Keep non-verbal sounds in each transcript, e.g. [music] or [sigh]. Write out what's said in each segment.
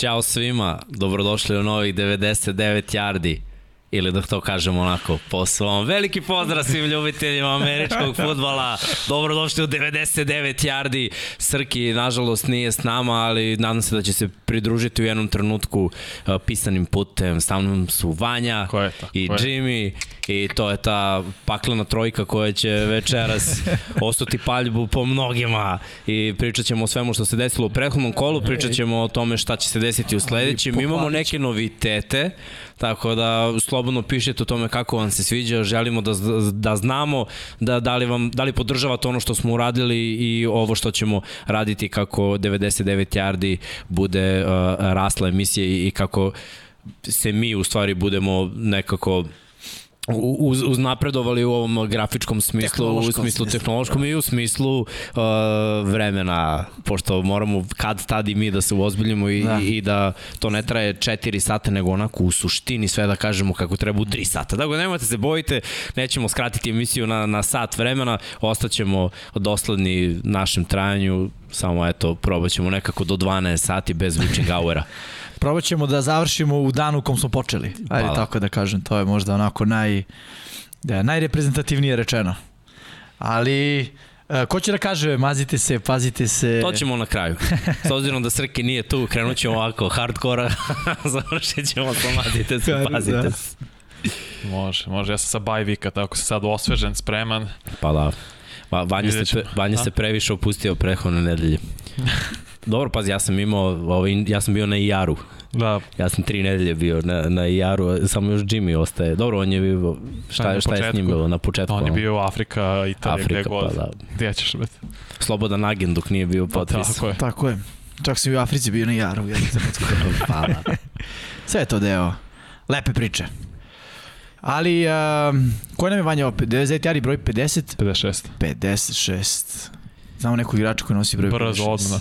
Ćao svima, dobrodošli u novih 99 yardi ili da to kažemo onako po svom. Veliki pozdrav svim ljubiteljima američkog futbala. Dobrodošli u 99 yardi. Srki, nažalost, nije s nama, ali nadam se da će se pridružiti u jednom trenutku uh, pisanim putem. Sa mnom su Vanja i Jimmy i to je ta paklena trojka koja će večeras [laughs] ostati paljbu po mnogima i pričat ćemo o svemu što se desilo u prethodnom kolu, pričat ćemo o tome šta će se desiti u sledećem. Imamo neke novitete, tako da slobodno pišete o tome kako vam se sviđa, želimo da, da znamo da, da, li vam, da li podržavate ono što smo uradili i ovo što ćemo raditi kako 99 yardi bude uh, rasla emisija i, i kako se mi u stvari budemo nekako uz, uz napredovali u ovom grafičkom smislu, u smislu tehnološkom i u smislu uh, vremena, pošto moramo kad tad i mi da se uozbiljimo i, da. i da to ne traje 4 sata, nego onako u suštini sve da kažemo kako treba u 3 sata. Dakle, nemojte se bojite, nećemo skratiti emisiju na, na sat vremena, ostaćemo dosledni našem trajanju, samo eto, probat ćemo nekako do 12 sati bez witching houra. [laughs] Probat ćemo da završimo u danu u kom smo počeli. Ajde Hvala. tako da kažem, to je možda onako naj, da, najreprezentativnije rečeno. Ali, e, ko će da kaže, mazite se, pazite se. To ćemo na kraju. S obzirom da Srki nije tu, krenut ćemo ovako hardkora, [laughs] završit ćemo sa mazite se, pazite da. se. Može, može. Ja sam sa bajvika, tako sam sad osvežen, spreman. Pa da. Va, Vanja, se, Vanja se previše opustio prehodne nedelje. [laughs] Dobro, pazi, ja sam imao, ovaj, ja sam bio na IR-u. Da. Ja sam tri nedelje bio na, na IR-u, samo još Jimmy ostaje. Dobro, on je bio, šta, šta je s njim bilo na početku? On je bio Afrika, Italija, Afrika, gde god. Pa, da. Gde ćeš biti? Slobodan agent dok nije bio potpis. Pa, tako je. Tako je. Čak sam i u Africi bio na IR-u. pa, da. Sve je to deo. Lepe priče. Ali, uh, koji nam je Vanja opet? 99 jari broj 50? 56. 56. Znamo nekog igrača koji nosi broj Brzo 56. Brzo odmah.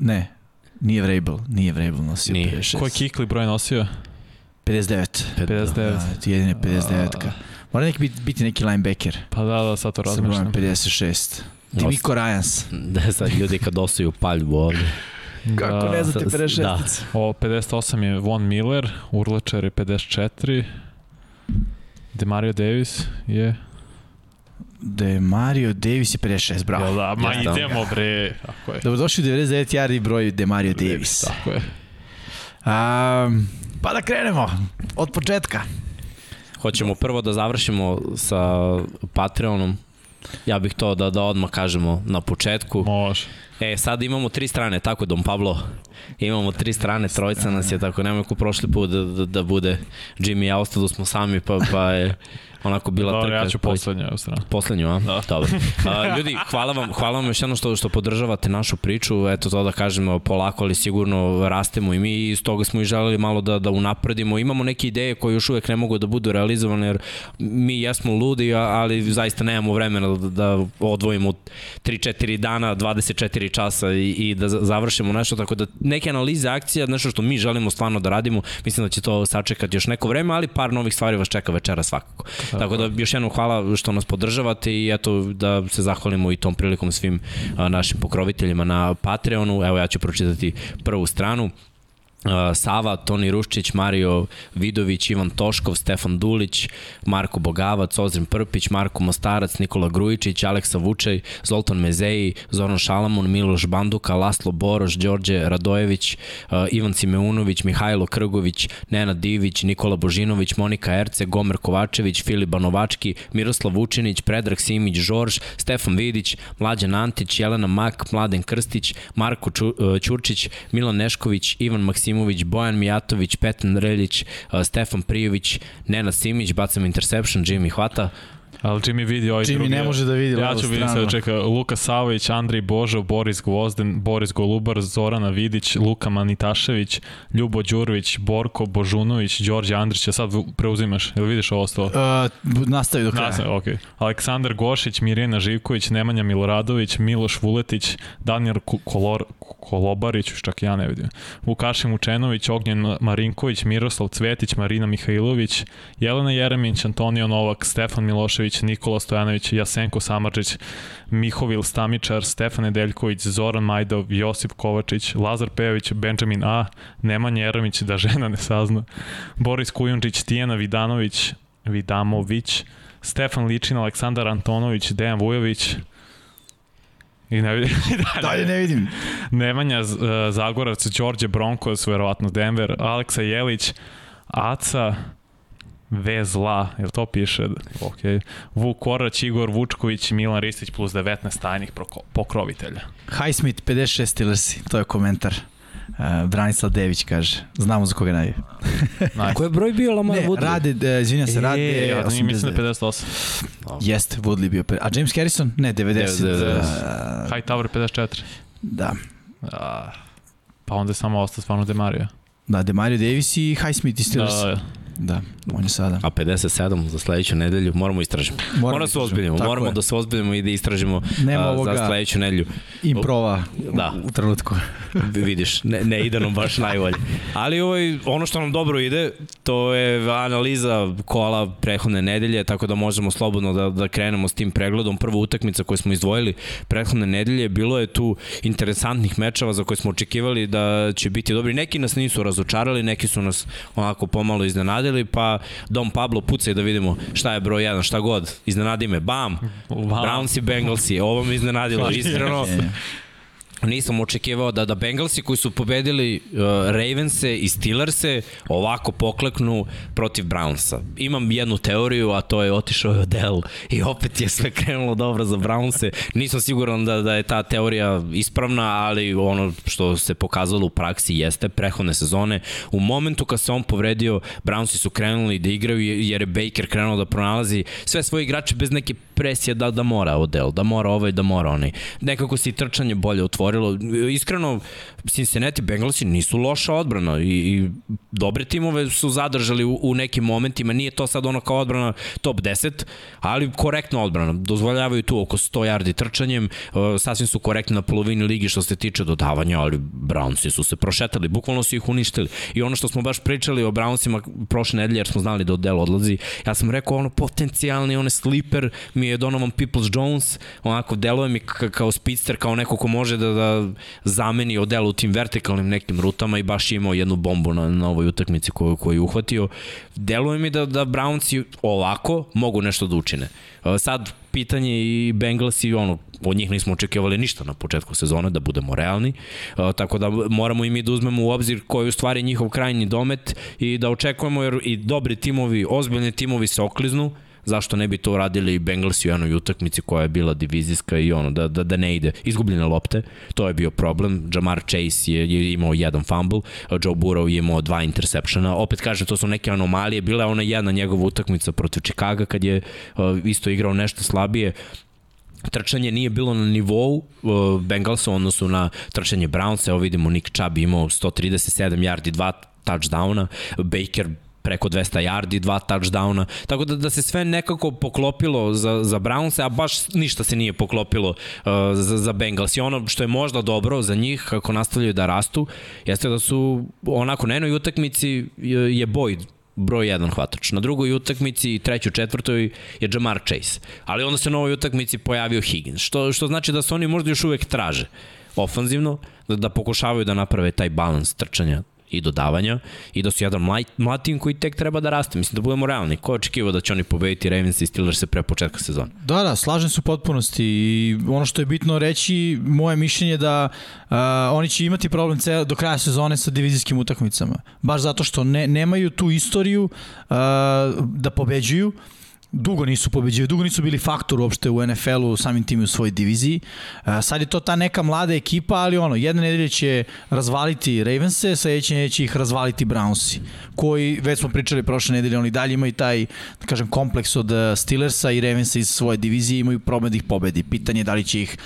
Ne, nije Vrabel, nije Vrabel nosio nije. 56. Koji kikli broj nosio? 59. 59. Da, jedine 59-ka. Mora neki biti, biti neki linebacker. Pa da, da, sad to razmišljam. Sa brojem 56. Dimiko Ryans. Da, sad ljudi kad ostaju paljbu ovde. Kako da, ne znate 56? Da. O, 58 je Von Miller, Urlečer je 54, Demario Davis je De Mario Davis je 56, bravo. Jel da, ma ja, idemo bre. Tako je. Dobrodošli u 99 yardi broj De Mario Davis. Davis. Tako je. Um, pa da krenemo od početka. Hoćemo prvo da završimo sa Patreonom. Ja bih to da, da odmah kažemo na početku. Može. E, sad imamo tri strane, tako Dom Pablo? Imamo tri strane, trojica nas je, tako nemoj ko prošli put da, da, da bude Jimmy, ja ostado smo sami, pa, pa je onako bila Dobre, trka. ja ću poslednju stranu. Poslednju, a? Da. Dobro. [laughs] A, ljudi, hvala vam, hvala vam još jedno što, što podržavate našu priču, eto to da kažemo polako, ali sigurno rastemo i mi i iz toga smo i želeli malo da, da unapredimo. Imamo neke ideje koje još uvek ne mogu da budu realizovane, jer mi jesmo ludi, ali zaista nemamo vremena da, da odvojimo 3-4 dana, 24 časa i, i da završimo nešto, tako da neke analize akcija, nešto što mi želimo stvarno da radimo, mislim da će to sačekati još neko vreme, ali par novih stvari vas čeka večera svakako. Tako da još jednom hvala što nas podržavate i eto da se zahvalimo i tom prilikom svim našim pokroviteljima na Patreonu. Evo ja ću pročitati prvu stranu. Sava, Toni Ruščić, Mario Vidović, Ivan Toškov, Stefan Dulić, Marko Bogavac, Ozren Prpić, Marko Mostarac, Nikola Grujičić, Aleksa Vučaj, Zoltan Mezeji, Zoran Šalamun, Miloš Banduka, Laslo Boroš, Đorđe Radojević, Ivan Simeunović, Mihajlo Krgović, Nena Divić, Nikola Božinović, Monika Erce, Gomer Kovačević, Filipa Novački, Miroslav Vučinić, Predrag Simić, Žorž, Stefan Vidić, Mlađan Antić, Jelena Mak, Mladen Krstić, Marko Ćurčić, Milan Nešković, Ivan Maksim Maksimović, Bojan Mijatović, Petan Reljić, uh, Stefan Prijović, Nenad Simić, bacam interception, Jimmy hvata, Ali Jimmy vidi ovaj Jimmy drugi. ne može da vidi Ja ću vidjeti sada čeka Luka Savović, Andrej Božo, Boris Gvozden, Boris Golubar, Zorana Vidić, Luka Manitašević, Ljubo Đurović, Borko Božunović, Đorđe Andrić, ja sad preuzimaš, jel vidiš ovo stalo? Uh, nastavi do kraja. Nastavi, okay. Aleksandar Gošić, Mirjana Živković, Nemanja Miloradović, Miloš Vuletić, Daniel Kolor, Kolobarić, čak ja ne vidim, Vukašin Mučenović, Ognjen Marinković, Miroslav Cvetić, Marina Mihajlović, Jelena Jeremić, Antonio Novak, Stefan Milošević, Milojević, Nikola Stojanović, Jasenko Samarđić, Mihovil Stamičar, Stefan Nedeljković, Zoran Majdov, Josip Kovačić, Lazar Pejović, Benjamin A, Nemanja Jeremić, da žena ne sazna, Boris Kujundžić, Tijena Vidanović, Vidamović, Stefan Ličin, Aleksandar Antonović, Dejan Vujović, I ne vidim. dalje. [laughs] [laughs] dalje ne vidim. Nemanja uh, Zagorac, Đorđe Bronkos, verovatno Denver, Aleksa Jelić, Aca, Vezla, jel to piše? Ok. Vuk Korać, Igor Vučković, Milan Ristić plus 19 tajnih pokrovitelja. Highsmith 56 Steelersi, to je komentar. Uh, Branislav Dević kaže, znamo za koga najvi. [laughs] nice. Ko je broj bio Lamar ne, Woodley? Rade, uh, izvinjam se, Rade e, ja, 89. Mislim da 58. Jeste, Woodley bio. A James Harrison? Ne, 90. 90. Uh, High Tower 54. Da. Uh, pa onda je samo ostao stvarno Demario. Da, Demario Davis i Highsmith i Steelers. Da, da. Da, on je sada. A 57 za sledeću nedelju moramo istražimo. Moramo, moramo da se ozbiljimo, moramo je. da se ozbiljimo i da istražimo Nema a, za sledeću nedelju. Improva da. u, u trenutku. Vidiš, ne, ne ide nam baš najbolje. Ali ovaj, ono što nam dobro ide, to je analiza kola prethodne nedelje, tako da možemo slobodno da, da krenemo s tim pregledom. Prva utakmica koju smo izdvojili prethodne nedelje, bilo je tu interesantnih mečeva za koje smo očekivali da će biti dobri. Neki nas nisu razočarali, neki su nas onako pomalo iznenadili iznenadili, pa Dom Pablo pucaj da vidimo šta je broj 1, šta god, iznenadi me, bam, wow. Browns i Bengalsi, ovo me iznenadilo, [laughs] iskreno, nisam očekivao da da Bengalsi koji su pobedili uh, Ravense i Steelerse ovako pokleknu protiv Brownsa. Imam jednu teoriju, a to je otišao je Odell i opet je sve krenulo dobro za Brownse. Nisam siguran da, da je ta teorija ispravna, ali ono što se pokazalo u praksi jeste prehodne sezone. U momentu kad se on povredio, Brownsi su krenuli da igraju jer je Baker krenuo da pronalazi sve svoje igrače bez neke presije da, da mora Odell, da mora ovaj, da mora onaj. Nekako se i trčanje bolje otvorilo otvorilo. Iskreno, Cincinnati Bengalsi nisu loša odbrana i, i dobre timove su zadržali u, u nekim momentima. Nije to sad ono kao odbrana top 10, ali korektna odbrana. Dozvoljavaju tu oko 100 yardi trčanjem. Uh, sasvim su korektni na polovini ligi što se tiče dodavanja, ali Brownsi su se prošetali. Bukvalno su ih uništili. I ono što smo baš pričali o Brownsima prošle nedelje, jer smo znali da Odell odlazi, ja sam rekao ono potencijalni, on je sleeper, mi je Donovan Peoples Jones, onako deluje mi kao speedster, kao neko ko može da, da zameni Odell u tim vertikalnim nekim rutama i baš imao jednu bombu na, na ovoj utakmici koju, koju je uhvatio. Deluje mi da, da Brownsi ovako mogu nešto da učine. E, sad, pitanje i Bengals i ono, od njih nismo očekivali ništa na početku sezone, da budemo realni, e, tako da moramo i mi da uzmemo u obzir koji je u stvari njihov krajnji domet i da očekujemo jer i dobri timovi, ozbiljni timovi se okliznu, zašto ne bi to radili Bengalsi u jednoj utakmici koja je bila divizijska i ono, da, da, da ne ide. Izgubljene lopte, to je bio problem. Jamar Chase je, je imao jedan fumble, Joe Burrow je imao dva interseptiona. Opet kažem, to su neke anomalije. Bila je ona jedna njegova utakmica protiv Chicago kad je uh, isto igrao nešto slabije trčanje nije bilo na nivou uh, Bengalsa u odnosu na trčanje Brownsa. Evo vidimo Nick Chubb imao 137 yardi, dva touchdowna, Baker preko 200 yardi, dva touchdowna, tako da, da se sve nekako poklopilo za, za Browns, a baš ništa se nije poklopilo uh, za, za Bengals. I ono što je možda dobro za njih, kako nastavljaju da rastu, jeste da su onako na jednoj utakmici je, Boyd broj 1 hvatač. Na drugoj utakmici i trećoj, četvrtoj je Jamar Chase. Ali onda se na ovoj utakmici pojavio Higgins, što, što znači da se oni možda još uvek traže ofanzivno, da, da pokušavaju da naprave taj balans trčanja i dodavanja i da su jedan mlad, mlad tim koji tek treba da raste. Mislim da budemo realni. Ko očekivao da će oni pobediti Ravens i Steelers se pre početka sezona? Da, da, slažem se u potpunosti i ono što je bitno reći, moje mišljenje da uh, oni će imati problem cel, do kraja sezone sa divizijskim utakmicama. Baš zato što ne, nemaju tu istoriju uh, da pobeđuju dugo nisu pobeđivali, dugo nisu bili faktor uopšte u NFL-u, samim tim u svojoj diviziji. E, sad je to ta neka mlada ekipa, ali ono, jedna nedelja će razvaliti Ravense, sledeće nedelje će ih razvaliti Brownsi, koji, već smo pričali prošle nedelje, oni dalje imaju taj, da kažem, kompleks od Steelersa i Ravensa iz svoje divizije, imaju problem da ih pobedi. Pitanje je da li će ih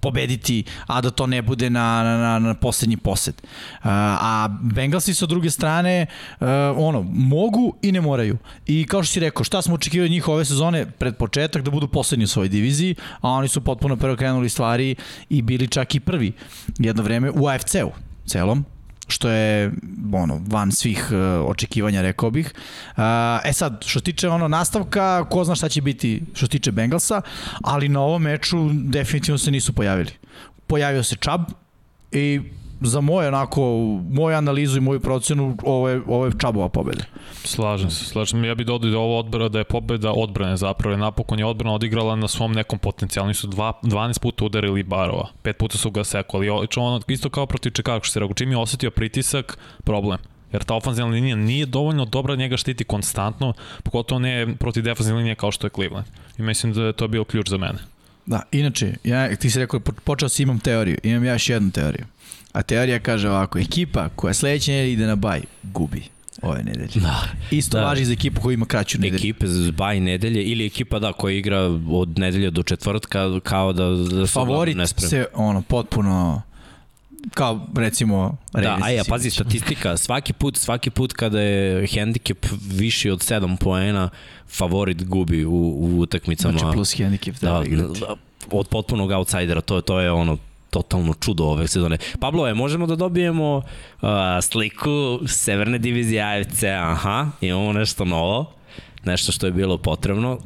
pobediti, a da to ne bude na, na, na poslednji posed. Uh, a Bengalsi sa druge strane, uh, ono, mogu i ne moraju. I kao što si rekao, šta smo očekivali njih ove sezone pred početak da budu poslednji u svojoj diviziji, a oni su potpuno preokrenuli stvari i bili čak i prvi jedno vreme u AFC-u celom što je ono, van svih uh, očekivanja, rekao bih. Uh, e sad, što se tiče ono nastavka, ko zna šta će biti što se tiče Bengalsa, ali na ovom meču definitivno se nisu pojavili. Pojavio se Chubb i za moje onako, moju analizu i moju procenu, ovo je, ovo je Čabova pobeda. Slažem se, slažem. Ja bih dodao da ovo odbora da je pobeda odbrane zapravo. Napokon je odbrana odigrala na svom nekom potencijalu. Nisu dva, 12 puta udarili Barova, pet puta su ga sekali. Ono, isto kao protiv Čekaka što se rekao, čim je osetio pritisak, problem. Jer ta ofenzivna linija nije dovoljno dobra njega štiti konstantno, pogotovo ne protiv defensivne linije kao što je Cleveland. I mislim da je to bio ključ za mene. Da, inače, ja, ti si rekao, počeo si imam teoriju, imam ja još jednu teoriju. A teorija kaže ovako, ekipa koja sledeće nedelje ide na baj, gubi ove nedelje. Da. Isto da. važi za ekipu koja ima kraću nedelju. Ekipe za baj nedelje ili ekipa da koja igra od nedelje do četvrtka kao da, da su Favorit se ono potpuno kao recimo Da, a ja, pazi, statistika, svaki put, svaki put kada je hendikep viši od 7 poena, favorit gubi u, u utakmicama. Znači plus hendikep da, da, da, od potpunog outsidera, to, to je ono totalno čudo ove sezone. Pablo, je, možemo da dobijemo uh, sliku Severne divizije AFC, aha, imamo nešto novo, nešto što je bilo potrebno.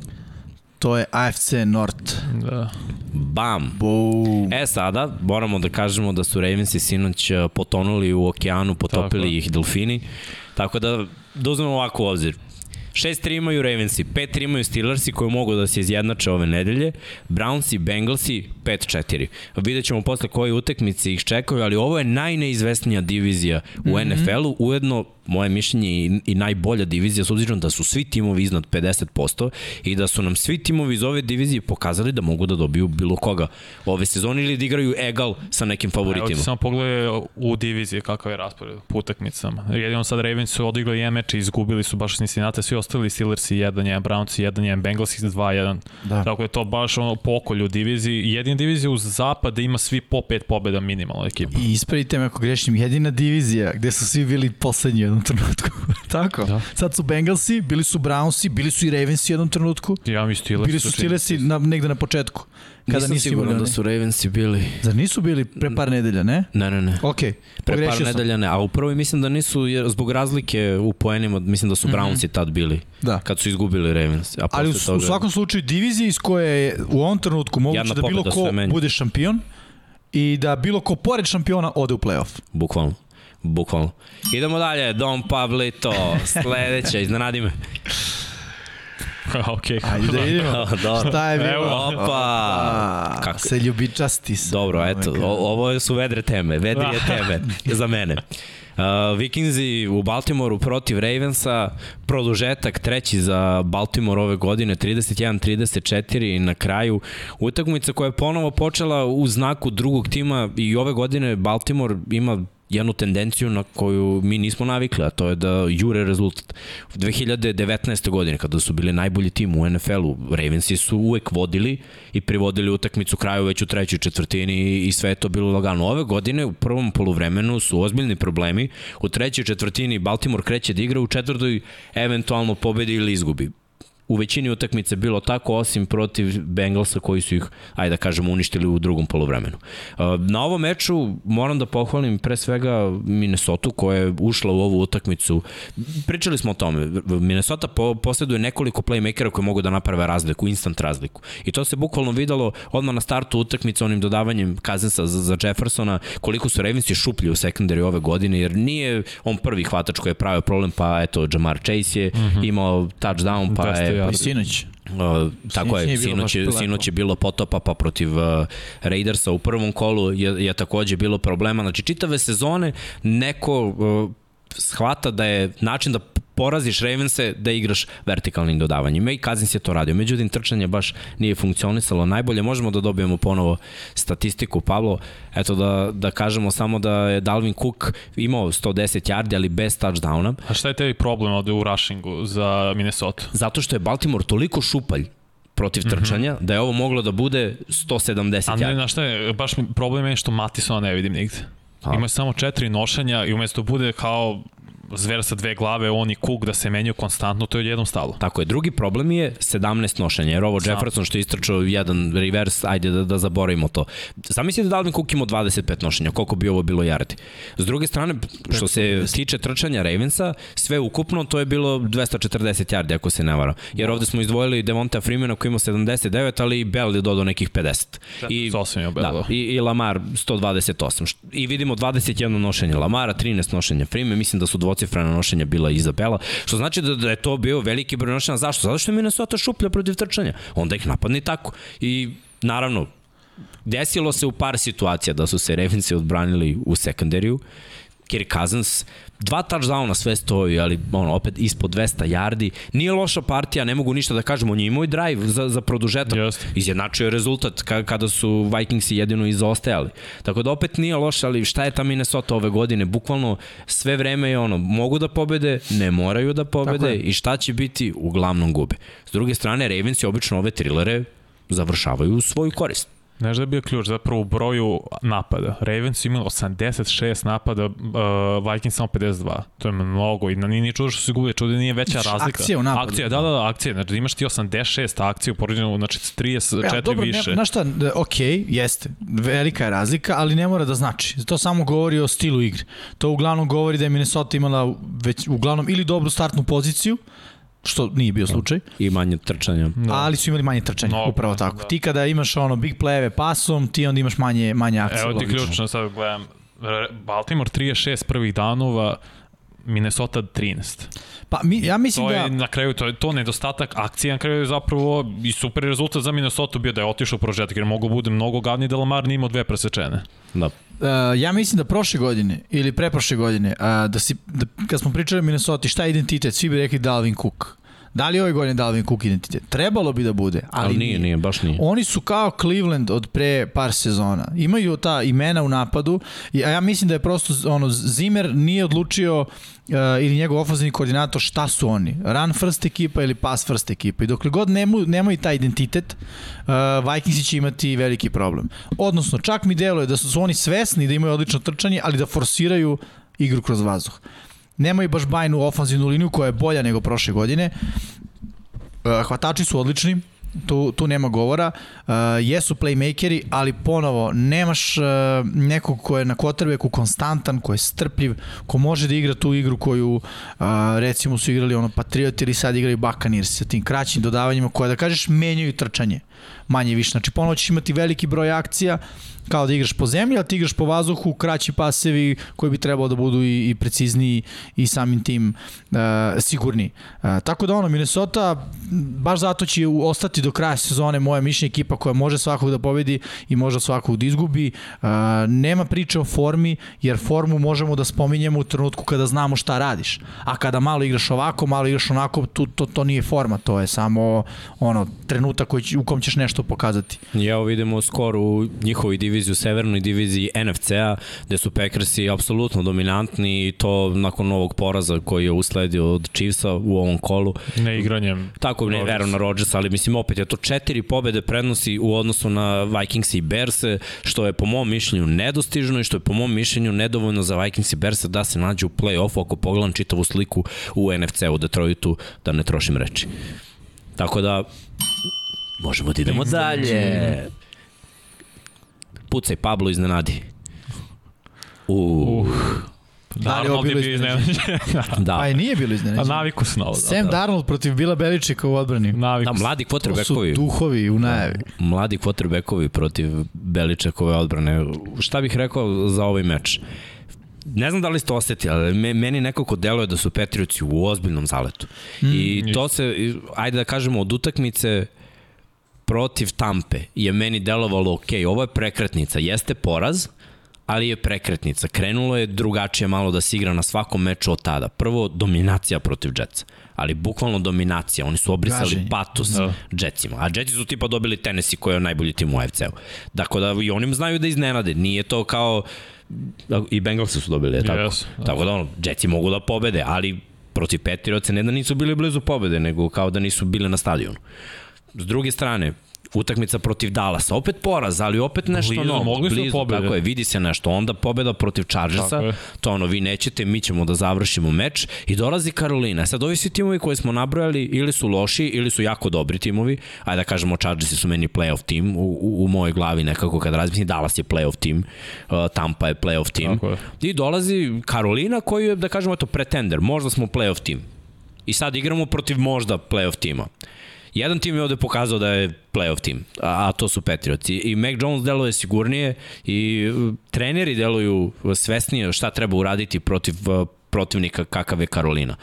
To je AFC Nord. Da. Bam. Boom. E sada, moramo da kažemo da su Ravensi sinoć uh, potonuli u okeanu, potopili Tako. ih delfini. Tako da, da uzmemo ovako u obzir. 6-3 imaju Ravensi, 5-3 imaju Steelersi koji mogu da se izjednače ove nedelje, Brownsi, Bengalsi 5-4. Vidjet ćemo posle koje utekmice ih čekaju, ali ovo je najneizvestnija divizija u mm -hmm. NFL-u, ujedno moje mišljenje i, i najbolja divizija s obzirom da su svi timovi iznad 50% i da su nam svi timovi iz ove divizije pokazali da mogu da dobiju bilo koga ove sezone ili da igraju egal sa nekim favoritima. Evo ti samo pogledaj u diviziji kakav je raspored po utakmicama. Jedino sad Ravens su odigrali jedan meč i izgubili su baš Cincinnati, svi ostali Steelers i jedan, jedan Browns i jedan, jedan Bengals i 2-1. Da. Tako je to baš ono pokolj u diviziji. Jedina divizija uz zapad da ima svi po pet pobeda minimalno ekipa. I ispravite me ako grešim, jedina divizija gde su svi bili poslednji jednom trenutku. [laughs] Tako? Da. Sad su Bengalsi, bili su Brownsi, bili su i Ravensi u jednom trenutku. Ja mi Steelers. Bili su Steelersi na, negde na početku. Kada Nisam nisi siguran da su Ravensi bili. Zar nisu bili pre par nedelja, ne? Ne, ne, ne. Ok, pre par nedelja ne, a u prvoj mislim da nisu, jer zbog razlike u poenima, mislim da su mhm. Brownsi mm -hmm. tad bili. Da. Kad su izgubili Ravens. A Ali u, toga... u svakom slučaju divizija iz koje je u ovom trenutku moguće da bilo ko bude šampion i da bilo ko pored šampiona ode u playoff. Bukvalno. Bukvalno. Idemo dalje, Dom Pablito, sledeća, iznenadi me. ok. Ajde da vidimo. Dobro. Šta je bilo? Opa. Kako? Se ljubičasti se. Dobro, eto, ovo su vedre teme, vedrije teme za mene. Uh, Vikingsi u Baltimoru protiv Ravensa, produžetak treći za Baltimore ove godine, 31-34 i na kraju utakmica koja je ponovo počela u znaku drugog tima i ove godine Baltimore ima jednu tendenciju na koju mi nismo navikli, a to je da jure rezultat. U 2019. godine, kada su bili najbolji tim u NFL-u, Ravensi su uvek vodili i privodili utakmicu kraju već u trećoj četvrtini i sve je to bilo lagano. Ove godine u prvom poluvremenu su ozbiljni problemi. U trećoj četvrtini Baltimore kreće da igra, u četvrtoj eventualno pobedi ili izgubi u većini utakmice bilo tako, osim protiv Bengalsa koji su ih, ajde da kažemo, uništili u drugom polovremenu. Uh, na ovom meču moram da pohvalim pre svega Minnesota koja je ušla u ovu utakmicu. Pričali smo o tome. Minnesota po, posjeduje nekoliko playmakera koji mogu da naprave razliku, instant razliku. I to se bukvalno videlo odmah na startu utakmice onim dodavanjem Kazensa za, za Jeffersona, koliko su Ravensi šuplji u sekundari ove godine, jer nije on prvi hvatač koji je pravio problem, pa eto, Jamar Chase je mm -hmm. imao touchdown, pa je Pa i sinoć. Uh, tako sinoć je, sinoć, je, sinoć je bilo potopa pa protiv uh, Raidersa u prvom kolu je, je takođe bilo problema. Znači čitave sezone neko uh, shvata da je način da poraziš Ravense da igraš vertikalnim dodavanjima i Kazins je to radio. Međutim, trčanje baš nije funkcionisalo najbolje. Možemo da dobijemo ponovo statistiku, Pavlo. Eto da, da kažemo samo da je Dalvin Cook imao 110 yardi, ali bez touchdowna. A šta je tebi problem ovde u rushingu za Minnesota? Zato što je Baltimore toliko šupalj protiv mhm. trčanja, mm -hmm. da je ovo moglo da bude 170 yardi. A ne, znaš šta je, baš problem je što Matisona ne vidim nigde. Ima samo četiri nošenja i umesto bude kao zver sa dve glave, on i Cook da se menjaju konstantno, to je jednom stalo. Tako je. Drugi problem je 17 nošenja, jer ovo Sam. Jefferson što je istračao jedan reverse, ajde da, da zaboravimo to. Zamislite da Dalvin Cook ima 25 nošenja, koliko bi ovo bilo yardi. S druge strane, što se tiče trčanja Ravensa, sve ukupno to je bilo 240 yardi, ako se ne varam. Jer ovde smo izdvojili Devonta Freemana koji ima 79, ali i Bell je dodao nekih 50. I, 48 je Bell, da, da. i, i Lamar 128. Št- I vidimo 21 nošenje Lamara, 13 nošenja Freeman, mislim da su dvocifrena nošenja bila i Izabela, što znači da, da je to bio veliki broj nošenja. Zašto? Zato što je Minnesota šuplja protiv trčanja. Onda ih napadne tako. I naravno, desilo se u par situacija da su se Ravensi odbranili u sekundariju. Kirk Cousins, dva touchdowna sve stoji, ali ono, opet ispod 200 yardi. Nije loša partija, ne mogu ništa da kažem, on je imao i drive za, za produžetak. Jeste. Izjednačio je rezultat ka, kada su Vikingsi jedino izoostajali. Tako da opet nije loše, ali šta je ta Minnesota ove godine? Bukvalno sve vreme je ono, mogu da pobede, ne moraju da pobede je. i šta će biti, uglavnom gube. S druge strane, Ravensi obično ove trilere završavaju u svoju korist. Znaš da je bio ključ zapravo u broju napada. Ravens su imali 86 napada, uh, Vikings samo 52. To je mnogo i na nije ni čudo što se gubili, čudo nije veća Znači, razlika. akcija u napadu. Akcija, da, da, da, akcija. Znači imaš ti 86 akcija u poređenju, znači 34 Ja, dobro, više. Ne, znaš šta, ok, jeste, velika je razlika, ali ne mora da znači. To samo govori o stilu igre. To uglavnom govori da je Minnesota imala već uglavnom ili dobru startnu poziciju, što nije bio slučaj, I manje trčanja. da. ali su imali manje trčanja, Mnogo, upravo tako. da. Ti kada imaš ono big play pasom, ti onda imaš manje, manje akcije. Evo ti logično. ključno, sad gledam. Re- Baltimore 36 prvih danova, Minnesota 13. Pa mi, ja mislim To da... je na kraju to je to nedostatak akcije, na kraju je zapravo i super rezultat za Minnesota bio da je otišao prožetak jer mogu bude mnogo gadniji da Lamar nije imao dve presečene. Da. Uh, ja mislim da prošle godine ili preprošle godine, uh, da si, da, kad smo pričali o Minnesota, šta je identitet, svi bi rekli Dalvin Cook. Da li je ove godine Dalvin Cook identitet? Trebalo bi da bude, ali, Ali nije, nije, baš nije. Oni su kao Cleveland od pre par sezona. Imaju ta imena u napadu, a ja mislim da je prosto ono, Zimmer nije odlučio uh, ili njegov ofenzivni koordinator šta su oni. Run first ekipa ili pass first ekipa. I dokle god nemu, nemaju taj identitet, uh, Vikingsi će imati veliki problem. Odnosno, čak mi deluje da su, su oni svesni da imaju odlično trčanje, ali da forsiraju igru kroz vazduh. Nemaju baš bajnu ofanzivnu liniju koja je bolja nego prošle godine. Uh, hvatači su odlični, tu, tu nema govora. Uh, jesu playmakeri, ali ponovo, nemaš uh, nekog ko je na quarterbacku konstantan, ko je strpljiv, ko može da igra tu igru koju uh, recimo su igrali ono Patrioti ili sad igraju Buccaneers sa tim kraćim dodavanjima koje da kažeš menjaju trčanje manje više. Znači ponovo ćeš imati veliki broj akcija kao da igraš po zemlji, a ti igraš po vazduhu, kraći pasevi koji bi trebalo da budu i, i precizniji i samim tim uh, sigurniji. Uh, tako da ono, Minnesota baš zato će ostati do kraja sezone moja mišljenja ekipa koja može svakog da pobedi i može svakog da izgubi. Uh, nema priče o formi, jer formu možemo da spominjemo u trenutku kada znamo šta radiš. A kada malo igraš ovako, malo igraš onako, tu, to, to nije forma, to je samo ono, trenutak koji, u kom ćeš nešto pokazati. I evo vidimo skoro u njihovoj diviziji, u severnoj diviziji NFC-a, gde su Packersi apsolutno dominantni i to nakon novog poraza koji je usledio od Chiefsa u ovom kolu. Neigranjem. Tako ne verujem na Rodgersa, ali mislim opet je to četiri pobede prednosi u odnosu na Vikings i Bears, što je po mom mišljenju nedostižno i što je po mom mišljenju nedovoljno za Vikings i Bears da se nađe u play-offu ako pogledam čitavu sliku u NFC u Detroitu, da ne trošim reči. Tako da možemo da idemo dalje. Pucaj Pablo iznenadi. Uh. Da li je ovo Darnold je bilo bio iznenađenje? iznenađen. [laughs] da. Pa i nije bilo A iznenađenje. naviku su na ovo. Sam Darnold protiv Bila Beličika u odbrani. Naviku Da, mladi To su duhovi u najavi. mladi quarterbackovi protiv Beličekove odbrane. Šta bih rekao za ovaj meč? Ne znam da li ste osetili, ali me, meni nekako deluje da su Petrioci u ozbiljnom zaletu. Mm, I to se, ajde da kažemo, od utakmice protiv Tampe je meni delovalo, ok, ovo je prekretnica, jeste poraz, ali je prekretnica. Krenulo je drugačije malo da se igra na svakom meču od tada. Prvo, dominacija protiv Jetsa, ali bukvalno dominacija. Oni su obrisali Gaženje. patos Da. Jetsima. A Jetsi su tipa dobili Tennessee koji je najbolji tim u AFC-u. Dakle da i oni znaju da iznenade. Nije to kao i Bengalsi su dobili, je tako? Jesu, da. Tako da ono, Jetsi mogu da pobede, ali protiv Petirioce ne da nisu bili blizu pobede, nego kao da nisu bili na stadionu. S druge strane, utakmica protiv Dallasa, opet poraz, ali opet nešto Blizu, novo. mogli su Blizu, pobede. Tako je, vidi se nešto. Onda pobeda protiv Chargersa, to ono, vi nećete, mi ćemo da završimo meč i dolazi Karolina. Sad ovi svi timovi koje smo nabrojali ili su loši ili su jako dobri timovi, ajde da kažemo Chargersi su meni playoff tim, u, u, u mojoj glavi nekako kad razmislim, Dallas je playoff tim, uh, Tampa je playoff tim. Je. I dolazi Karolina koji je, da kažemo, eto, pretender, možda smo playoff tim. I sad igramo protiv možda playoff tima. Jedan tim je ovde pokazao da je playoff tim, a, to su Patriots. I, I Mac Jones deluje sigurnije i uh, treneri deluju svesnije šta treba uraditi protiv uh, protivnika kakav je Karolina.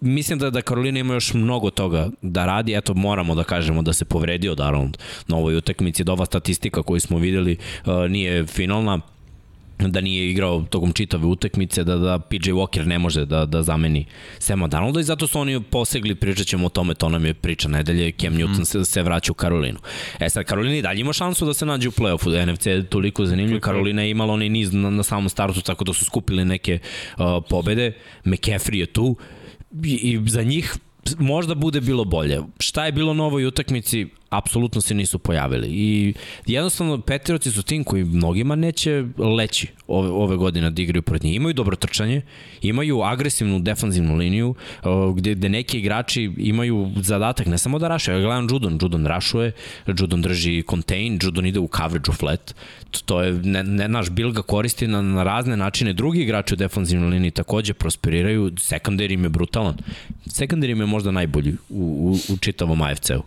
Mislim da da Karolina ima još mnogo toga da radi, eto moramo da kažemo da se povredio Darnold na ovoj utakmici, da ova statistika koju smo videli uh, nije finalna, da nije igrao tokom čitave utakmice, da, da PJ Walker ne može da, da zameni Sema Darnolda i zato su oni posegli, pričat ćemo o tome, to nam je priča nedelje, Cam Newton se, se vraća u Karolinu. E sad, Karolina i dalje ima šansu da se nađe u play-offu, NFC je toliko zanimljiv, Karolina je imala onaj niz na, na samom startu, tako da su skupili neke uh, pobede, McCaffrey je tu i, i za njih možda bude bilo bolje. Šta je bilo novo i utakmici, apsolutno se nisu pojavili. I jednostavno Patriotsi su tim koji mnogima neće leći ove, ove godine da igraju protiv njih. Imaju dobro trčanje, imaju agresivnu defanzivnu liniju, gde, gde neki igrači imaju zadatak ne samo da raše, ja gledam Judon, Judon rašuje, Judon drži contain, Judon ide u coverage u flat, to je, ne, ne, naš Bill ga koristi na, na razne načine, drugi igrači u defanzivnoj liniji takođe prosperiraju, sekundar im je brutalan. Sekundar im je možda najbolji u, u, u čitavom AFC-u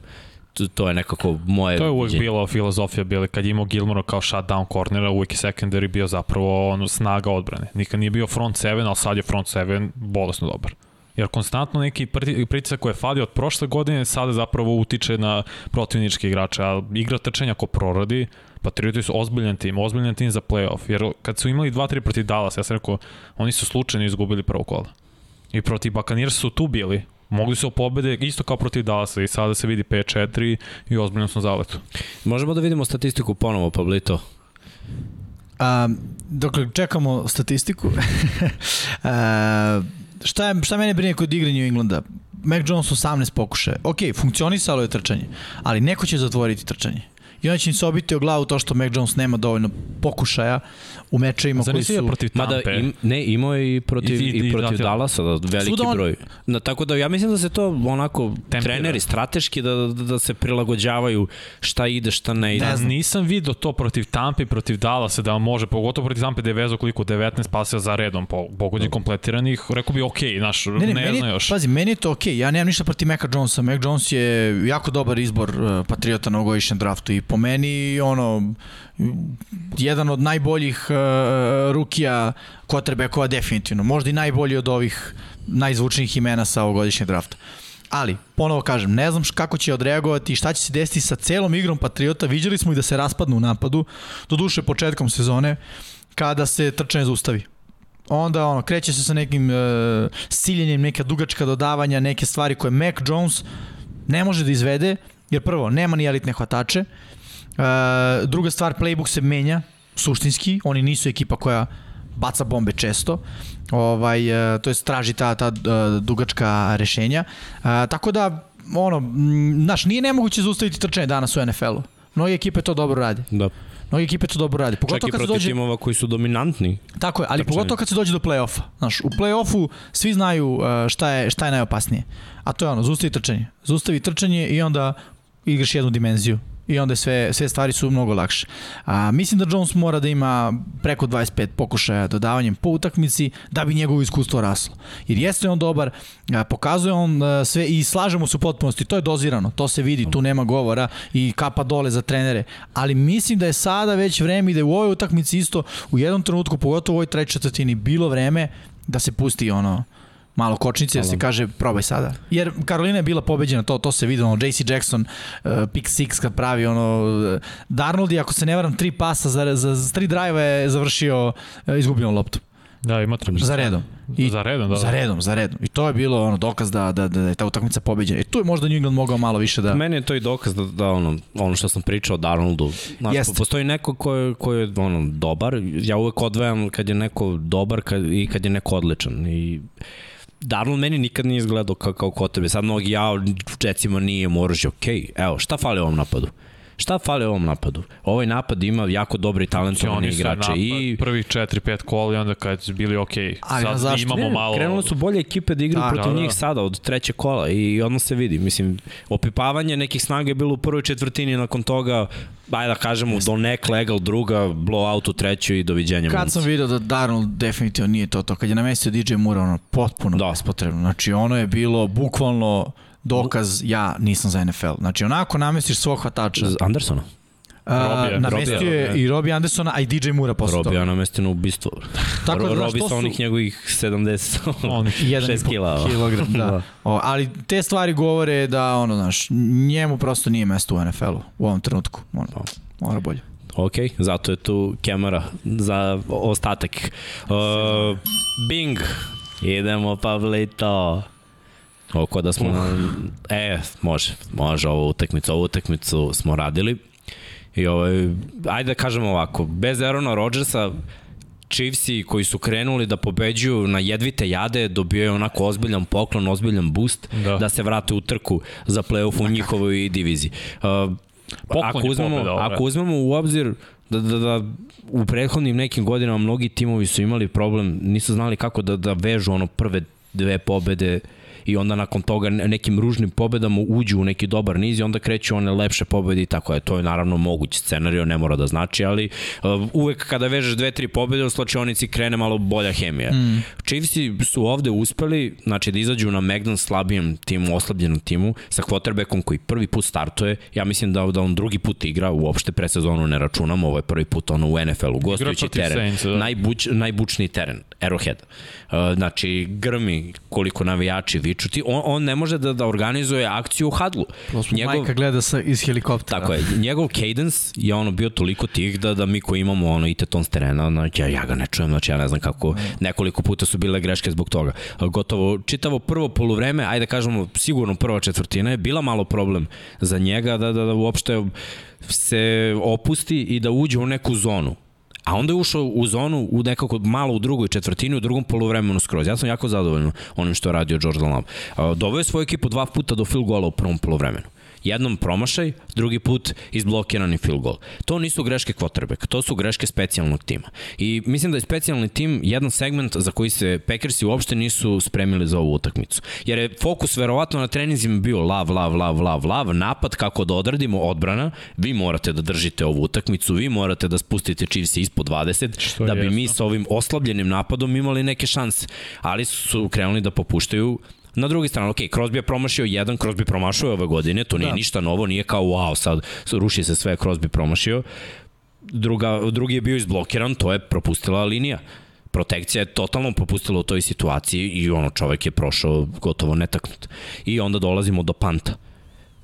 to, to je nekako moje To je uvek viđenje. bila filozofija bili kad je imao Gilmora kao shutdown kornera, uvek je secondary bio zapravo ono snaga odbrane. Nikad nije bio front seven, ali sad je front seven bolesno dobar. Jer konstantno neki priti- pritisak koji je falio od prošle godine sada zapravo utiče na protivničke igrače, a igra trčanja ko proradi, Patrioti su ozbiljan tim, ozbiljan tim za playoff, jer kad su imali 2-3 protiv Dallas, ja sam rekao, oni su slučajno izgubili prvo kola. I protiv Buccaneers su tu bili, mogli su pobede isto kao protiv Dallasa i sada se vidi 5-4 i ozbiljno smo zaletu. Možemo da vidimo statistiku ponovo, Pablito. A, dokle čekamo statistiku, [laughs] a, šta, je, šta mene brine kod igra New Englanda? Mac Jones 18 pokušaja. Ok, funkcionisalo je trčanje, ali neko će zatvoriti trčanje. I onda će im se obiti o glavu to što Mac Jones nema dovoljno pokušaja u mečevima koji su... protiv Tampe? Mada im, ne, imao je i protiv, I- i, i- protiv i- Dallasa, da, veliki on- broj. Na, tako da ja mislim da se to onako Tempira. treneri strateški da, da, da se prilagođavaju šta ide, šta ne ide. Ne znam. Nisam video to protiv Tampe i protiv Dallasa da može, pogotovo protiv Tampe da je vezao koliko 19 paseva za redom po pogođe kompletiranih, rekao bi ok, znaš, ne, ne, ne meni, zna još. Pazi, meni je to okej, ja nemam ništa protiv Maca Jonesa. Mac Jones je jako dobar izbor uh, Patriota na ovogodišnjem draftu i po meni ono jedan od najboljih uh, rukija quarterbackova definitivno. Možda i najbolji od ovih najzvučnijih imena sa ovogodišnjeg drafta. Ali, ponovo kažem, ne znam kako će odreagovati i šta će se desiti sa celom igrom Patriota. Viđali smo i da se raspadnu u napadu, do duše početkom sezone, kada se trčanje zaustavi onda ono, kreće se sa nekim e, siljenjem, neka dugačka dodavanja, neke stvari koje Mac Jones ne može da izvede, jer prvo, nema ni elitne hvatače, e, druga stvar, playbook se menja, suštinski, oni nisu ekipa koja baca bombe često, ovaj, e, to je traži ta, ta e, dugačka rešenja, e, tako da, ono, znaš, nije nemoguće zaustaviti trčanje danas u NFL-u. Mnogi ekipe to dobro rade. Da. Mnogi ekipe to dobro rade. Čak Pogotovo i kad protiv dođe... timova koji su dominantni. Tako je, ali Trčanje. pogotovo kad se dođe do play-offa. Znaš, u play-offu svi znaju uh, šta je, šta je najopasnije. A to je ono, zaustavi trčanje. Zaustavi trčanje i onda igraš jednu dimenziju. I onda sve, sve stvari su mnogo lakše. A, mislim da Jones mora da ima preko 25 pokušaja dodavanjem po utakmici da bi njegovo iskustvo raslo. Jer jeste on dobar, a, pokazuje on a, sve i slažemo se u potpunosti, to je dozirano, to se vidi, tu nema govora i kapa dole za trenere. Ali mislim da je sada već vreme i da je u ovoj utakmici isto u jednom trenutku, pogotovo u ovoj trećoj četvrtini, bilo vreme da se pusti ono malo kočnice, da se kaže probaj sada. Jer Karolina je bila pobeđena, to to se vidi, ono JC Jackson uh, pick six kad pravi ono uh, Darnold je ako se ne varam tri pasa za za, za tri drajva je završio uh, izgubljenom loptu. Da, ima tri. Za redom. I, za redom, da. Za redom, za redom. I to je bilo ono dokaz da da da je ta utakmica pobeđena. I tu je možda New England mogao malo više da Meni je to i dokaz da, da ono, ono što sam pričao o Darnoldu. Znaš, Jeste. postoji neko ko je, ko je ono, dobar. Ja uvek odvajam kad je neko dobar kad, i kad je neko odličan. I Darnold meni nikad nije izgledao kao, kao kod tebe. Sad mnogi ja, recimo, nije mu oružje. Ok, evo, šta fali ovom napadu? Šta fali ovom napadu? Ovaj napad ima jako dobri talentovani igrače napad, i prvih 4-5 kola i onda kad su bili ok. Ali Sad zašto? imamo Ne, malo... Krenule su bolje ekipe da igraju Da, protiv da, da. njih sada od treće kola i odmah se vidi. Mislim, opipavanje nekih snaga je bilo u prvoj četvrtini, nakon toga, ajde da kažemo, do nek legal druga, blowout u trećoj i doviđenja. Kad sam video da Darnold definitivno nije to to, kad je namestio DJ Moore, ono, potpuno da. bespotrebno. Znači, ono je bilo bukvalno dokaz ja nisam za NFL. Znači, onako namestiš svog hvatača. Z- Andersona. Robija, namestio je i Robbie Andersona, a i DJ Moore posle Robi toga. je namestio na ubistvo. Tako da, Robi sa su- onih njegovih 70, [laughs] Onih Jedan i 6 po kila. kilogram, da. [laughs] Da. O, ali te stvari govore da, ono, znaš, njemu prosto nije mesto u NFL-u u ovom trenutku. Ono, mora bolje. Ok, zato je tu Kemara za ostatak. Uh, Bing, idemo Pablito. Oko da smo... Na, e, može, može ovu utakmicu. Ovu utakmicu smo radili. I ovaj, ajde da kažemo ovako, bez Aarona Rodgersa, Chiefsi koji su krenuli da pobeđuju na jedvite jade dobijaju onako ozbiljan poklon, ozbiljan boost da, Da. se vrate u trku za play-off u njihovoj diviziji. Uh, Poklon ako je uzmemo, je. ako uzmemo u obzir da, da, da u prethodnim nekim godinama mnogi timovi su imali problem, nisu znali kako da, da vežu ono prve dve pobede i onda nakon toga ne- nekim ružnim pobedama uđu u neki dobar niz i onda kreću one lepše pobede i tako je. To je naravno moguć scenario, ne mora da znači, ali uh, uvek kada vežeš dve, tri pobede u slačionici krene malo bolja hemija. Mm. Chiefsi su ovde uspeli, znači da izađu na Megdan slabijem timu, oslabljenom timu, sa quarterbackom koji prvi put startuje, ja mislim da, da on drugi put igra, uopšte presezonu ne računamo, ovo je prvi put ono u NFL-u, gostujući teren, Saintsa, da. najbuč, najbučniji teren, Arrowhead. Uh, znači, grmi koliko navijači viču ti, on, on ne može da, da organizuje akciju u hadlu. Njegov... Majka gleda sa, iz helikoptera. Tako je, njegov cadence je ono bio toliko tih da, da mi koji imamo ono IT ton s terena, znači ja, ja ga ne čujem, znači ja ne znam kako, nekoliko puta su bile greške zbog toga. Gotovo, čitavo prvo poluvreme, ajde da kažemo sigurno prva četvrtina je bila malo problem za njega da, da, da uopšte se opusti i da uđe u neku zonu. A onda je ušao u zonu u nekako malo u drugoj četvrtini, u drugom poluvremenu skroz. Ja sam jako zadovoljan onim što je radio Jordan Love. Doveo je svoju ekipu dva puta do field gola u prvom poluvremenu. Jednom promašaj, drugi put izblokirani field goal. To nisu greške quarterback, to su greške specijalnog tima. I mislim da je specijalni tim jedan segment za koji se Packersi uopšte nisu spremili za ovu utakmicu. Jer je fokus verovatno na treninzima bio lav, lav, lav, lav, lav, napad kako da odradimo odbrana, vi morate da držite ovu utakmicu, vi morate da spustite Chiefs ispod 20, Što da bi jesno. mi sa ovim oslabljenim napadom imali neke šanse. Ali su krenuli da popuštaju Na drugi strani, ok, Crosby je promašio jedan, Crosby promašuje ove godine, to nije da. ništa novo, nije kao wow, sad ruši se sve, Crosby promašio. Druga, drugi je bio izblokiran, to je propustila linija. Protekcija je totalno popustila u toj situaciji i ono čovek je prošao gotovo netaknut. I onda dolazimo do panta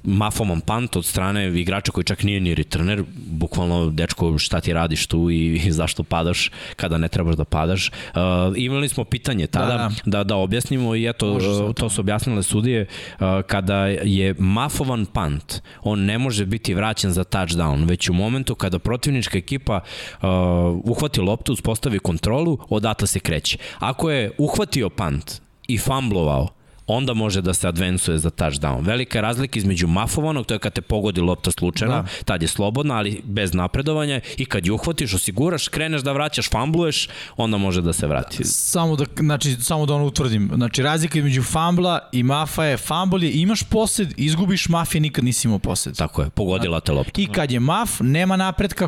mafoman pant od strane igrača koji čak nije ni returner, bukvalno dečko šta ti radiš tu i, i zašto padaš kada ne trebaš da padaš. Uh, imali smo pitanje tada da, da, da, da objasnimo i eto uh, to su objasnile sudije uh, kada je mafovan pant, on ne može biti vraćen za touchdown, već u momentu kada protivnička ekipa uh, uhvati loptu, uspostavi kontrolu, odatle se kreće. Ako je uhvatio pant i fumblovao, onda može da se advencuje za touchdown. Velika je razlika između mafovanog, to je kad te pogodi lopta slučajno, da. tad je slobodna, ali bez napredovanja i kad je uhvatiš, osiguraš, kreneš da vraćaš, fambluješ, onda može da se vrati. Samo da, znači, samo da ono utvrdim. Znači, razlika između fambla i mafa je fambl je imaš posed, izgubiš mafije, nikad nisi imao posed. Tako je, pogodila te lopta. I kad je maf, nema napretka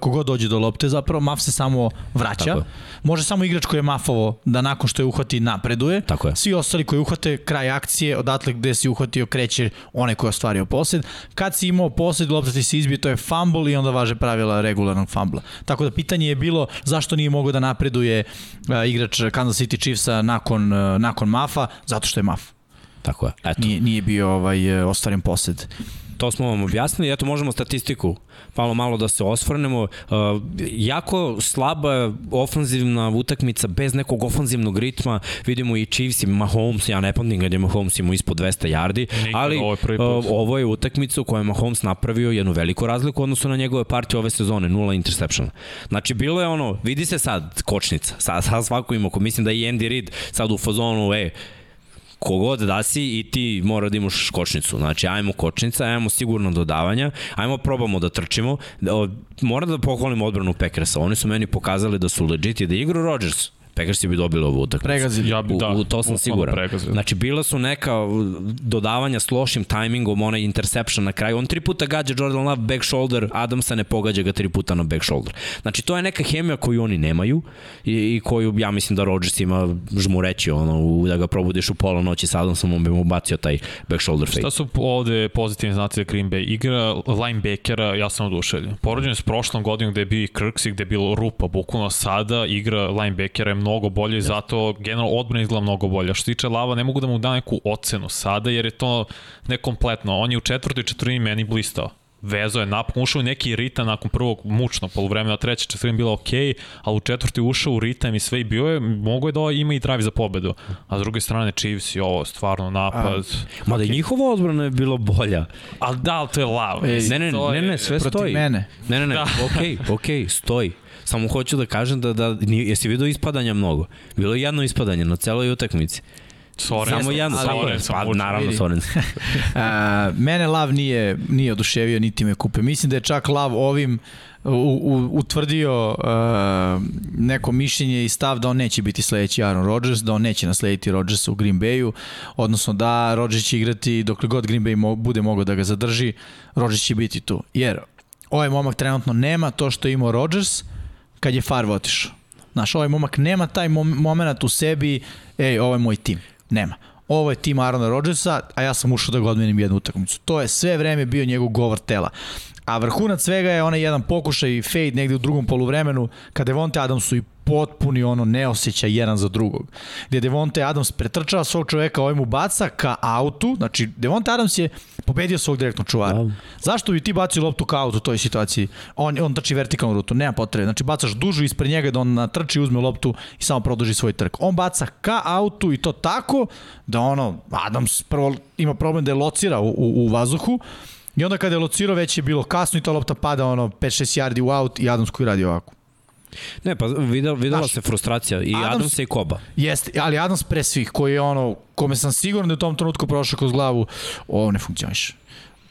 kogod dođe do lopte, zapravo maf se samo vraća. Može samo igrač koji je mafovo da nakon što je uhvati napreduje. Tako je. Svi ostali koji uhvate kraj akcije, odatle gde si uhvatio kreće onaj koji je ostvario posed. Kad si imao posed, lopta ti se izbije, to je fumble i onda važe pravila regularnog fumbla. Tako da pitanje je bilo zašto nije mogao da napreduje uh, igrač Kansas City Chiefsa nakon, uh, nakon mafa, zato što je maf. Tako je. Eto. Nije, nije bio ovaj, ostvaren posed to smo vam objasnili, eto možemo statistiku malo malo da se osvrnemo. Uh, jako slaba ofanzivna utakmica bez nekog ofanzivnog ritma. Vidimo i Chiefs i Mahomes, ja ne pamtim kad je Mahomes imao ispod 200 yardi, Nikad, ali ovo je, uh, ovo je utakmica u kojoj je Mahomes napravio jednu veliku razliku odnosno na njegove partije ove sezone, nula interception. Znači bilo je ono, vidi se sad kočnica, sad, sad svako ima, mislim da i Andy Reid sad u fazonu, e, kogod da si i ti mora da imaš kočnicu. Znači, ajmo kočnica, ajmo sigurno dodavanja, ajmo probamo da trčimo. O, Moram da pohvalim odbranu Packersa. Oni su meni pokazali da su legit i da igru Rodgers. Packersi bi dobili ovu utakmicu. Pregazili. Ja bi, da, u, u to sam siguran. pregazili. Znači, bila su neka dodavanja s lošim tajmingom, onaj interception na kraju. On tri puta gađa Jordan Love back shoulder, Adamsa ne pogađa ga tri puta na back shoulder. Znači, to je neka hemija koju oni nemaju i, i koju, ja mislim da Rodgers ima žmureći, ono, u, da ga probudiš u pola noći sa Adamsom, on bi mu bacio taj back shoulder fade. Šta su ovde pozitivni znaci za Green Bay? Igra linebackera, ja sam oduševljen. Poređen s prošlom godinom gde je bio i Kirksey, gde je bilo rupa, bukvalno sada igra linebackera je mnogo bolje i zato generalno odbrana izgleda mnogo bolje. Što se tiče Lava, ne mogu da mu dam neku ocenu sada, jer je to nekompletno. On je u četvrtoj četvrtini meni blistao vezo je napokon, ušao u neki ritam nakon prvog mučno poluvremena, treća četvrtina bila okej, okay, ali u četvrti ušao u ritam i sve i bio je, mogo je da ima i drive za pobedu. A s druge strane Chiefs i ovo, stvarno napad. A, mada i njihova odbrana je bilo bolja. Ali da, ali to je lav. Ej, ne, ne, ne, ne, sve stoji. mene. Ne, ne, ne, Da. okay, okej, okay, stoji. Samo hoću da kažem da, da jesi vidio ispadanja mnogo? Bilo je jedno ispadanje na celoj utakmici. Soren, Samo jedno, Soren, pa, učio. naravno vidi. Soren. [laughs] A, mene Lav nije, nije oduševio, niti me kupe. Mislim da je čak Lav ovim u, u, utvrdio uh, neko mišljenje i stav da on neće biti sledeći Aaron Rodgers, da on neće naslediti Rodgersa u Green Bayu, odnosno da Rodgers će igrati dokle god Green Bay mo, bude mogao da ga zadrži, Rodgers će biti tu. Jer ovaj momak trenutno nema to što je imao Rodgers kad je Favre otišao. Znaš, ovaj momak nema taj mom moment u sebi, ej, ovo je moj tim. Nema. Ovo je tim Arona Rodgersa, a ja sam ušao da ga odmenim jednu utakmicu. To je sve vreme bio njegov govor tela. A vrhunac svega je onaj jedan pokušaj fade negde u drugom poluvremenu kada Devonte Adamsu i potpuni ono neosjećaj jedan za drugog. Gde Devonte Adams pretrčava svog čoveka, ovaj mu baca ka autu, znači Devonte Adams je pobedio svog direktnog čuvara. Da. Zašto bi ti bacio loptu ka autu u toj situaciji? On, on trči vertikalnu rutu, nema potrebe. Znači bacaš dužu ispred njega da on natrči, uzme loptu i samo produži svoj trk. On baca ka autu i to tako da ono, Adams prvo ima problem da je locira u, u, u vazduhu, I onda kada je locirao već je bilo kasno i ta lopta pada ono 5-6 yardi u out i Adams koji radi ovako. Ne, pa videla, videla Znaš, se frustracija i Adams- Adamsa i Koba. Jeste, ali Adams pre svih koji je ono, kome sam siguran da je u tom trenutku prošao kroz glavu, ovo ne funkcioniše.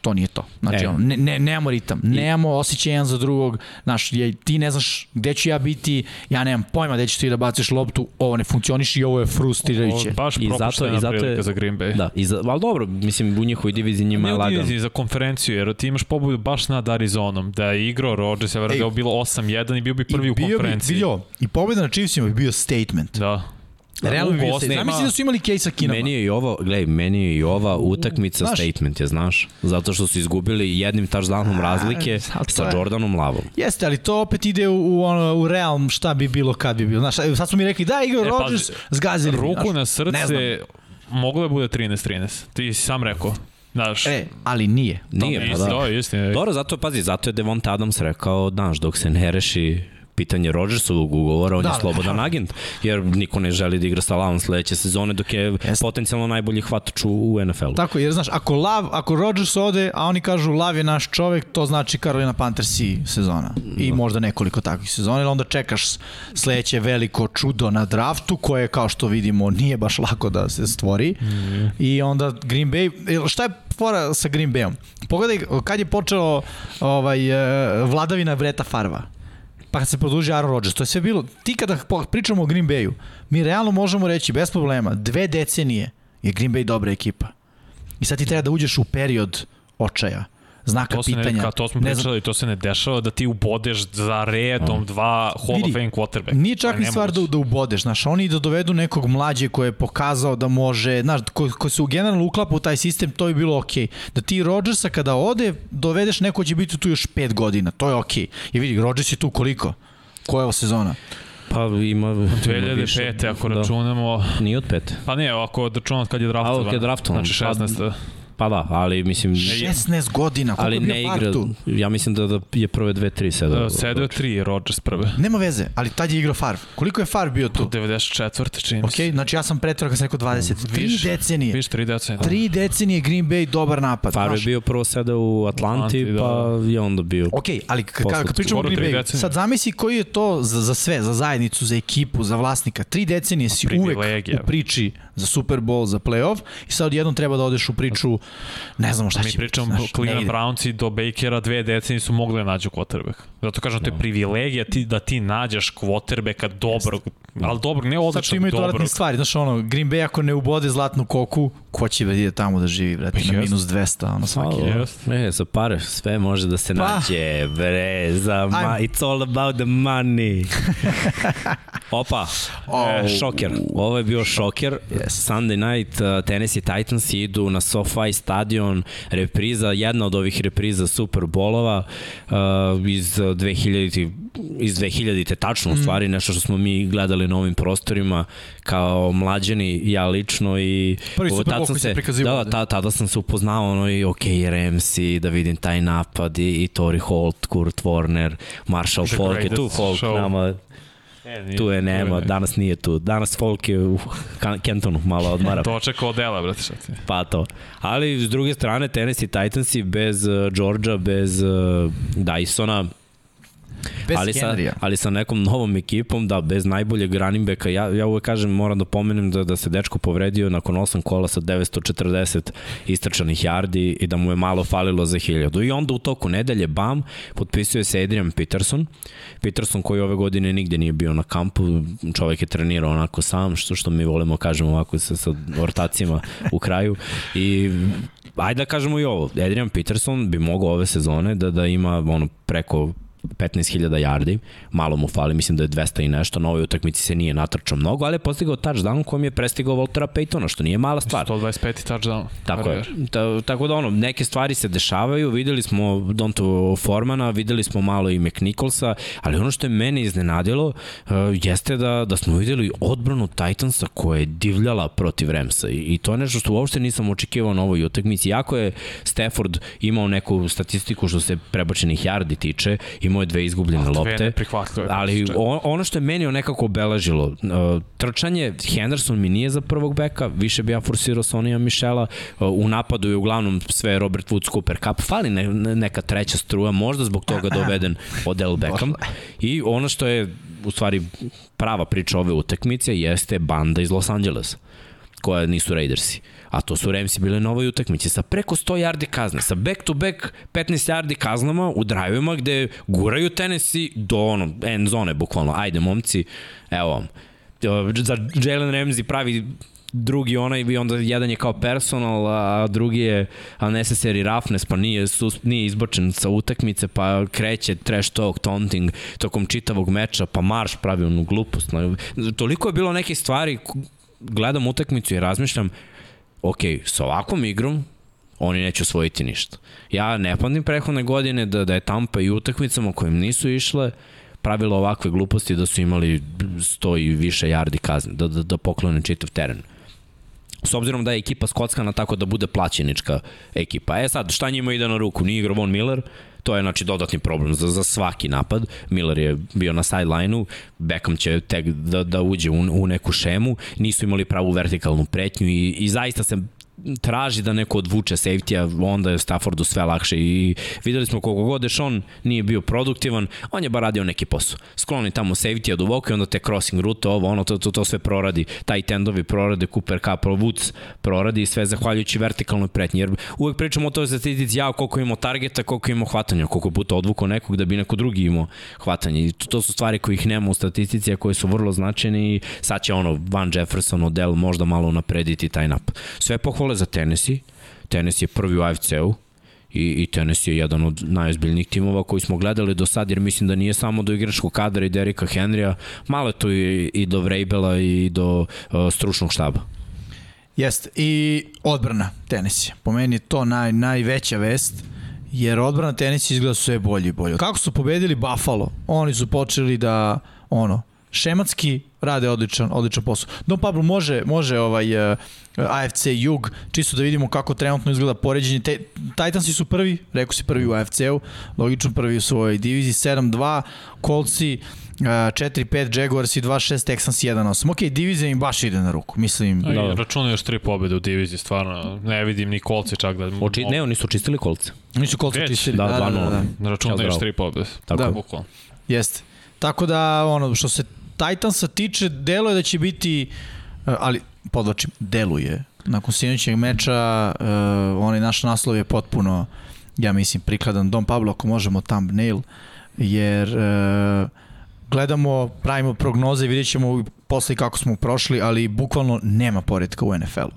To nije to. Znači, E. ono, ne, ne, nemamo ritam, nemamo osjećaj jedan za drugog, znaš, je, ti ne znaš gde ću ja biti, ja nemam pojma gde ćeš ti da baciš loptu, ovo ne funkcioniše i ovo je frustrirajuće. Ovo Baš I zato, propuštena i zato prilika je, za Green Bay. Da, i za, ali dobro, mislim, u njihovoj diviziji njima Ne je u lagano. diviziji za konferenciju, jer ti imaš pobudu baš nad Arizonom, da je igrao Rodgers, ja verujem da je bilo 8-1 i bio bi prvi I u bio bi, konferenciji. vidio, I pobjeda na Chiefsima bi bio statement. Da. Realno bi statement. ima- Zamisli da su imali Case sa Kinama. Meni je i ovo, gledaj, meni je i ova utakmica Znaš- statement, je, znaš? Zato što su izgubili jednim touchdownom razlike to sa Jordanom Lavom. Jeste, ali to opet ide u, u, ono, u realm šta bi bilo kad bi bilo. Znaš, sad su mi rekli da igrao E, Rodgers, pazi, zgazili. Ruku znaš. na srce, moglo je bude 13-13. Ti si sam rekao. Znaš, E, ali nije. Nije, pa mi- da. To je istina. Dobro, zato pazi, zato je Devonta Adams rekao, znaš, dok se ne reši pitanje Rodgersovog ugovora, on Da, je da. slobodan agent, jer niko ne želi da igra sa Lavom sledeće sezone, dok je Jeste. potencijalno najbolji hvatač u, u NFL-u. Tako, jer znaš, ako, Lav, ako Rodgers ode, a oni kažu Lav je naš čovek, to znači Carolina Panthers i sezona. I možda nekoliko takvih sezona, ili onda čekaš sledeće veliko čudo na draftu, koje kao što vidimo nije baš lako da se stvori. I onda Green Bay, šta je fora sa Green Bayom? Pogledaj kad je počelo ovaj, eh, vladavina Vreta Farva pa kad se produži Aaron Rodgers, to je sve bilo, ti kada pričamo o Green Bayu, mi realno možemo reći bez problema, dve decenije je Green Bay dobra ekipa. I sad ti treba da uđeš u period očaja, znaka To ne, pitanja. ka, to smo Ne znam- pričali, to se ne dešava da ti ubodeš za redom dva Hall Vidi, of Fame quarterback. Nije čak ni stvar da, da ubodeš, znaš, oni da dovedu nekog mlađe koji je pokazao da može, znaš, ko, ko se u generalno uklapa u taj sistem, to je bilo okej. Da ti Rodgersa kada ode, dovedeš neko ko će biti tu još pet godina, to je okej. I vidi, Rodgers je tu koliko? Koja je ovo sezona? Pa ima... ima više. 2005. ako Da. računamo, Nije od pet. pa ne, ako računamo kad je draftovan. A, kad je draftovan, Znači pa- 16. Pa da, ali mislim... 16 godina, koliko ali je bio ne igra, tu? ja mislim da, da je prve dve, tri sada. Uh, sedeo je tri Rodgers prve. Nema veze, ali tad je igrao Favre. Koliko je Favre bio tu? 94. čini mi Ok, se. znači ja sam pretrao kad sam rekao 20. Tri Više, decenije. Viš, tri decenije. Tri decenije Green Bay dobar napad. Favre je bio prvo sada u Atlanti, Atlanti, da. pa je onda bio... Ok, ali k- Posle kad pričamo o Green Bayu, decenije. sad zamisli koji je to za, za sve, za zajednicu, za ekipu, za vlasnika. Tri decenije si uvek u priči za Super Bowl, za playoff i sad odjednom treba da odeš u priču, ne znamo šta Mi će pričamo biti, znaš, ne Cleveland ide. Brownsi do Bakera dve decenije su mogli da nađu quarterback. Zato kažem, to je privilegija ti, da ti nađeš quarterbacka dobrog, ali dobrog, ne Sad što odličnog, imaju dobrog. dodatne stvari, znaš ono, Green Bay ako ne ubode zlatnu koku, ko će da ide tamo da živi, brate, Pa na jest. minus 200, ono svaki. Halo. Jest. Ne, za pare, sve može da se Pa. nađe, bre, za ma, it's all about the money. [laughs] Opa, Oh. e, šoker, ovo je bio šoker. Yes. Sunday night, uh, Tennessee Titans idu na SoFi stadion, repriza, jedna od ovih repriza Super Bolova uh, iz 2000 iz 2000-te, tačno u stvari, nešto što smo mi gledali na ovim prostorima kao mlađani, ja lično i Prvi tad Bowl sam koji se da, ta, tada sam se upoznao ono i ok, Ramsey, da vidim taj napad i, i Tori Holt, Kurt Warner, Marshall Falk je tu, Falk show. nama, E, tu je nema, ne. danas nije tu, danas Falk je u Kentonu, malo odmara. [laughs] To očekao od dela, brate, šta ti. Pa to. Ali s druge strane Tennessee Titansi bez uh, Georgia, bez uh, Dysona, Bez ali sa, Henrya. ali sa nekom novom ekipom, da, bez najboljeg running backa, ja, ja uvek kažem, moram da pomenem da, da se dečko povredio nakon 8 kola sa 940 istračanih yardi i da mu je malo falilo za 1000. I onda u toku nedelje, bam, potpisuje se Adrian Peterson. Peterson koji ove godine nigde nije bio na kampu, čovek je trenirao onako sam, što, što mi volimo kažemo ovako sa, sa ortacima u kraju. I ajde da kažemo i ovo, Adrian Peterson bi mogao ove sezone da, da ima ono preko 15.000 yardi, malo mu fali, mislim da je 200 i nešto, na ovoj utakmici se nije natrčao mnogo, ali je postigao touchdown kojim je prestigao Voltera Paytona, što nije mala stvar. 125 touchdown. Tako je. Ta, tako da ono, neke stvari se dešavaju, videli smo Dontu Formana, videli smo malo i McNicholsa, ali ono što je mene iznenadilo uh, jeste da, da smo videli odbranu Titansa koja je divljala protiv Ramsa i, i to je nešto što uopšte nisam očekivao na ovoj utakmici. Jako je Stafford imao neku statistiku što se prebačenih yardi tiče, imao je dve izgubljene Dve lopte. Ali on, ono što je meni nekako obeležilo, uh, trčanje, Henderson mi nije za prvog beka, više bi ja forsirao Sonija Mišela, uh, u napadu je uglavnom sve Robert Woods, Cooper Cup, fali ne, ne- neka treća struja, možda zbog toga [laughs] doveden Odell Beckham. I ono što je u stvari prava priča ove utakmice jeste banda iz Los Angelesa koja nisu Raidersi. A to su Ramsi bile na ovoj utakmici sa preko 100 yardi kazne, sa back to back 15 yardi kaznama u drajevima gde guraju Tennessee do ono, end zone bukvalno. Ajde momci, evo vam. Za Jalen Ramsey pravi drugi onaj i onda jedan je kao personal, a drugi je unnecessary roughness, pa nije, sus, nije izbačen sa utakmice, pa kreće trash talk, taunting tokom čitavog meča, pa marš pravi onu glupost. Toliko je bilo neke stvari, gledam utakmicu i razmišljam, ok, sa ovakvom igrom oni neće osvojiti ništa. Ja ne pamtim prehodne godine da, da je Tampa i utakmicama kojim nisu išle pravila ovakve gluposti da su imali 100 i više yardi kazne, da, da, da poklone čitav teren. S obzirom da je ekipa skockana tako da bude plaćenička ekipa. E sad, šta njima ide na ruku? Nije igrao Von Miller, to je znači dodatni problem za, za svaki napad. Miller je bio na sideline-u, Beckham će tek da, da uđe u, u neku šemu, nisu imali pravu vertikalnu pretnju i, i zaista se traži da neko odvuče safety-a, onda je Staffordu sve lakše i videli smo koliko god Dešon nije bio produktivan, on je bar radio neki posao. Skloni tamo safety-a duboko i onda te crossing rute, ovo, ono, to, to, to sve proradi. Taj tendovi prorade, Cooper Cup, Woods proradi i sve zahvaljujući vertikalnoj pretnji. Jer uvek pričamo o toj statistici, ja koliko imamo targeta, koliko imamo hvatanja, koliko puta odvukao nekog da bi neko drugi imao hvatanje. I to, to su stvari kojih nema u statistici, a koje su vrlo značajne i sad će ono Van Jefferson, Odell možda malo naprediti taj napad. Sve pohvale za Tennessee. Tennessee je prvi u AFC-u i, i Tennessee je jedan od najozbiljnijih timova koji smo gledali do sad, jer mislim da nije samo do igračkog kadra i Derika Henrya, malo je tu i, i do Vrabela i do uh, stručnog štaba. Jeste. I odbrana Tennessee. Po meni je to naj, najveća vest jer odbrana Tennessee izgleda sve bolje i bolje. Kako su pobedili Buffalo? Oni su počeli da ono šematski rade odličan, odličan posao. Don Pablo može, može ovaj uh, AFC Jug, čisto da vidimo kako trenutno izgleda poređenje. Te, Titansi su prvi, rekao si prvi u AFC-u, logično prvi u svojoj diviziji, 7-2, Coltsi uh, 4-5, Jaguars i 2-6, Texans 1-8. Ok, divizija im baš ide na ruku, mislim. Da. Da. Računaju još tri pobede u diviziji, stvarno. Ne vidim ni kolce čak da... Oči, ne, oni su čistili kolce. Oni su Coltsi čistili. da, Da, da, da, 2:0. da. Računaju još tri pobede. Tako Da. je. Bukvalno. Jeste. Tako da, ono, što se Titansa tiče, delo je da će biti E, ali podlačim, deluje. Nakon sinoćeg meča, uh, onaj naš naslov je potpuno, ja mislim, prikladan. Dom Pablo, ako možemo thumbnail, jer uh, gledamo, pravimo prognoze, vidjet ćemo posle kako smo prošli, ali bukvalno nema poredka u NFL-u.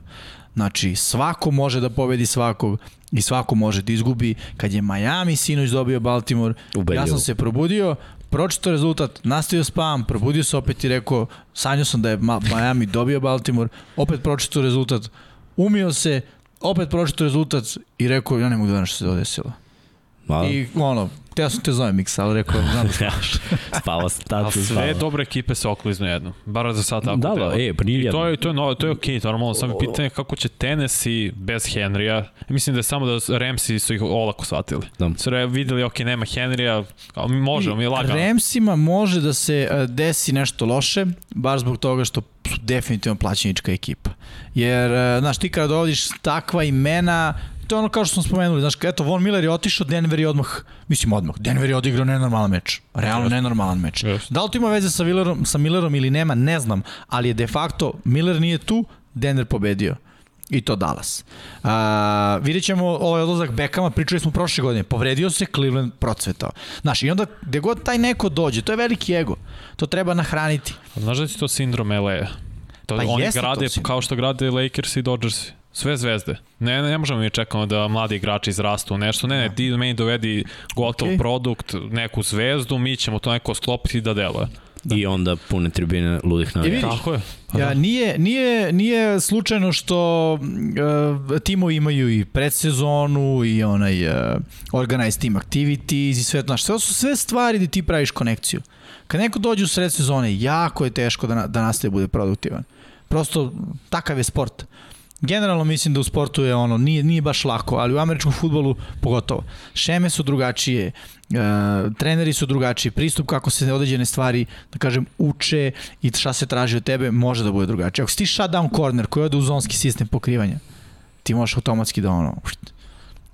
Znači, svako može da pobedi svakog i svako može da izgubi. Kad je Miami sinoć dobio Baltimore, Ubedljivo. ja sam se probudio, pročito rezultat, nastavio spavam, probudio se opet i rekao, sanjao sam da je Miami dobio Baltimore, opet pročito rezultat, umio se, opet pročito rezultat i rekao, ja ne mogu da što se desilo. Malo. I ono, ja sam te zovem Miksa, ali rekao, znam da [laughs] spavaš. Spava se tato. Sve spava. dobre ekipe se okliznu jedno. Bar za sad tako. Da, da, e, pa nije jedno. To je, to je, no, to je okej, okay, normalno. Samo pitanje kako će Tennessee bez Henrya. Mislim da je samo da Ramsi su ih olako shvatili. Da. Su re, videli, ok, nema Henrya, ali možemo, mi je lagano. Ramsima može da se e, desi nešto loše, baš zbog toga što su definitivno plaćenička ekipa. Jer, e, znaš, ti kada dovodiš takva imena, to je ono kao što smo spomenuli, znaš, eto, Von Miller je otišao, Denver je odmah, mislim odmah, Denver je odigrao nenormalan meč, realno nenormalan meč. Yes. Da li to ima veze sa Millerom, sa Millerom ili nema, ne znam, ali je de facto, Miller nije tu, Denver pobedio. I to Dallas. Uh, vidjet ćemo ovaj odlazak Bekama, pričali smo prošle godine, povredio se, Cleveland procvetao. Znaš, i onda gde god taj neko dođe, to je veliki ego, to treba nahraniti. Znaš da ti to sindrom LA? To, pa oni grade kao što grade Lakers i Dodgers. Sve zvezde. Ne, ne, ne možemo mi čekamo da mladi igrači izrastu u nešto. Ne, ne, ti meni dovedi gotov okay. produkt, neku zvezdu, mi ćemo to neko sklopiti da deluje. Da. I onda pune tribine ludih navijača. Tako je. Pa ja, da. nije, nije, nije slučajno što uh, timovi imaju i predsezonu i onaj uh, organized team activities i sve to. Znaš, sve su sve stvari gde ti praviš konekciju. Kad neko dođe u sred sezone, jako je teško da, na, da nastaje bude produktivan. Prosto, takav je sport. Generalno mislim da u sportu je ono, nije, nije baš lako, ali u američkom futbolu pogotovo. Šeme su drugačije, e, treneri su drugačiji, pristup kako se određene stvari, da kažem, uče i šta se traži od tebe može da bude drugačije. Ako si ti shutdown corner koji ode u zonski sistem pokrivanja, ti možeš automatski da ono,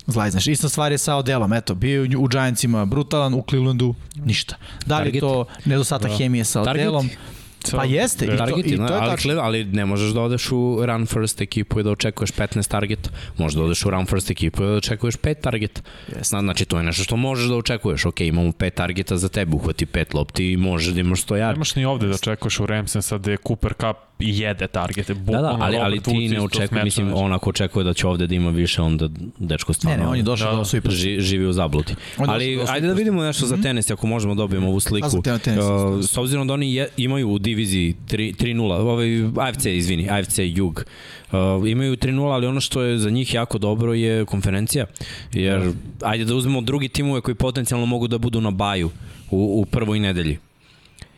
zlajzneš. Ista stvar je sa Odelom, eto, bio u Giantsima brutalan, u Clevelandu ništa. Da li to nedostatak da. hemije sa Odelom? Target Pa jeste, i to, i to je ali, tačno. ali ne možeš da odeš u run first ekipu i da očekuješ 15 targeta. Možeš da odeš u run first ekipu i da očekuješ 5 targeta. Jeste. Znači, to je nešto što možeš da očekuješ. Ok, imamo 5 targeta za tebe, uhvati 5 lopti i možeš da imaš 100 yardi. Nemaš ni ovde da očekuješ u Ramsen sad da je Cooper Cup i jede targete. Da, da, ali, ali ti ne očekuje, mislim, on ako očekuje da će ovde da ima više, onda dečko stvarno ne, ne, on je došao da, da, da ži, živi u zabluti. Ali ajde da vidimo nešto za mhm. tenis, ako možemo da dobijemo ovu sliku. A za tenis, uh, s obzirom da oni je, imaju u diviziji 3-0, ovaj AFC, izvini, AFC Jug, Uh, imaju 3-0, ali ono što je za njih jako dobro je konferencija, jer ajde da uzmemo drugi timove koji potencijalno mogu da budu na baju u, u prvoj nedelji.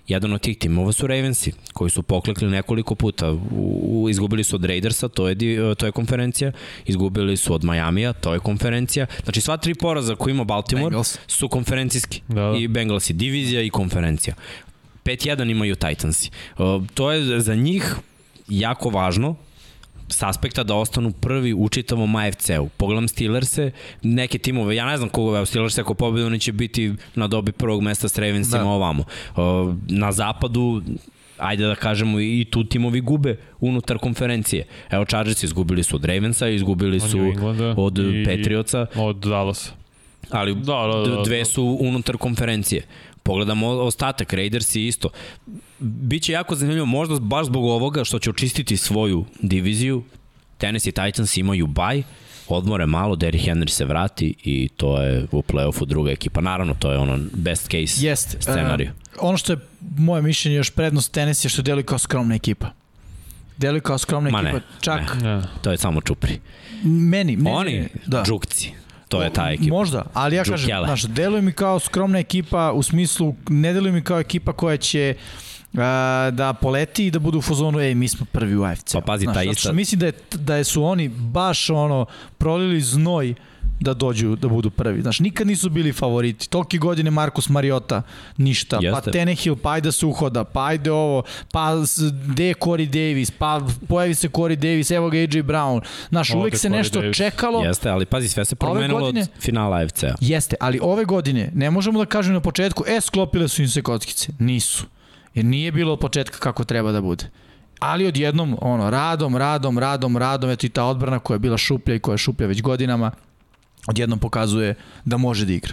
Jedan od tih timova su Ravensi, koji su poklekli nekoliko puta. U, u, izgubili su od Raidersa, to je, to je konferencija. Izgubili su od Majamija, to je konferencija. Znači sva tri poraza koje ima Baltimore Bengals. su konferencijski. Da, da. I Bengalsi, divizija i konferencija. 5-1 imaju Titansi. Uh, to je za njih jako važno, s aspekta da ostanu prvi u čitavom AFC-u. Pogledam Steelers-e, neke timove, ja ne znam koga, Steelers ako pobedu, oni će biti na dobi prvog mesta s Ravensima da. ovamo. Na zapadu ajde da kažemo i tu timovi gube unutar konferencije. Evo Chargers izgubili su od Ravensa, izgubili su od Patriotsa. Od Dallas. Ali da, da, da, da. dve su unutar konferencije. Pogledamo ostatak, Raiders i isto. Biće jako zanimljivo, možda baš zbog ovoga što će očistiti svoju diviziju. Tennessee Titans imaju baj, odmore malo, Derrick Henry se vrati i to je u play-offu druga ekipa. Naravno, to je ono best case Jest. scenariju. Uh, ono što je moje mišljenje još prednost Tennessee je što deli kao skromna ekipa. Deli kao skromna Ma ekipa. Ne, čak... Ne. To je samo čupri. Meni, meni Oni, da. džukci to je ta ekipa. Možda, ali ja kažem, znaš, deluje mi kao skromna ekipa u smislu, ne deluje mi kao ekipa koja će uh, da poleti i da budu u fazonu, ej, mi smo prvi u AFC. Pa pazi, ta ista... Mislim da, je, da su oni baš ono, prolili znoj uh, da dođu, da budu prvi. Znaš, nikad nisu bili favoriti. Toliki godine Marcus Mariota, ništa. Pa Jeste. Pa Tenehill, pa ajde se uhoda, pa ajde ovo, pa gde je Corey Davis, pa pojavi se Corey Davis, evo ga AJ Brown. Znaš, Ovde uvek se Corey nešto Davis. čekalo. Jeste, ali pazi, sve se promenilo godine, od finala AFC-a. Jeste, ali ove godine ne možemo da kažemo na početku, e, sklopile su im se kockice. Nisu. Jer nije bilo od početka kako treba da bude ali odjednom, ono, radom, radom, radom, radom, eto i ta odbrana koja je bila šuplja i koja je šuplja već godinama, odjednom pokazuje da može da igra.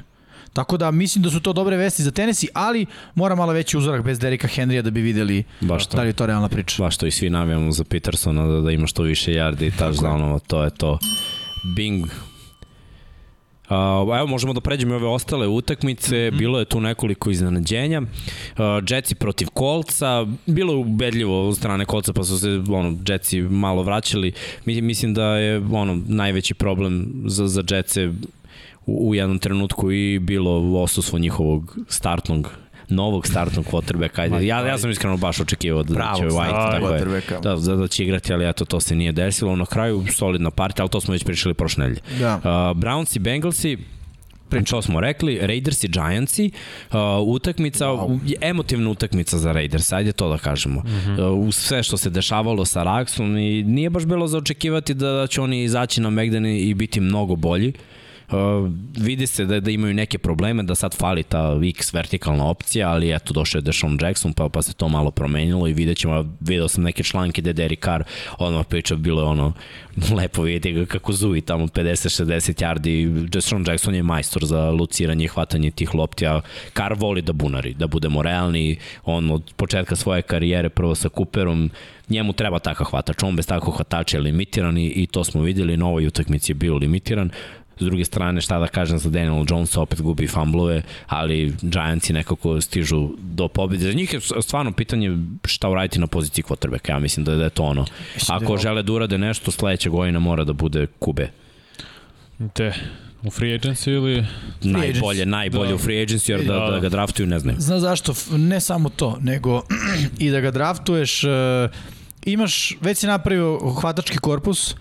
Tako da mislim da su to dobre vesti za tenesi, ali mora malo veći uzorak bez Derika Henrya da bi videli Baš to. da li je to realna priča. Baš to i svi navijamo za Petersona da, da ima što više yardi i touchdownova, to je to. Bing, Uh, evo možemo da pređemo ove ostale utakmice, mm -hmm. bilo je tu nekoliko iznenađenja. Uh, Jetsi protiv Kolca, bilo je ubedljivo od strane Kolca pa su se ono, Jetsi malo vraćali. Mislim da je ono najveći problem za, za Jetsi u, u jednom trenutku i bilo osustvo njihovog startnog novog startnog quarterbacka. Ajde, ja, ja sam iskreno baš očekivao da, Pravo, će White tako je, da, da, da će igrati, ali eto, to se nije desilo. Na kraju solidna partija, ali to smo već pričali prošle nedelje. Da. Uh, Browns i Bengalsi, Pričao smo rekli, Raiders i Giantsi, uh, utakmica, wow. emotivna utakmica za Raiders, ajde to da kažemo. Mm -hmm. uh, sve što se dešavalo sa Raxom i nije baš bilo za očekivati da će oni izaći na Megdani i biti mnogo bolji. Uh, Uh, vidi se da, da imaju neke probleme, da sad fali ta X vertikalna opcija, ali eto, došao je Deshaun Jackson, pa, pa se to malo promenilo i vidjet ćemo, vidio sam neke članke gde Derek Carr odmah priča, bilo je ono, [laughs] lepo vidjeti ga kako zuvi tamo 50-60 yardi, Deshaun Jackson je majstor za luciranje i hvatanje tih lopti, a Carr voli da bunari, da budemo realni, on od početka svoje karijere prvo sa Cooperom, njemu treba takav hvatač, on bez takvog hvatača je limitiran i, i to smo videli, na ovoj utakmici je bio limitiran. S druge strane, šta da kažem za Daniel Jones, opet gubi famblove, ali Giantsi nekako stižu do pobjede. Za njih je stvarno pitanje šta uraditi na poziciji quarterbacka. Ja mislim da, da je to ono. Da Ako žele da urade nešto, sledeća godina mora da bude kube. Te, U free agency ili... Najbolje, najbolje da. u free agency, jer da, da, da ga draftuju ne znaju. Zna zašto? Ne samo to, nego [clears throat] i da ga draftuješ, uh, imaš, već si napravio hvatački korpus,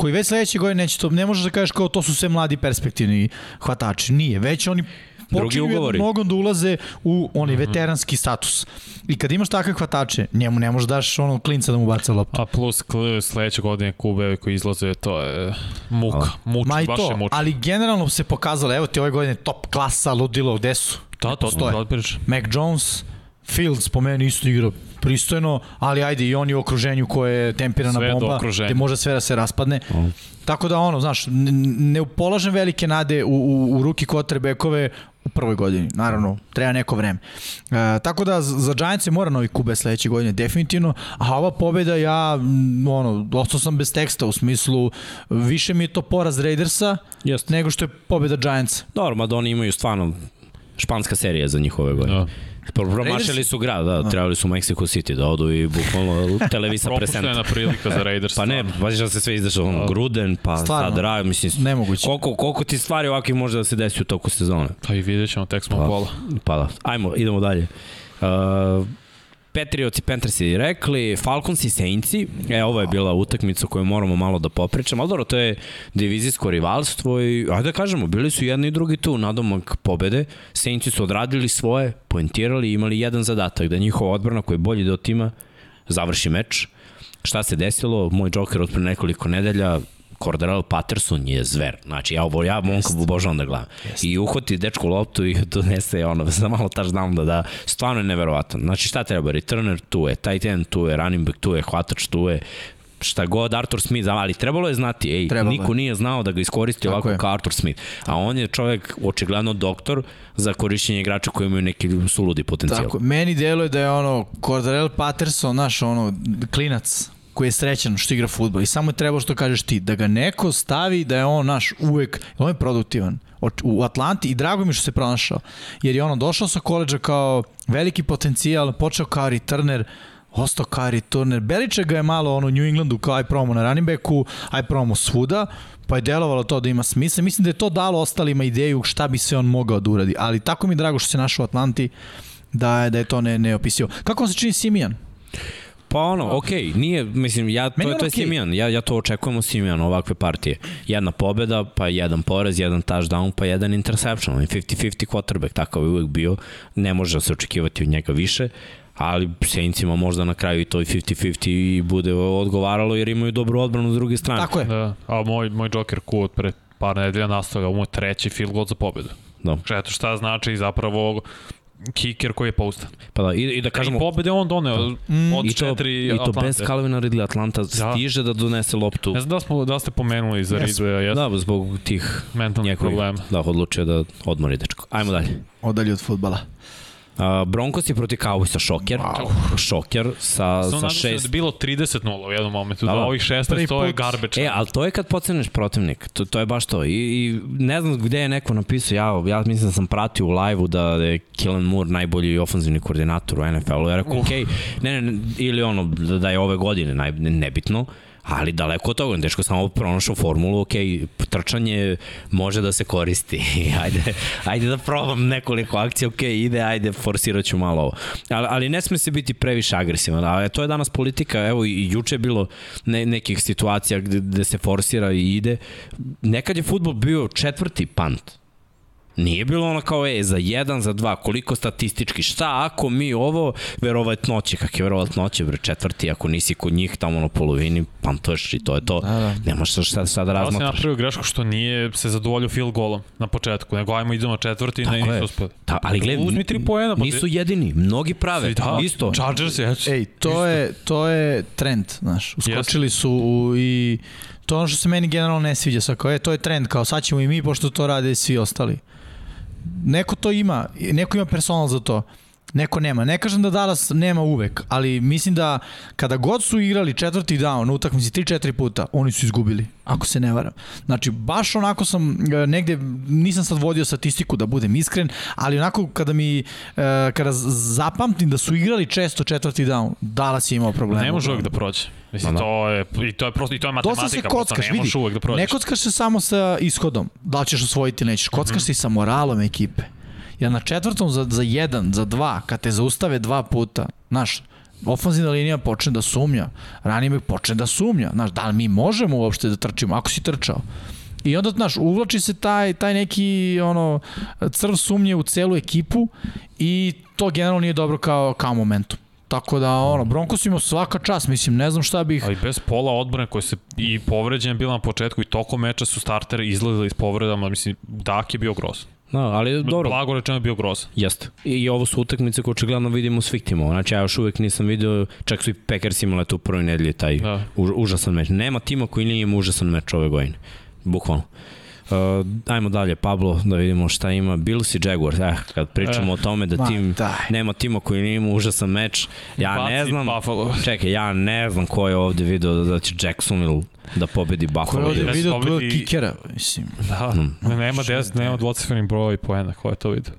koji već sledeće godine neće to, ne možeš da kažeš kao to su sve mladi perspektivni hvatači. Nije, već oni počinju jednom nogom da ulaze u onaj -hmm. veteranski status. I kad imaš takve hvatače, njemu ne možeš daš ono klinca da mu baca loptu. A plus sledeće godine kube koji izlaze, to je muka. Muč, Ma i baš to, je muč. ali generalno se pokazalo, evo ti ove godine top klasa, ludilo, gde su? Da, to, to, to, Mac Jones, Fields po meni isto igra pristojno, ali ajde i oni u okruženju koje je tempirana sve bomba, gde može sve da se raspadne. Mm. Tako da ono, znaš, ne polažem velike nade u, u, u ruki quarterbackove u prvoj godini. Naravno, treba neko vreme. E, tako da za Giants se mora novi kube sledeće godine, definitivno. A ova pobeda, ja, ono, ostao sam bez teksta u smislu, više mi je to poraz Raidersa Just. nego što je pobeda Giants. Dobro, mada oni imaju stvarno španska serija za njihove godine. Da. Promašili su grad, da, da, trebali su u Mexico City da odu i bukvalno televisa presenta. Propuštena prilika za Raiders. pa ne, pa da se sve izdešao, on, da. Gruden, pa Stvarno, sad Raj, mislim, nemoguće. Koliko, koliko ti stvari ovakvih može da se desi u toku sezone? Pa i vidjet ćemo, tek smo pa, pola. Pa da, ajmo, idemo dalje. Uh, Patriots i Panthers i rekli, Falcons i Saintsi, e, ovo je bila utakmica koju moramo malo da popričamo, ali dobro, to je divizijsko rivalstvo i, ajde da kažemo, bili su jedni i drugi tu, nadomak pobede, Saintsi su odradili svoje, poentirali i imali jedan zadatak, da njihova odbrana koji je bolji do tima završi meč. Šta se desilo? Moj džoker od pre nekoliko nedelja Cordell Patterson je zver. Znači, ja, ovo, ja momka obožavam da gledam. Jest. I uhvati dečku loptu i [laughs] donese ono, za malo touchdown da da. Stvarno je neverovatan. Znači, šta treba? Returner tu je, tight end tu je, running back tu je, hvatač tu je, šta god Arthur Smith, ali trebalo je znati, ej, trebalo niko je. nije znao da ga iskoristi Tako ovako je. kao Arthur Smith. A on je čovek očigledno doktor za korišćenje igrača koji imaju neki suludi potencijal. Tako, meni deluje da je ono Cordell Patterson, naš ono klinac koji je srećan što igra futbol i samo je trebalo što kažeš ti, da ga neko stavi da je on naš uvek, on je produktivan u Atlanti i drago mi što se pronašao, jer je ono došao sa koleđa kao veliki potencijal, počeo kao returner, ostao kao returner, Beliček ga je malo ono u New Englandu kao aj promo na running backu, aj promo svuda, pa je delovalo to da ima smisla. Mislim da je to dalo ostalima ideju šta bi sve on mogao da uradi, ali tako mi je drago što se našao u Atlanti da je, da je to ne, neopisio. Kako vam se čini Simijan? Pa ono, okej, okay, nije, mislim, ja, to, je, to je okay. Simijan, ja, ja to očekujem u Simijan, ovakve partije. Jedna pobeda, pa jedan poraz, jedan touchdown, pa jedan interception, 50-50 quarterback, takav je uvek bio, ne može se očekivati od njega više, ali Saintsima možda na kraju i to 50-50 bude odgovaralo jer imaju dobru odbranu s druge strane. Tako je. Da, a moj, moj Joker Q od pre par nedelja nastavlja, ovo je treći field goal za pobedu. Da. Eto šta znači zapravo kiker koji je poustan. Pa da, i, i da Kažemo, kažemo, I pobede on doneo Mm, od i to, četiri i to Atlante. bez Calvina Ridley Atlanta stiže da donese loptu. Ne znam da, smo, da ste pomenuli za Jesmo. Ridleya, jesmo? Da, zbog tih Mentalnih problema. da, odlučio da odmori dečko. Ajmo dalje. Odalje od futbala. Uh, Broncos je protiv Cowboysa šoker. Wow. Šoker sa, Samo sa da je šest bilo 30-0 u jednom momentu, Da, da, da. ovih 16 Prvi to je garbage. E, ali to je kad poceneš protivnik, to, to je baš to. I, I ne znam gde je neko napisao, ja, ja mislim da sam pratio u live-u da je Kellen Moore najbolji ofenzivni koordinator u NFL-u. Ja rekao, okej, ne, ne, ne, ili ono, da da je ove godine, naj, ne, nebitno, ali daleko od toga, dečko samo pronašao formulu, ok, trčanje može da se koristi, [laughs] ajde, ajde da probam nekoliko akcija, ok, ide, ajde, forsirat ću malo ovo. Ali, ali ne sme se biti previše agresivan, a to je danas politika, evo i juče je bilo ne, nekih situacija gde, gde se forsira i ide. Nekad je futbol bio četvrti pant, Nije bilo ono kao, e, za jedan, za dva, koliko statistički, šta ako mi ovo, verovatnoće, kak je verovatnoće, bre, četvrti, ako nisi kod njih tamo na polovini, pantuješ i to je to. Da, da. Nemaš šta, šta, šta da Da li si razmatraš. napravio grešku što nije se zadovoljio field golom na početku, nego ajmo idemo četvrti i ne Tako je. nisu uspeli. Da, ali gledaj, Uzmi tri poena, pa nisu jedini, mnogi prave, Da, isto. Chargers je. Ej, to je, to je trend, znaš. Uskočili su u, i to je ono što se meni generalno ne sviđa. Sad, kao, e, to je trend, kao sad ćemo i mi, pošto to rade i svi ostali. Neko to ima, neko ima personal za to. Neko nema. Ne kažem da Dallas nema uvek, ali mislim da kada god su igrali četvrti down na utakmici 3-4 puta, oni su izgubili, ako se ne varam. Znači, baš onako sam e, negde, nisam sad vodio statistiku da budem iskren, ali onako kada mi, e, kada zapamtim da su igrali često četvrti down, Dallas je imao problema. Ne može uvek da prođe. Mislim, Ma da. to je, i to je prosto, i to je Dosta matematika, se prosto kockaš, ne vidi. možeš uvek da prođeš. Ne kockaš se samo sa ishodom, da li ćeš osvojiti ili nećeš. Kockaš se i sa moralom ekipe. Jer na četvrtom za, za jedan, za dva, kad te zaustave dva puta, znaš, ofenzivna linija počne da sumnja, ranije mi počne da sumnja, znaš, da li mi možemo uopšte da trčimo, ako si trčao. I onda, znaš, uvlači se taj, taj neki ono, crv sumnje u celu ekipu i to generalno nije dobro kao, kao momentum. Tako da, ono, Broncos ima svaka čast, mislim, ne znam šta bih... Ali bez pola odbrane koji se i povređen bila na početku i tokom meča su starteri izlazili s povredama, mislim, Dak je bio grozan. Da, ali dobro, Blago rečeno je bio grozan. Jeste. I, I ovo su utakmice koje očigledno vidimo u svih timova. Znači, ja još uvek nisam video, čak su i Packers imali tu prvoj nedelji taj Da. už, užasan meč. Nema tima koji nije imao užasan meč ove godine. Bukvalno. Uh, ajmo dalje, Pablo, da vidimo šta ima. Bills i Jaguars, eh, kad pričamo Eh, o tome da ma tim daj. nema tima koji nije imao užasan meč, ja ne Baci znam, Buffalo. [laughs] čekaj, ja ne znam ko je ovde video da, da će Jacksonville da pobedi Ko je Buffalo. ovde video pobedi- tvojeg kikera, mislim. Da, Mm. nema, des, nema dvocifrenih broj poena, ko je to vidio?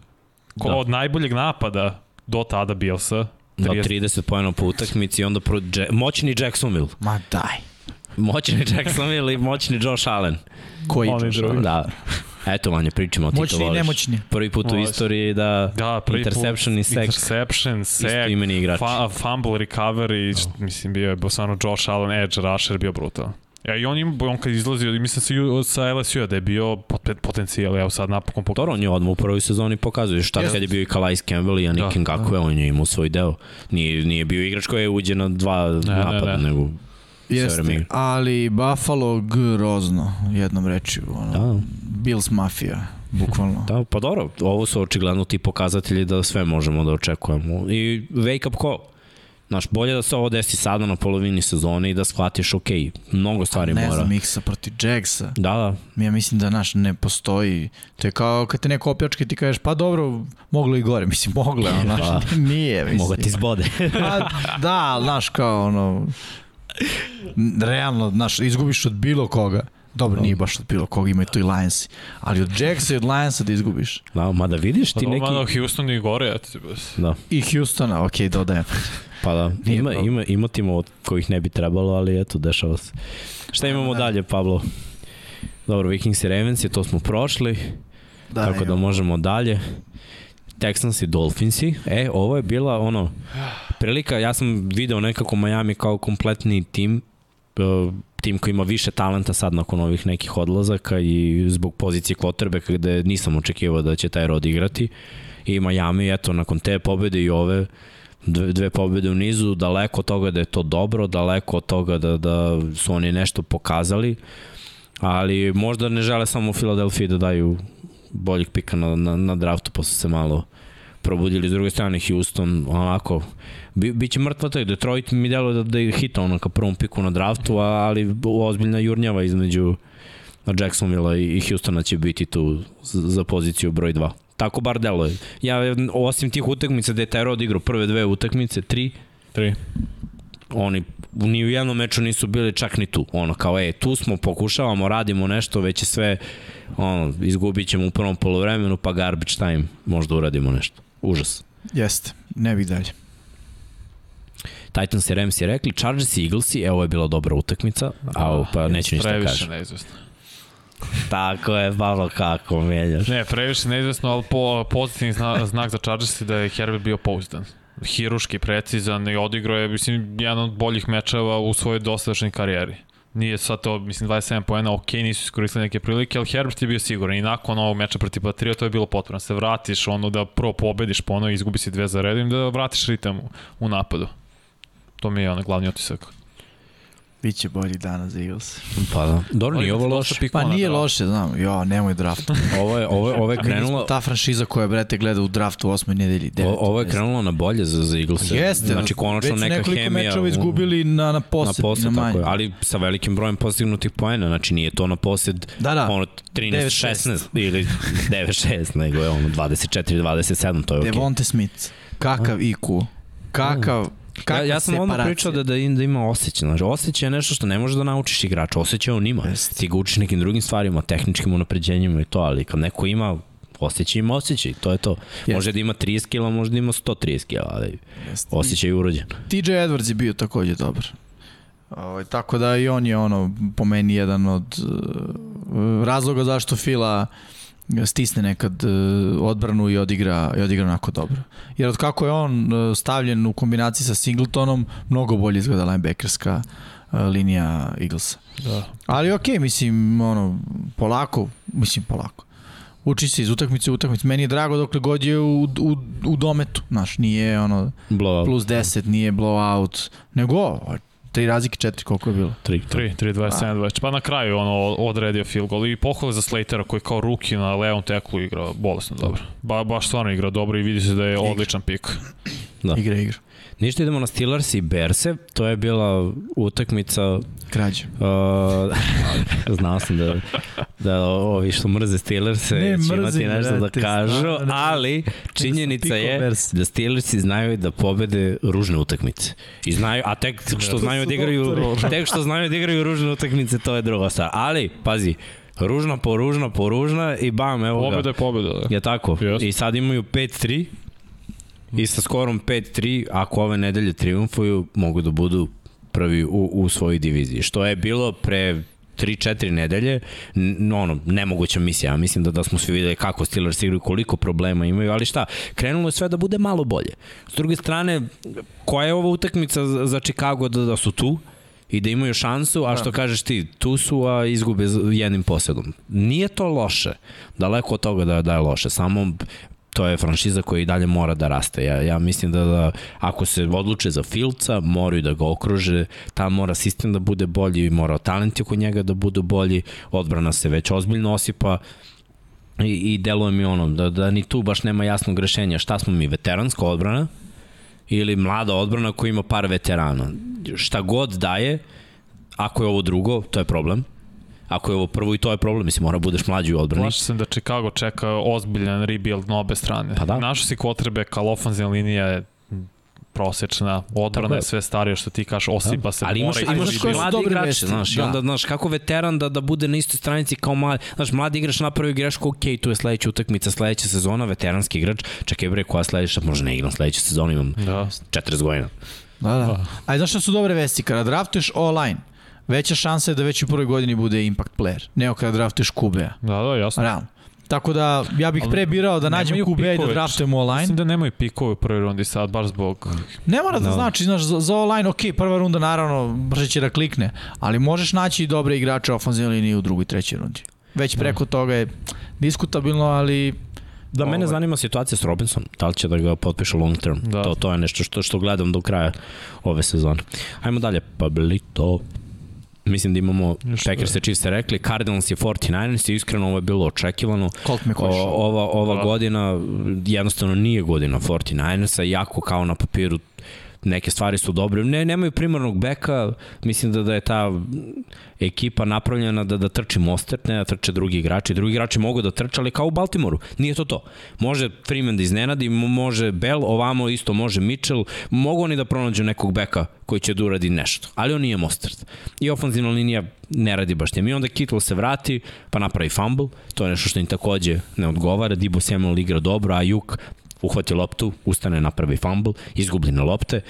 Ko Da. od najboljeg napada do tada Billsa, Da, 30. 30 pojena po utakmici i onda pro, moćni Jacksonville. Ma daj. Moćni Jacksonville i moćni Josh Allen. Koji Oni Josh drugi. Allen? Da. Eto, Vanja, pričamo, ti to Moćni i voliš. nemoćni. Prvi put u Voliš. istoriji da, Da, prvi interception put, i sack. Interception, sack, imeni igrač. fa, fumble recovery, št- mislim bio je stvarno Josh Allen, edge rusher, bio brutalan. Ja, I on, im, on kad izlazio, mislim se ju- sa LSU-a da je bio pot- potencijal, evo sad napokon pokazao. Dobro, on je odmah u prvoj sezoni pokazuje šta Jeste. kad je bio i Calais Campbell i Yannick Da, Ngakwe, on je imao svoj deo. Nije, nije bio igrač koji je uđe na dva ne, napada, ne. nego sve vreme Jeste, ali Buffalo grozno, jednom rečju. Ono, Da. Bills mafija, bukvalno. Da, pa dobro, ovo su očigledno ti pokazatelji da sve možemo da očekujemo. I wake up call. Znaš, bolje da se ovo desi sada na polovini sezone i da shvatiš, ok, mnogo stvari ne mora. znam, Miksa protiv Jagsa. Da, da, Ja mislim da naš ne postoji. To je kao kad te neko opljačka i ti kažeš, pa dobro, moglo i gore. [laughs] Mislim, moglo ono, [laughs] znaš, nije, mislim. mogu ti zbode. Pa, da, znaš, kao, ono, realno, znaš, izgubiš od bilo koga. Dobro, nije baš od bilo koga, ima i tu i Lionsi. Ali od Jacksa i od Lionsa da izgubiš. da, mada vidiš ti Ti neki... neki... Houston i gore, eto ti bas. Da, I Houstona, ok, dodajem. pa da, ima, ima, ima timova od kojih ne bi trebalo, ali eto, dešava se. Šta imamo Da. dalje, Pablo? Dobro, Vikings i Ravens, to smo prošli, Da, tako da možemo dalje. Texans i Dolphinsi. E, ovo je bila ono prilika, ja sam video nekako Miami kao kompletni tim, uh, tim koji ima više talenta sad nakon ovih nekih odlazaka i zbog pozicije quarterbacka gde nisam očekivao da će taj rod igrati. I Miami, eto, nakon te pobede i ove, dve, dve pobede u nizu, daleko od toga da je to dobro, daleko od toga da, da su oni nešto pokazali, ali možda ne žele samo u Filadelfiji da daju boljeg pika na, na, na draftu, posle se malo probudili s druge strane Houston, onako, bi, biće mrtva taj Detroit mi delo da, da je hita ono ka prvom piku na draftu, ali ozbiljna jurnjava između Jacksonville i, Houstona će biti tu za poziciju broj 2. Tako bar deluje. Ja, osim tih utakmica gde je Tero odigrao prve dve utakmice, tri, Tri. oni ni u jednom meču nisu bili čak ni tu. Ono kao, e, tu smo, pokušavamo, radimo nešto, već je sve, ono, izgubit ćemo u prvom polovremenu, pa garbage time, možda uradimo nešto. Užas. Jeste, ne bih dalje. Titans i Rams je rekli, Chargers i Eaglesi, evo je bila dobra utakmica, a ovo, pa neću ništa da Previše kažem. neizvesno. Tako je, Pavlo, kako menjaš. Ne, previše neizvesno, ali po, pozitivni zna, znak za Chargers je da je Herbert bio pouzdan. Hiruški, precizan i odigrao je, mislim, jedan od boljih mečeva u svojoj dosadašnjoj karijeri. Nije sad to, mislim, 27 poena, ok, nisu iskoristili neke prilike, ali Herbert je bio siguran i nakon ovog meča protiv Patrija to je bilo potrebno. Se vratiš, ono da prvo pobediš po ono, izgubi si dve za redom, da vratiš ritam u, u napadu. To mi je onaj glavni otisak. Biće bolji dana za Eagles. Pa da. Dobro, nije ovo Dosta loše. Pa na nije draftu. loše, znam. Jo, nemoj draft. [laughs] Ovo je, ovo je, ovo je A krenulo, ta franšiza koja, brete, gleda u draftu u osmoj nedelji. devetoj, ovo je krenulo na bolje za, za Eagles. Jeste, Znači, konačno već su neka nekoliko hemija. mečeva izgubili na, na na posed, na, posed, na tako manje. je, ali sa velikim brojem postignutih poena, znači nije to na posed Da, da. ono 13-16 ili 9-6, nego je ono 24-27, to je okej. Devonte Smith, kakav IQ, kakav, kakva Ja, ja sam odmah separacija. pričao da, da, da ima osjećaj. Znači, osjećaj je nešto što ne možeš da naučiš igrača. Osjećaj on ima. Jeste. Ti ga učiš nekim drugim stvarima, tehničkim unapređenjima i to, ali kad neko ima osjećaj, ima osjećaj. To je to. Jeste. Može da ima 30 kila, može da ima 130 kila, ali Jeste. osjećaj je urođen. TJ Edwards je bio takođe dobar. Ovaj, tako da i on je ono po meni jedan od uh, razloga zašto Fila stisne nekad uh, odbranu i odigra, i odigra onako dobro. Jer od kako je on uh, stavljen u kombinaciji sa Singletonom, mnogo bolje izgleda linebackerska uh, linija Eaglesa. Da. Ali okej, mislim, ono, polako, mislim polako. Uči se iz utakmice u utakmice. Meni je drago dokle god je u, u, u dometu, znaš, nije ono Blowout. plus 10, nije blowout, nego tri razlike, četiri, koliko je bilo. 3. 3, 3, 27, 20. Pa na kraju ono odredio field goal i pohvale za Slatera koji kao ruki na levom teklu igra bolesno dobro. Ba, baš stvarno igra dobro i vidi se da je odličan pik. Da. Igra, igra. Ništa idemo na Steelers i Berse. To je bila utakmica Krađe. Uh, [laughs] znao sam da, da ovi što mrze Steelers Ne, će imati mrzim, nešto da kažu, ne. ali činjenica je da Steelersi znaju da pobede ružne utakmice. I znaju, a tek što znaju da igraju, [laughs] tek što znaju da igraju ružne utakmice, to je druga stvar. Ali, pazi, ružna po ružna po ružna i bam, evo ga. Pobjeda je pobjeda. Da. Je tako? Jeste. I sad imaju 5-3 i sa skorom 5-3, ako ove nedelje triumfuju, mogu da budu prvi u, u svojoj diviziji. Što je bilo pre 3-4 nedelje, n- ono, nemoguća misija. Ja mislim da, da smo svi videli kako Steelers igraju, koliko problema imaju, ali šta, krenulo je sve da bude malo bolje. S druge strane, koja je ova utakmica za, za Chicago da, da su tu? i da imaju šansu, a što kažeš ti, tu su, a izgube jednim posedom. Nije to loše, daleko od toga da, da je loše, samo to je franšiza koja i dalje mora da raste. Ja, ja mislim da, da ako se odluče za Filca, moraju da ga okruže, tam mora sistem da bude bolji, mora talenti oko njega da budu bolji, odbrana se već ozbiljno osipa, i, i deluje mi ono, da, da ni tu baš nema jasnog rešenja. Šta smo mi, veteranska odbrana ili mlada odbrana koja ima par veterana. Šta god daje, ako je ovo drugo, to je problem. Ako je ovo prvo i to je problem, mislim, mora budeš mlađi u odbrani. Plaši sam da Chicago čeka ozbiljan rebuild na obe strane. Pa da. Našao si kvotrbe, kao ofenzivna linija je prosečna, odbrana je. sve starije što ti kažeš, osipa se, ali imaš, mora imaš koje su mladi dobre igrače, vesti. znaš, i Da. onda, znaš, kako veteran da, da bude na istoj stranici kao mladi, znaš, mladi igrač napravi grešku, ok, tu je sledeća utakmica, sledeća sezona, veteranski igrač, čekaj bre, koja sledeća, možda ne igram sledeću sezonu, imam Da. 40 godina. Da, da. A znaš šta su dobre vesti? Kada draftuješ online, veća šansa je da već u prvoj godini bude impact player, nego kada draftuješ QB-a. Da, da, jasno. Realno. Tako da, ja bih pre birao da nađem QB-a i da draftujemo online. Mislim da nemaju pikove u prvoj rundi sad, baš zbog... Ne mora da Da. znači, znaš, za, za online, ok, prva runda naravno brže će da klikne, ali možeš naći i dobre igrače ofenzivne linije u drugoj trećoj rundi. Već preko toga je diskutabilno, ali Da, mene Ovaj. zanima situacija s Robinson, da li će da ga potpišu long term. Da. To, to je nešto što, što gledam do kraja ove sezone. Ajmo dalje, Pablito. Mislim da imamo Packers i Chiefs ste rekli, Cardinals je 49ers i iskreno ovo je bilo očekivano. Colt McCoy O, show. ova, ova Da. godina jednostavno nije godina 49ersa, jako kao na papiru neke stvari su dobre. Ne, nemaju primarnog beka, mislim da, da je ta ekipa napravljena da, da trči Mostert, ne da trče drugi igrači. Drugi igrači mogu da trče, ali kao u Baltimoru. Nije to to. Može Freeman da iznenadi, mo- može Bell, ovamo isto može Mitchell. Mogu oni da pronađu nekog beka koji će da uradi nešto. Ali on nije Mostert. I ofanzivna linija ne radi baš njim. I onda Kittle se vrati, pa napravi fumble. To je nešto što im takođe ne odgovara. Dibo Samuel igra dobro, a Juk uhvati loptu, ustane, napravi fumble, izgubljene lopte.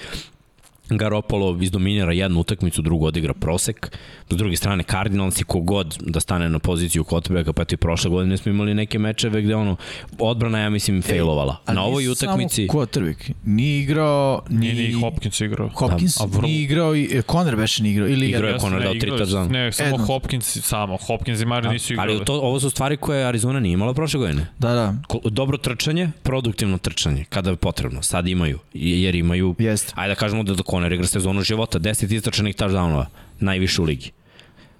Garopolo izdominira jednu utakmicu, drugu odigra prosek. S druge strane, Cardinals i kogod da stane na poziciju quarterbacka, pa ti prošle godine smo imali neke mečeve gde ono, odbrana, ja mislim, failovala. A na ovoj utakmici... Samo quarterback. Nije igrao ni... Nije ni Hopkins igrao. Hopkins, A vrlo- nije igrao i e, Conner Besh nije igrao. Ili Igrao je ne, dao tri touchdowna. Ne, samo Edmonds. Hopkins samo. Hopkins i Mari nisu igrali. Ali to, ovo su stvari koje Arizona nije imala prošle godine. Da, da, Dobro trčanje, produktivno trčanje, kada je potrebno. Sad imaju, jer imaju jeste. Ajde da kažemo da do Conner igra sezonu života, 10 istračanih touchdownova, najviše u ligi.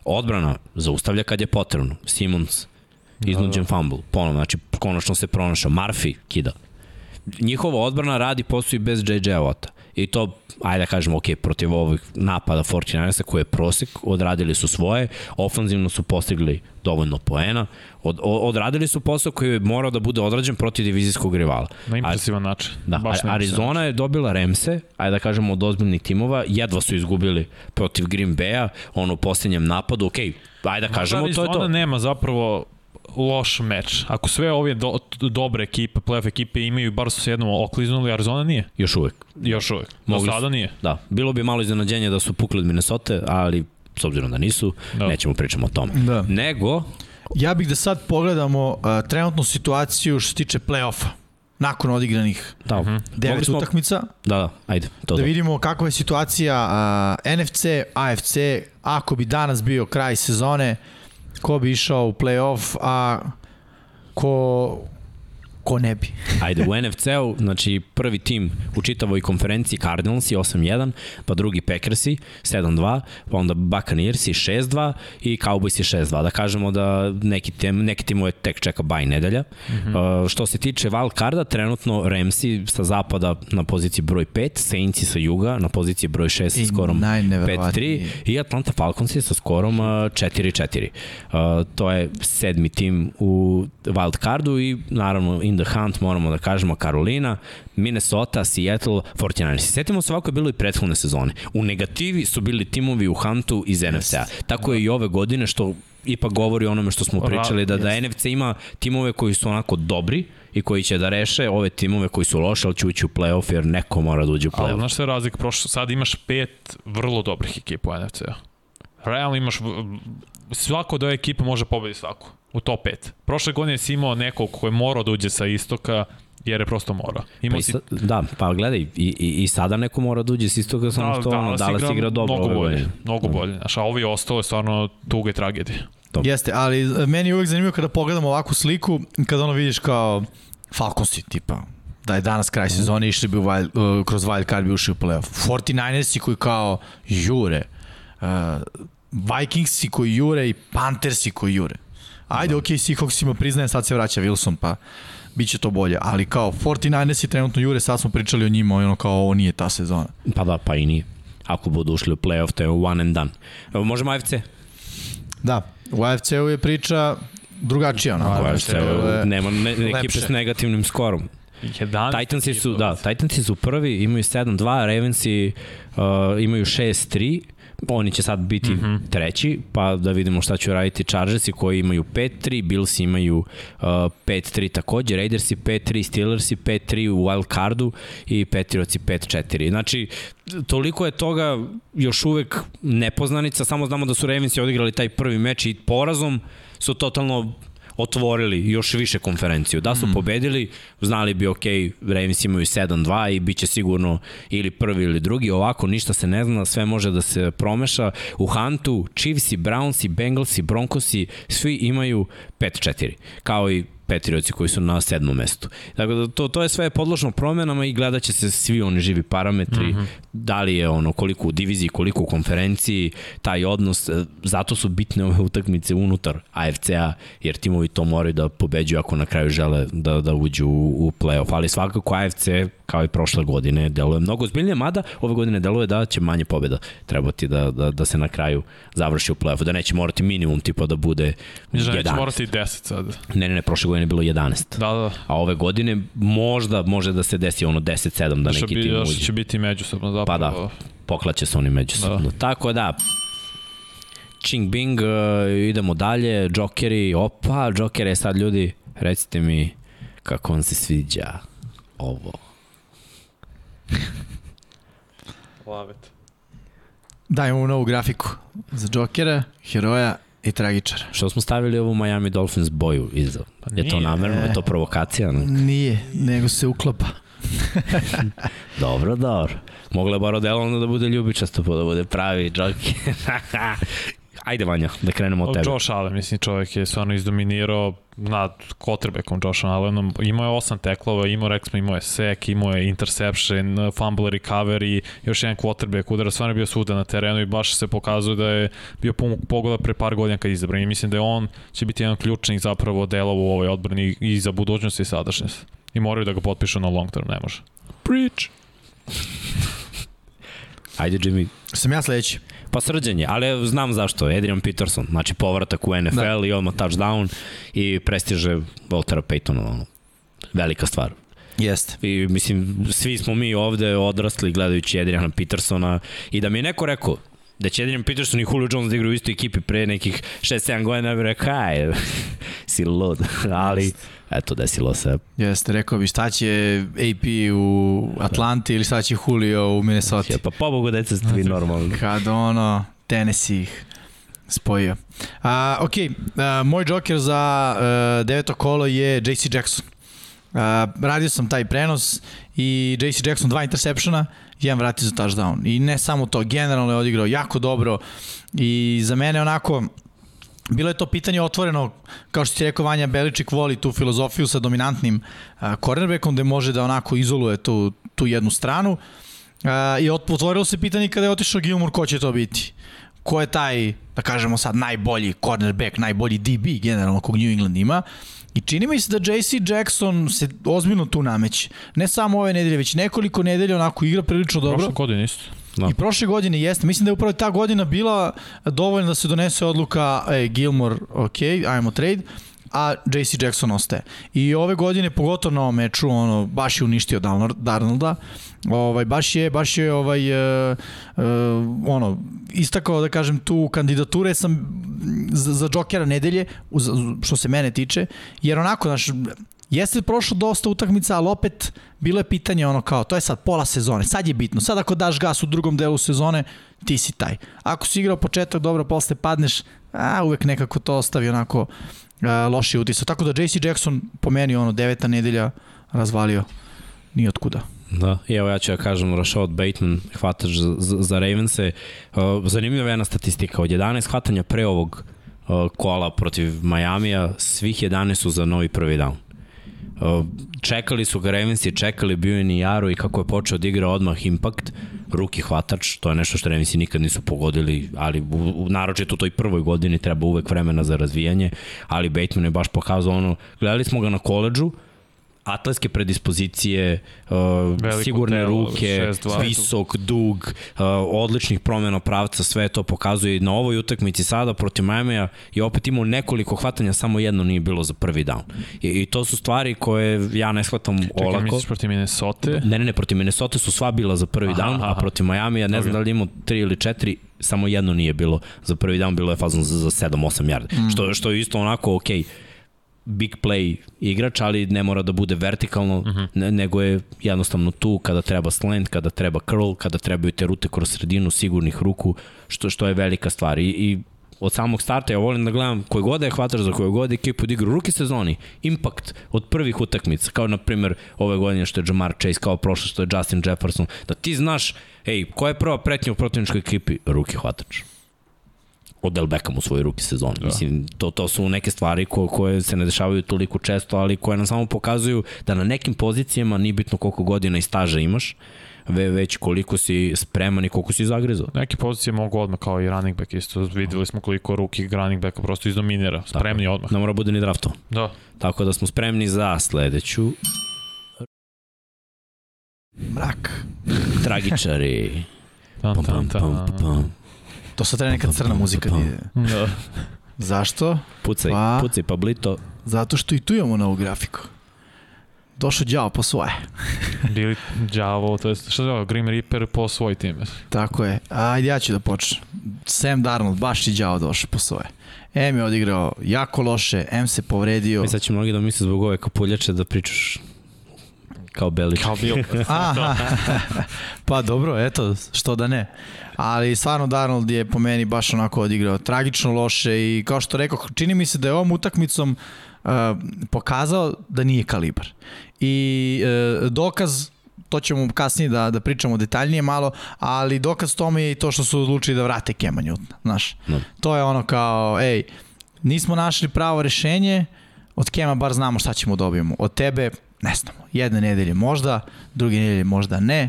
Odbrana zaustavlja kad je potrebno. Simons, iznuđen fumble, ponovno, znači konačno se pronašao. Murphy kida. Njihova odbrana radi posao i bez JJ Watta. I to, ajde da kažemo, ok, protiv ovih napada 49ersa koji je prosek, odradili su svoje, ofanzivno su postigli dovoljno poena, od, odradili su posao koji je morao da bude odrađen protiv divizijskog rivala. Na impresivan način. Da, Baš na Arizona je dobila Remse, ajde da kažemo od ozbiljnih timova, jedva su izgubili protiv Green Bay-a, ono u posljednjem napadu, ok, ajde da kažemo, to je to. Arizona nema zapravo loš meč. Ako sve ove do, dobre ekipe, playoff ekipe imaju, bar su se jednom okliznuli, Arizona nije. Još uvek. Još uvek. Do Mogli su- sada nije. Da, bilo bi malo iznenađenje da su pukli od Minnesota, ali s obzirom da nisu, Da. nećemo pričamo o tome. Da. Nego, Ja bih da sad pogledamo uh, trenutnu situaciju što se tiče play-offa. Nakon odigranih da, uh -huh. devet smo, utakmica, da, da, ajde, to da da. vidimo kakva je situacija uh, NFC, AFC, ako bi danas bio kraj sezone, ko bi išao u play-off, a ko, ko ne bi. [laughs] Ajde, u NFC-u, znači prvi tim u čitavoj konferenciji Cardinalsi 8-1, pa drugi Packersi 7-2, pa onda Buccaneersi 6-2 i Cowboysi 6-2. Da kažemo da neki, tim, neki timove tek čeka baj nedelja. Mm -hmm. uh, što se tiče wild carda, trenutno Ramsi sa zapada na poziciji broj 5, Saintsi sa juga na poziciji broj 6 sa skorom 5-3 najneverovatnije. i Atlanta Falconsi sa skorom uh, 4-4. Uh, to je sedmi tim u wild cardu i naravno in the hunt moramo da kažemo Carolina, Minnesota, Seattle, 49ers. Setimo se ovako je bilo i prethodne sezone. U negativi su bili timovi u huntu iz NFC-a. Tako je i ove godine što ipak govori o onome što smo pričali, da, da NFC ima timove koji su onako dobri i koji će da reše ove timove koji su loše, ali će ući u playoff jer neko mora da uđe u Ali playoff. znaš šta je razlika? Prošlo, sad imaš pet vrlo dobrih ekipa u NFC-u. Realno imaš, svako od ove ekipe može pobediti svaku. U top 5. Prošle godine si imao nekog koji je morao da uđe sa istoka, jer je prosto morao. Pa Imao si sa, da, pa gledaj, i, i, i sada neko mora da uđe s istoga, samo što ono, Dallas igra dobro. Mnogo ove bolje, godine. mnogo bolje. Znaš, a ovi ostalo je stvarno tuga i tragedija. Dobro. Jeste, ali e, meni je uvek zanimljivo kada pogledam ovakvu sliku, kada ono vidiš kao Falconsi tipa, da je danas kraj sezone, išli bi u wild, uh, kroz wild card bi ušli u playoff. 49ersi koji kao jure, uh, Vikingsi koji jure i Panthersi koji jure. Ajde, okej, okay, Seahawksima priznajem, sad se vraća Wilson, pa bit će to bolje. Ali kao 49ersi trenutno jure, sad smo pričali o njima, ono kao ovo nije ta sezona. Pa da, pa i nije. Ako budu ušli u playoff, to je one and done. Evo, možemo AFC? Da, u AFC-u je priča drugačija. Ono, U AFC-u nema ne, ekipe lepše. s negativnim skorom. 11 Titansi su, da, Titansi su prvi, imaju 7-2, Ravensi uh, imaju 6-3, oni će sad biti mm -hmm. treći, pa da vidimo šta će raditi Chargersi koji imaju 5-3, Bills imaju uh, 5-3 takođe, Raidersi 5-3, Steelersi 5-3 u wild cardu i Patriotsi 5-4. Znači, toliko je toga još uvek nepoznanica, samo znamo da su Ravensi odigrali taj prvi meč i porazom su totalno otvorili još više konferenciju. Da su pobedili, znali bi ok, Ravens imaju 7-2 i bit će sigurno ili prvi ili drugi. Ovako ništa se ne zna, sve može da se promeša. U Huntu Chiefsi, Brownsi, Bengalsi, Broncosi, svi imaju 5-4. Kao i Patriotsi koji su na sedmom mestu. Tako da to, to je sve podložno promenama i gledat će se svi oni živi parametri, mm -hmm. da li je ono koliko u diviziji, koliko u konferenciji, taj odnos, e, zato su bitne ove utakmice unutar AFC-a, jer timovi to moraju da pobeđuju ako na kraju žele da, da uđu u, u play-off. Ali svakako AFC kao i prošle godine deluje mnogo zbiljnije, mada ove godine deluje da će manje pobeda trebati da, da, da se na kraju završi u play-offu, da neće morati minimum tipa da bude Mislim, 11. Neće morati 10 sad. Ne, ne, ne, prošle godine je bilo 11. Da, da. A ove godine možda može da se desi ono 10-7 da neki tim uđe. Još će biti međusobno zapravo. Pa da, poklaće se oni međusobno. Da. Tako da, Ching Bing, uh, idemo dalje, Jokeri, opa, Joker je sad ljudi, recite mi kako vam se sviđa ovo. [laughs] Love it. Dajmo novu grafiku za Jokera, heroja i tragičara. Što smo stavili ovu Miami Dolphins boju iza? Pa je to namerno? Je to provokacija? Ne? Nije, nego se uklapa. [laughs] dobro, dobro. Mogla je bar odelano da bude ljubičasto, pa da bude pravi Joker. [laughs] Ajde Vanja, da krenemo od tebe. Josh Allen, mislim, čovjek je stvarno izdominirao nad quarterbackom Joshom Allenom. Imao je osam teklova, imao, rekli smo, imao je sek, imao je interception, fumble recovery, još jedan quarterback udara, stvarno je bio svuda na terenu i baš se pokazuje da je bio pun pogoda pre par godina kad izabran. I mislim da je on će biti jedan ključnih zapravo delova u ovoj odbrani i za budućnost i sadašnjost. I moraju da ga potpišu na long term, ne može. Preach! Ajde, Jimmy. Sam ja sledeći. Pa srđanje, ali znam zašto. Adrian Peterson, znači povratak u NFL da. i odmah touchdown i prestiže Waltera Paytona. Ono. Velika stvar. Jeste. I mislim, svi smo mi ovde odrasli gledajući Adriana Petersona i da mi je neko rekao, da će Adrian Peterson i Julio Jones da igraju u istoj ekipi pre nekih 6-7 godina, ja bih rekao, aj, [laughs] si lud, [laughs] ali eto, desilo se. Jeste, rekao bi šta će AP u Atlanti ili šta će Julio u Minnesota. Pa pobogu deca ste vi normalni. Kad ono, Tennessee ih spojio. A, ok, a, moj joker za a, deveto kolo je JC Jackson. A, radio sam taj prenos i JC Jackson dva interseptiona, jedan vrati za touchdown. I ne samo to, generalno je odigrao jako dobro i za mene onako Bilo je to pitanje otvoreno, kao što ti rekao Vanja Beličik voli tu filozofiju sa dominantnim cornerbackom gde može da onako izoluje tu, tu jednu stranu. I otvorilo se pitanje kada je otišao Gilmore ko će to biti. Ko je taj, da kažemo sad, najbolji cornerback, najbolji DB generalno kog New England ima. I čini mi se da JC Jackson se ozbiljno tu nameće. Ne samo ove nedelje, već nekoliko nedelja onako igra prilično dobro. Prošle godine isto. Da. I prošle godine jeste. Mislim da je upravo ta godina bila dovoljna da se donese odluka ej, Gilmore, ok, ajmo trade, a JC Jackson ostaje. I ove godine, pogotovo na ovom meču, ono, baš je uništio Darnolda. Ovaj, baš je, baš je ovaj, uh, uh, ono, istakao da kažem tu kandidature sam za, za Jokera nedelje, što se mene tiče, jer onako, znaš, Jeste prošlo dosta utakmica, ali opet bilo je pitanje ono kao, to je sad pola sezone, sad je bitno. Sad ako daš gas u drugom delu sezone, ti si taj. Ako si igrao početak, dobro, posle padneš, a uvek nekako to ostavi onako a, loši utisak. Tako da JC Jackson po meni ono deveta nedelja razvalio ni otkuda. Da, i evo ja ću ja kažem Rashad Bateman, hvatač za, za, Ravense. Uh, zanimljiva je jedna statistika. Od 11 hvatanja pre ovog uh, kola protiv Majamija, svih 11 su za novi prvi down čekali su ga Revensi, čekali bio je Nijaro i kako je počeo da igra odmah impact, ruki hvatač, to je nešto što Revensi nikad nisu pogodili, ali u, u, naročito u toj prvoj godini treba uvek vremena za razvijanje, ali Bateman je baš pokazao ono, gledali smo ga na koleđu, atletske predispozicije, uh, sigurne telo, ruke, 6, visok, dug, uh, odličnih promjena pravca, sve to pokazuje na ovoj utakmici sada protiv Miami-a i opet imao nekoliko hvatanja, samo jedno nije bilo za prvi down. I, i to su stvari koje ja ne shvatam Čekaj, olako. Čekaj, misliš protiv Minnesota? Ne, ne, ne, protiv Minnesota su sva bila za prvi aha, down, aha. a protiv Miami-a ne znam da li imao tri ili četiri, samo jedno nije bilo za prvi down, bilo je fazon za, za 7-8 yardi. Mm. Što, što je isto onako okej. Okay big play igrač, ali ne mora da bude vertikalno, uh. -huh. ne, nego je jednostavno tu kada treba slant, kada treba curl, kada trebaju te rute kroz sredinu sigurnih ruku, što, što je velika stvar. I, i od samog starta ja volim da gledam koji god da je hvataš za koju god ekipu da igra u ruki sezoni, impact od prvih utakmica, kao na primjer ove godine što je Jamar Chase, kao prošlo što je Justin Jefferson, da ti znaš, ej, koja je prva pretnja u protivničkoj ekipi? Ruki hvatač Odell Beckham u svojoj ruki sezoni. Da. Mislim, to, to su neke stvari ko, koje se ne dešavaju toliko često, ali koje nam samo pokazuju da na nekim pozicijama, nije bitno koliko godina i staža imaš, ve, već koliko si spreman i koliko si zagrizao. Neke pozicije mogu odmah kao i running back isto. Videli smo koliko ruki running backa prosto izdominira. Spremni Tako, odmah. Ne mora bude ni drafto. Da. Tako da smo spremni za sledeću. Mrak. Tragičari. Tan, pam, pam, tan. pam. To sad treba neka crna muzika da ide. Da. Zašto? Pucaj, Pa. pucaj Pablito. Zato što i tu imamo novu grafiku. Došao đavo po svoje. [laughs] Bili đavo, to je, šta se zove, Grim Reaper po svoj tim. Tako je. Ajde, ja ću da počnem. Sam Darnold, baš i đavo došao po svoje. M je odigrao jako loše, M se povredio. I sad će mnogi da misle zbog ove kapuljače da pričaš kao Belički. Kao bil. [laughs] Aha, pa dobro, eto, što da ne. Ali stvarno Darnold je po meni baš onako odigrao tragično loše i kao što rekao, čini mi se da je ovom utakmicom uh, pokazao da nije kalibar. I uh, dokaz to ćemo kasnije da, da pričamo detaljnije malo, ali dokaz tome je i to što su odlučili da vrate Kema Newtona, znaš. No. To je ono kao, ej, nismo našli pravo rešenje, od Kema bar znamo šta ćemo dobijemo. Od tebe ne znamo. Jedne nedelje možda, druge nedelje možda ne,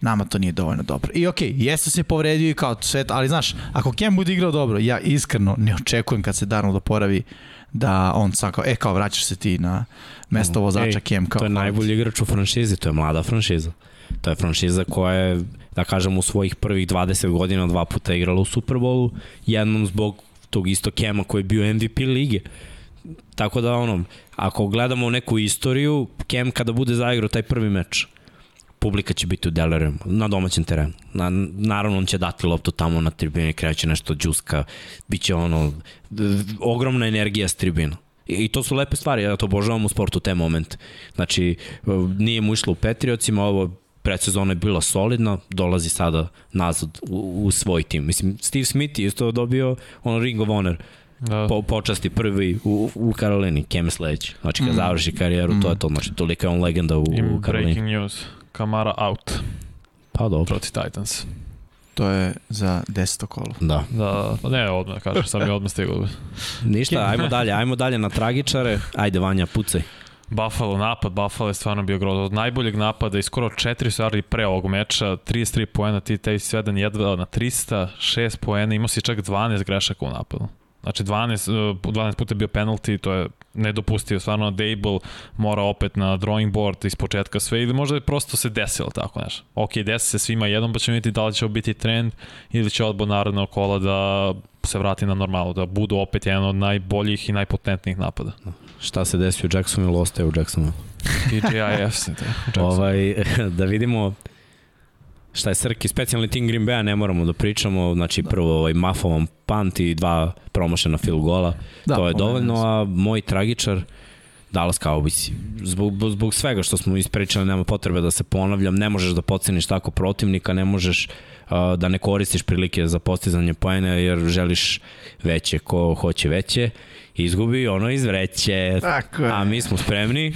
nama to nije dovoljno dobro. I okej, okay, jeste se povredio i kao sve, ali znaš, ako Kem bude igrao dobro, ja iskreno ne očekujem kad se Darnold oporavi da on sad kao, e kao vraćaš se ti na mesto vozača Kem. Kao, to je najbolji igrač u franšizi, to je mlada franšiza. To je franšiza koja je, da kažem, u svojih prvih 20 godina dva puta igrala u Superbowlu, jednom zbog tog isto Kema koji je bio MVP lige. Tako da ono, ako gledamo neku istoriju, Kem kada bude zaigrao taj prvi meč, publika će biti u Delerem, na domaćem terenu. Na, naravno, on će dati loptu tamo na tribini, kreće nešto džuska, bit će ono, ogromna energija s tribina. I to su lepe stvari, ja to obožavam u sportu, te momente. Znači, nije mu išlo u Petriocima, ovo predsezona je bila solidna, dolazi sada nazad u, u svoj tim. Mislim, Steve Smith je isto dobio ono Ring of Honor, Da. po, počasti prvi u, u Karolini, Kem sledeći. Znači, kad Mm. završi karijeru, to je to. Znači, tolika je on legenda u, u Karolini. breaking news. Kamara out Pa dobro. protiv Titans. To je za deseto kolo. Da. Da, pa ne, odmah kažem, sam je odmah stigao. Ništa, ajmo dalje, ajmo dalje na tragičare. Ajde, Vanja, pucaj. Buffalo napad, Buffalo je stvarno bio grozno. Od najboljeg napada i skoro 4 yardi pre ovog meča, 33 poena, ti taj sveden jedva na 300, 6 poena, imao si čak 12 grešaka u napadu. Znači 12, uh, 12 puta je bio penalty, to je nedopustio, stvarno Dable mora opet na drawing board iz početka sve ili možda je prosto se desilo tako, znaš. Ok, desi se svima jednom, pa ćemo vidjeti da li će biti trend ili će odbor narodnog kola da se vrati na normalu, da budu opet jedan od najboljih i najpotentnijih napada. Šta se desi u Jacksonville, ostaje u Jacksonville. TGIF se to. Ovaj, [laughs] da vidimo šta je Srki, specijalni tim Green Bay, ne moramo da pričamo, znači prvo ovaj Mafovan punt i dva promašena field gola, Da, to je dovoljno, a moj tragičar, Dallas Cowboys, zbog, zbog svega što smo ispričali, nema potrebe da se ponavljam, ne možeš da podceniš tako protivnika, ne možeš uh, da ne koristiš prilike za postizanje poena jer želiš veće, ko hoće veće, izgubi ono iz vreće, Tako je. a mi smo spremni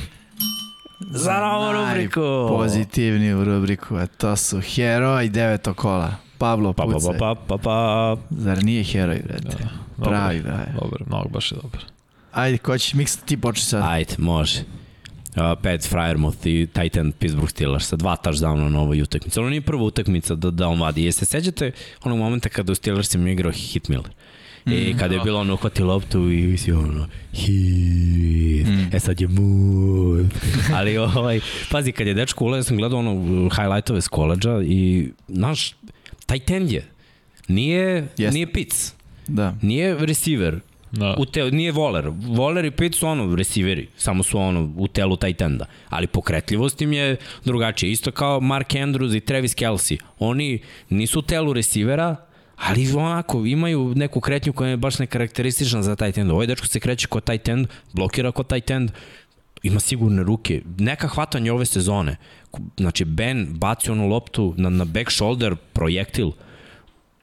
za novu rubriku. Pozitivniju rubriku, a to su heroj deveto kola. Pablo Pa, pa, Pucaj. pa, pa, pa, pa. Zar nije heroj, brate? Da, Pravi, da je. Dobar, mnogo baš je dobar. Ajde, ko će miks, ti počni sad. Ajde, može. Uh, Pat Fryermuth i Titan Pittsburgh Steelers sa dva touchdowna na ovoj utakmici. Ono nije prva utakmica da, da on vadi. Jeste sećate onog momenta kada u Steelersima igrao Hit Miller? I kada je bilo ono uhvati loptu i visi ono hit, mm. e sad je mood. [laughs] Ali ovaj, pazi, kad je dečko ulazio, sam gledao ono highlightove s koleđa i naš, taj tend je, nije, Jeste. nije pic, Da. nije receiver, Da. u te, nije voler. Voler i Pitt su ono receiveri, samo su ono u telu taj tenda. Ali pokretljivost im je drugačija. Isto kao Mark Andrews i Travis Kelsey. Oni nisu u telu receivera, ali onako imaju neku kretnju koja je baš nekarakteristična za taj tend. Ovaj dečko se kreće kod taj tend, blokira kod taj tend, ima sigurne ruke. Neka hvatanja ove sezone. Znači, Ben baci onu loptu na, na back shoulder, projektil,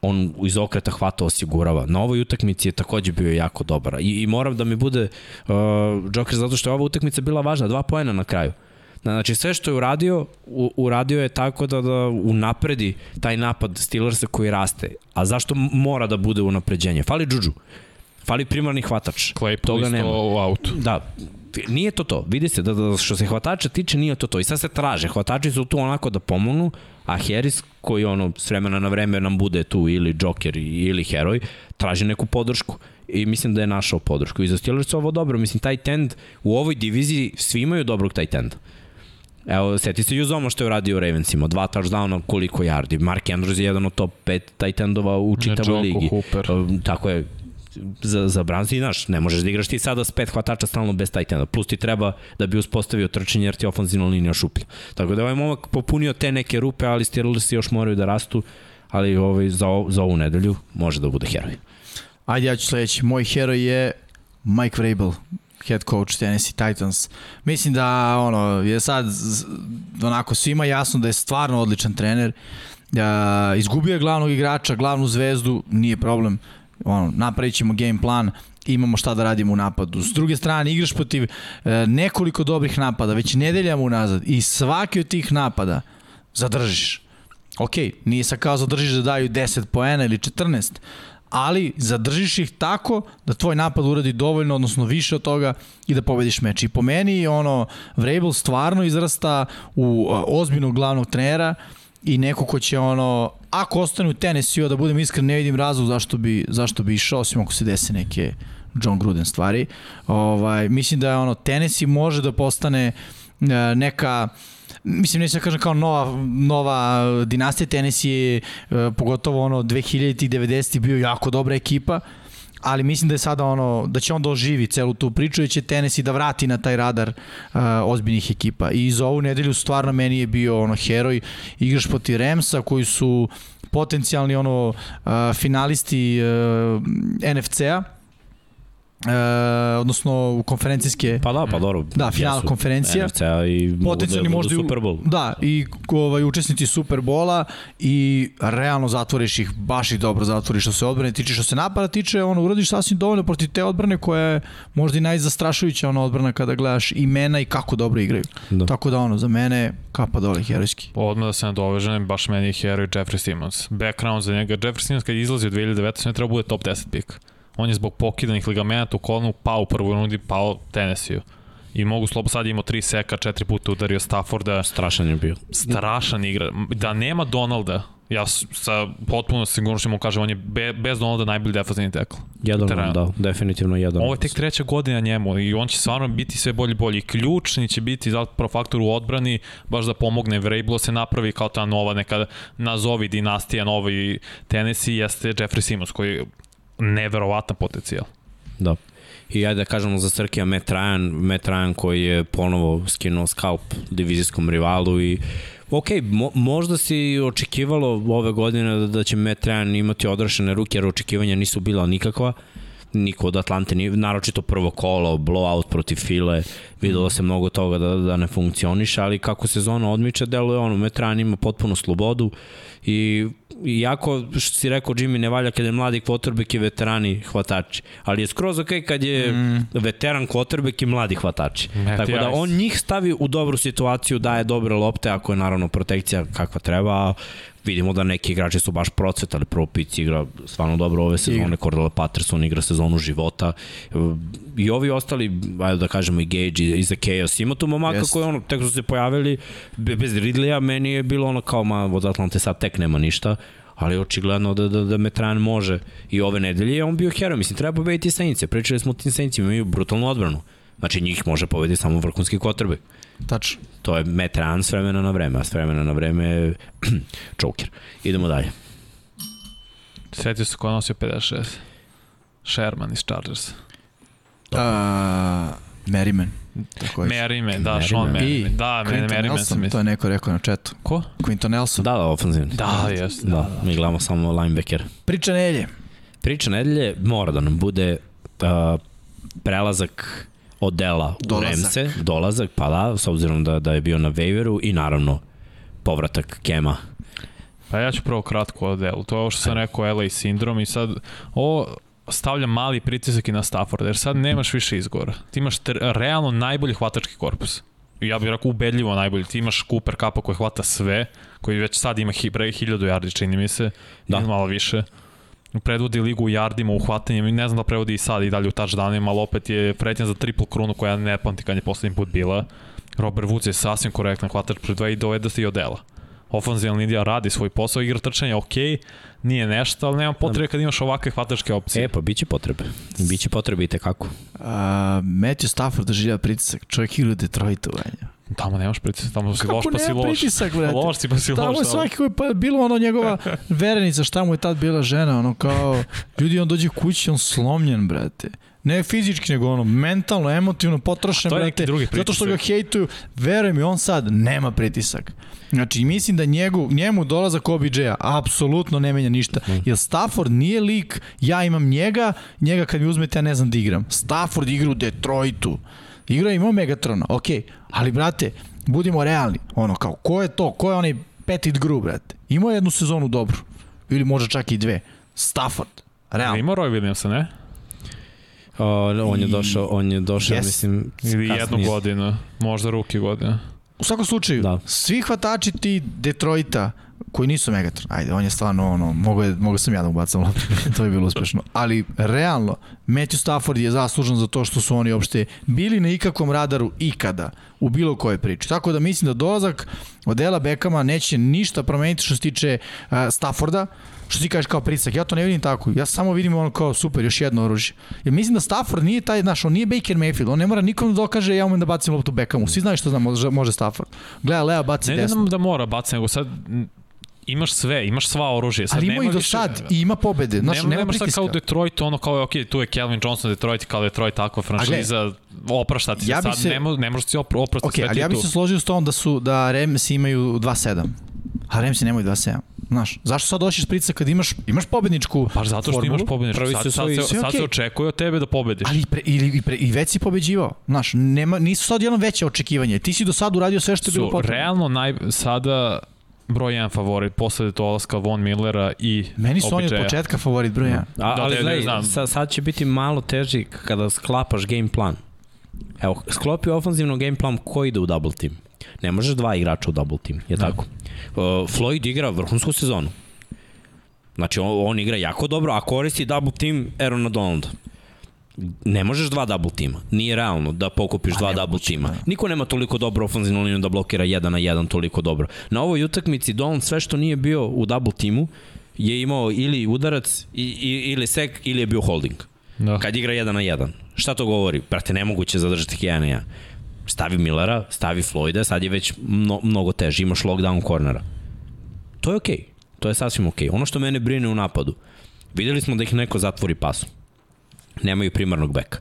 on iz okreta hvata osigurava. Na ovoj utakmici je takođe bio jako dobar. I, i moram da mi bude uh, Joker zato što je ova utakmica bila važna, dva poena na kraju. Znači sve što je uradio, u, uradio je tako da, da unapredi taj napad Steelersa koji raste. A zašto mora da bude unapređenje? Fali Juju. Fali primarni hvatač. Claypool Toga nema. u autu. Da, nije to to. Vidi se da, da što se hvatača tiče nije to to. I sad se traže. Hvatači su tu onako da pomognu, a Harris koji ono s vremena na vreme nam bude tu ili Joker ili heroj, traži neku podršku i mislim da je našao podršku. I za Steelers ovo dobro, mislim taj tend u ovoj diviziji svi imaju dobrog taj tenda. Evo, seti se Juzomo što je uradio Ravensima, dva touchdowna, koliko yardi. Mark Andrews je jedan od top 5 tight endova u čitavoj ligi. Hooper. Tako je, za, za Browns i znaš, ne možeš da igraš ti sada s pet hvatača stalno bez tight enda. Plus ti treba da bi uspostavio trčanje jer ti ofenzivna linija šuplja. Tako da ovaj momak popunio te neke rupe, ali Steelers još moraju da rastu, ali ovaj, za, za ovu nedelju može da bude heroj. Ajde, ja ću sledeći. Moj heroj je Mike Vrabel, head coach Tennessee Titans. Mislim da ono, je sad onako svima jasno da je stvarno odličan trener. Uh, izgubio je glavnog igrača, glavnu zvezdu, nije problem. Ono, napravit ćemo game plan, imamo šta da radimo u napadu. S druge strane, igraš protiv uh, nekoliko dobrih napada, već nedeljama unazad i svaki od tih napada zadržiš. Ok, nije sa kao zadržiš da daju 10 poena ili 14, ali zadržiš ih tako da tvoj napad uradi dovoljno, odnosno više od toga i da pobediš meč. I po meni ono, Vrabel stvarno izrasta u ozbiljnog glavnog trenera i neko ko će ono, ako ostane u Tennessee, da budem iskren, ne vidim razlog zašto bi, zašto bi išao, osim ako se dese neke John Gruden stvari. Ovaj, mislim da je ono, Tennessee može da postane neka uh, mislim neću da kažem kao nova, nova dinastija tenis je e, pogotovo ono 2000 i 90 bio jako dobra ekipa ali mislim da je sada ono da će on doživi celu tu priču i će tenis i da vrati na taj radar uh, ozbiljnih ekipa. I za ovu nedelju stvarno meni je bio ono heroj igraš poti Remsa koji su potencijalni ono uh, finalisti uh, NFC-a e, odnosno konferencijske pa da pa dobro da final jesu, konferencija. NFC-a i potencijalni da možda Super Bowl. Da i ovaj učesnici Super Bola i realno zatvoriš ih baš i dobro zatvoriš što se odbrane tiče. Što se napada tiče ono uradiš sasvim dovoljno protiv te odbrane koja je možda i najzastrašujuća ona odbrana kada gledaš imena i kako dobro igraju. Da. tako da ono za mene kapa dole herojski. Odmah da se nadovežem baš meni je heroj Jeffrey Simmons. Background za njega Jeffrey Simmons kad izlazi u 2019 ne treba bude top 10 pik on je zbog pokidanih ligamenata u kolonu pao u prvoj rundi, pao Tennessee-u. I mogu slobo sad imao tri seka, četiri puta udario Stafforda. Strašan je bio. Strašan igra. Da nema Donalda, ja sa potpuno sigurnošću mu kažem, on je be, bez Donalda najbolji defensivni tekl. Jedan, Terena. da, definitivno jedan. Ovo je tek treća godina njemu i on će stvarno biti sve bolji bolji. Ključni će biti zapravo faktor u odbrani, baš da pomogne Vrabelo se napravi kao ta nova neka nazovi dinastija novi Tennessee jeste Jeffrey Simmons koji neverovatan potencijal. Da. I ajde da kažemo za Srkija Matt Ryan, Matt Ryan koji je ponovo skinuo skalp divizijskom rivalu i ok, mo, možda si očekivalo ove godine da, da će Matt Ryan imati odrašene ruke, jer očekivanja nisu bila nikakva. Niko od Atlante, ni, naročito prvo kolo, blowout protiv File, videlo se mnogo toga da, da ne funkcioniše, ali kako sezona odmiče, deluje ono, Matt Ryan ima potpunu slobodu i iako što si rekao Jimmy ne valja kada je mladi quarterback i veterani hvatači, ali je skroz ok kad je mm. veteran quarterback i mladi hvatači. Ne, Tako da on njih stavi u dobru situaciju, daje dobre lopte, ako je naravno protekcija kakva treba, vidimo da neki igrači su baš procvetali, prvo Pic igra stvarno dobro ove sezone, Cordell Patterson igra sezonu života. I ovi ostali, ajde da kažemo i Gage i za Chaos, ima tu momaka yes. koji ono, tek su se pojavili bez Ridleya, meni je bilo ono kao, ma od Atlante sad tek nema ništa, ali očigledno da, da, da Metran može i ove nedelje. Je on bio heroj, mislim treba pobediti Saints, pričali smo o tim Saints, imaju brutalnu odbranu, znači njih može pobediti samo vrhunski kotrbe. Tačno. To je Metran s vremena na vreme, a s vremena na vreme je [clears throat] Joker. Idemo dalje. Sjetio se ko nosio 56. Sherman iz Chargers. Uh, Merriman. Merriman, da, Merriman. Sean Merriman. Da, Quinton Merriman sam mislim. To je neko rekao na chatu. Ko? Quinton Nelson. Da, da, ofenzivni. Da, jes. Da, da, da, mi gledamo samo linebacker. Priča nedelje. Priča nedelje mora da nam bude uh, prelazak od Dela u Remse, dolazak, pa da, s obzirom da, da je bio na waiveru i naravno povratak Kema. Pa ja ću prvo kratko o Delu. To je ovo što sam rekao LA sindrom i sad ovo stavlja mali pritisak i na Stafford, jer sad nemaš više izgovora. Ti imaš realno najbolji hvatački korpus. ja bih rekao ubedljivo najbolji. Ti imaš Cooper Cupa koji hvata sve, koji već sad ima hi, pre 1000 yardi, čini mi se, da. ili malo više. Predvodi ligu u yardima, u hvatanjem, ne znam da prevodi i sad i dalje u touchdownima, ali opet je pretnja za triple krunu koja ne pamti kad je poslednji put bila. Robert Woods je sasvim korektan hvatač pre dva i dovede se i odela. Ofenzivna linija radi svoj posao, igra trčanja ok, nije nešto, ali nema potrebe kad imaš ovakve hvatačke opcije. E, pa biće potrebe. Biće potrebe i tekako. Uh, Matthew Stafford doživlja pritisak. Čovjek igra u Detroitu, Vanja. Tamo nemaš pritisak, tamo si loš pa si loš. Kako pritisak, brate? [laughs] Loš si pa si tamo loš. Tamo je svaki koji pa bilo ono njegova [laughs] verenica, šta mu je tad bila žena, ono kao, ljudi on dođe kući, on slomljen, brate. Ne fizički, nego ono, mentalno, emotivno, potrošen, to je brate, drugi zato što ga hejtuju. Veruj mi, on sad nema pritisak. Znači, mislim da njegu, njemu dolazak OBJ-a apsolutno ne menja ništa. Mm. Jer Stafford nije lik, ja imam njega, njega kad mi uzmete, ja ne znam da igram. Stafford igra u Detroitu. Igra ima Megatrona, ok, ali brate, budimo realni. Ono, kao, ko je to? Ko je onaj Petit Gru, brate? Imao je jednu sezonu dobru. Ili možda čak i dve. Stafford. Realno. Ima Roy Williamsa, ne? O, on je došao, on je došao, yes. mislim, ili jednu godinu, možda ruki godina. U svakom slučaju, da. svi hvatači ti Detroita, koji nisu Megatron, ajde, on je stvarno ono, mogo, je, mogo sam ja da ubacam loptu, [laughs] to je bilo uspešno, ali realno, Matthew Stafford je zaslužan za to što su oni uopšte bili na ikakvom radaru ikada, u bilo kojoj priči. Tako da mislim da dolazak od Dela Bekama neće ništa promeniti što se tiče uh, Stafforda, što ti kažeš kao pritisak, ja to ne vidim tako. Ja samo vidim ono kao super, još jedno oružje. Jer mislim da Stafford nije taj, znaš, on nije Baker Mayfield, on ne mora nikom da dokaže ja umem da bacim loptu Beckhamu. Svi znaju što znam, može, može Stafford. Gleda, Lea baci ne, desno. Ne, ne da mora baci, nego sad imaš sve, imaš sva oružje. Sad Ali ima i do sad i ima pobede. Znaš, nema, nema, nema sad kao Detroit, ono kao je, ok, tu je Kelvin Johnson, Detroit, kao Detroit, takva franšiza, opraštati ja se sad, se, ne, mo, ne možeš ti oprostati okay, sve ali ja bih se složio s tom da su da Ramsi imaju 2-7, a Ramsi nemaju 2-7. Znaš, zašto sad doćiš prica kad imaš imaš pobedničku Pa zato što formulu, imaš pobedničku. Prvi sad, sad, sad, se, sad okay. se očekuje od tebe da pobediš. Ali pre, i, i, pre, i već si pobeđivao. Znaš, nema, nisu sad jedno veće očekivanje. Ti si do sad uradio sve što je bilo potrebno. Realno naj, sada broj 1 favorit posle dolaska Von Millera i Meni su oni od početka favorit broj 1. A, da, ali gledaj, sad, sad će biti malo teži kada sklapaš game plan. Evo, sklopi ofenzivno game plan ko ide u double team. Ne možeš dva igrača u double team, je da. tako? Uh, Floyd igra vrhunsku sezonu. Znači, on, on igra jako dobro, a koristi double team Aaron Donalda. Ne možeš dva double tima. Nije realno da pokupiš pa dva double tima. Da. Niko nema toliko dobro ofenzivnu liniju da blokira jedan na jedan toliko dobro. Na ovoj utakmici Dolan sve što nije bio u double timu je imao ili udarac i, i, ili sek ili je bio holding. Da. Kad igra jedan na jedan. Šta to govori? Prate, nemoguće zadržati jedan na jedan stavi Millera, stavi Floyda, sad je već mno, mnogo teže, imaš lockdown kornera. To je okej, okay. to je sasvim okej. Okay. Ono što mene brine u napadu, videli smo da ih neko zatvori pasom. Nemaju primarnog beka.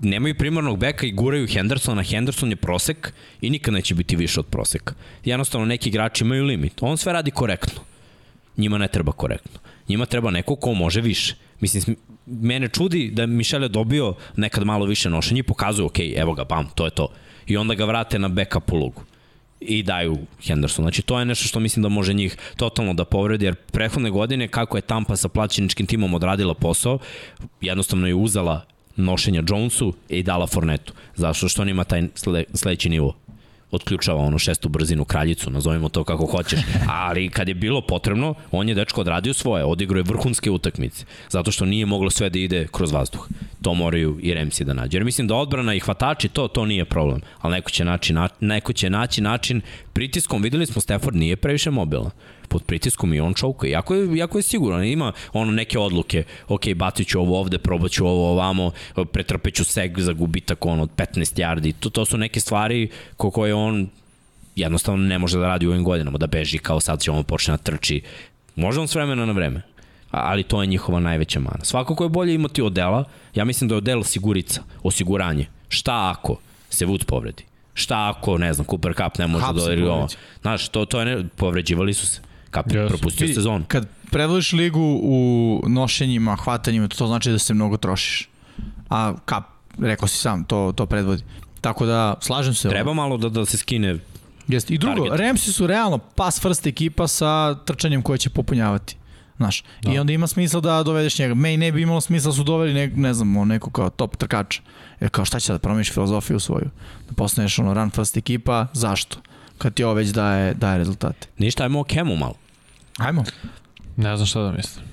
Nemaju primarnog beka i guraju Hendersona, Henderson je prosek i nikad neće biti više od proseka. Jednostavno neki igrači imaju limit. On sve radi korektno. Njima ne treba korektno. Njima treba neko ko može više. Mislim, mene čudi da Mišel je dobio nekad malo više nošenja i pokazuju, ok, evo ga, bam, to je to. I onda ga vrate na backup ulogu i daju Henderson. Znači to je nešto što mislim da može njih totalno da povredi, jer prethodne godine kako je Tampa sa plaćeničkim timom odradila posao, jednostavno je uzela nošenja Jonesu i dala Fornetu. Zašto što on ima taj sledeći nivo otključava ono šestu brzinu kraljicu, nazovimo to kako hoćeš. Ali kad je bilo potrebno, on je dečko odradio svoje, odigrao je vrhunske utakmice, zato što nije moglo sve da ide kroz vazduh. To moraju i Remsi da nađe. Jer mislim da odbrana i hvatači, to, to nije problem. Ali neko će, naći, neko će naći način pritiskom. Videli smo, Stafford nije previše mobilan pod pritiskom i on čovka. Jako je, jako je siguran. Ima ono neke odluke. Ok, bacit ću ovo ovde, probat ću ovo ovamo, pretrpeću seg za gubitak on od 15 yardi. To, to su neke stvari ko koje on jednostavno ne može da radi u ovim godinama, da beži kao sad će on počne da trči. Može on s vremena na vreme, ali to je njihova najveća mana. Svako ko je bolje imati odela, ja mislim da je odel sigurica, osiguranje. Šta ako se Woods povredi? Šta ako, ne znam, Cooper Cup ne može Hub da ovo? Znaš, to, to je ne, povređivali su se. Kap yes. propustio sezon. Kad predvodiš ligu u nošenjima, hvatanjima, to znači da se mnogo trošiš. A Kap, rekao si sam, to, to predvodi. Tako da, slažem se. Treba malo da, da se skine Jeste. I drugo, target. Ramsi su realno pass first ekipa sa trčanjem koje će popunjavati. Znaš, da. i onda ima smisla da dovedeš njega. Meni ne bi imalo smisla da su doveli ne, ne znam, neko kao top trkača. Jer kao šta će da promeniš filozofiju svoju? Da postaneš ono run first ekipa, zašto? Kad ti ovo već daje, daje rezultate. Ništa, ajmo o Kemu malo. Ajmo. Ne znam šta da mislim.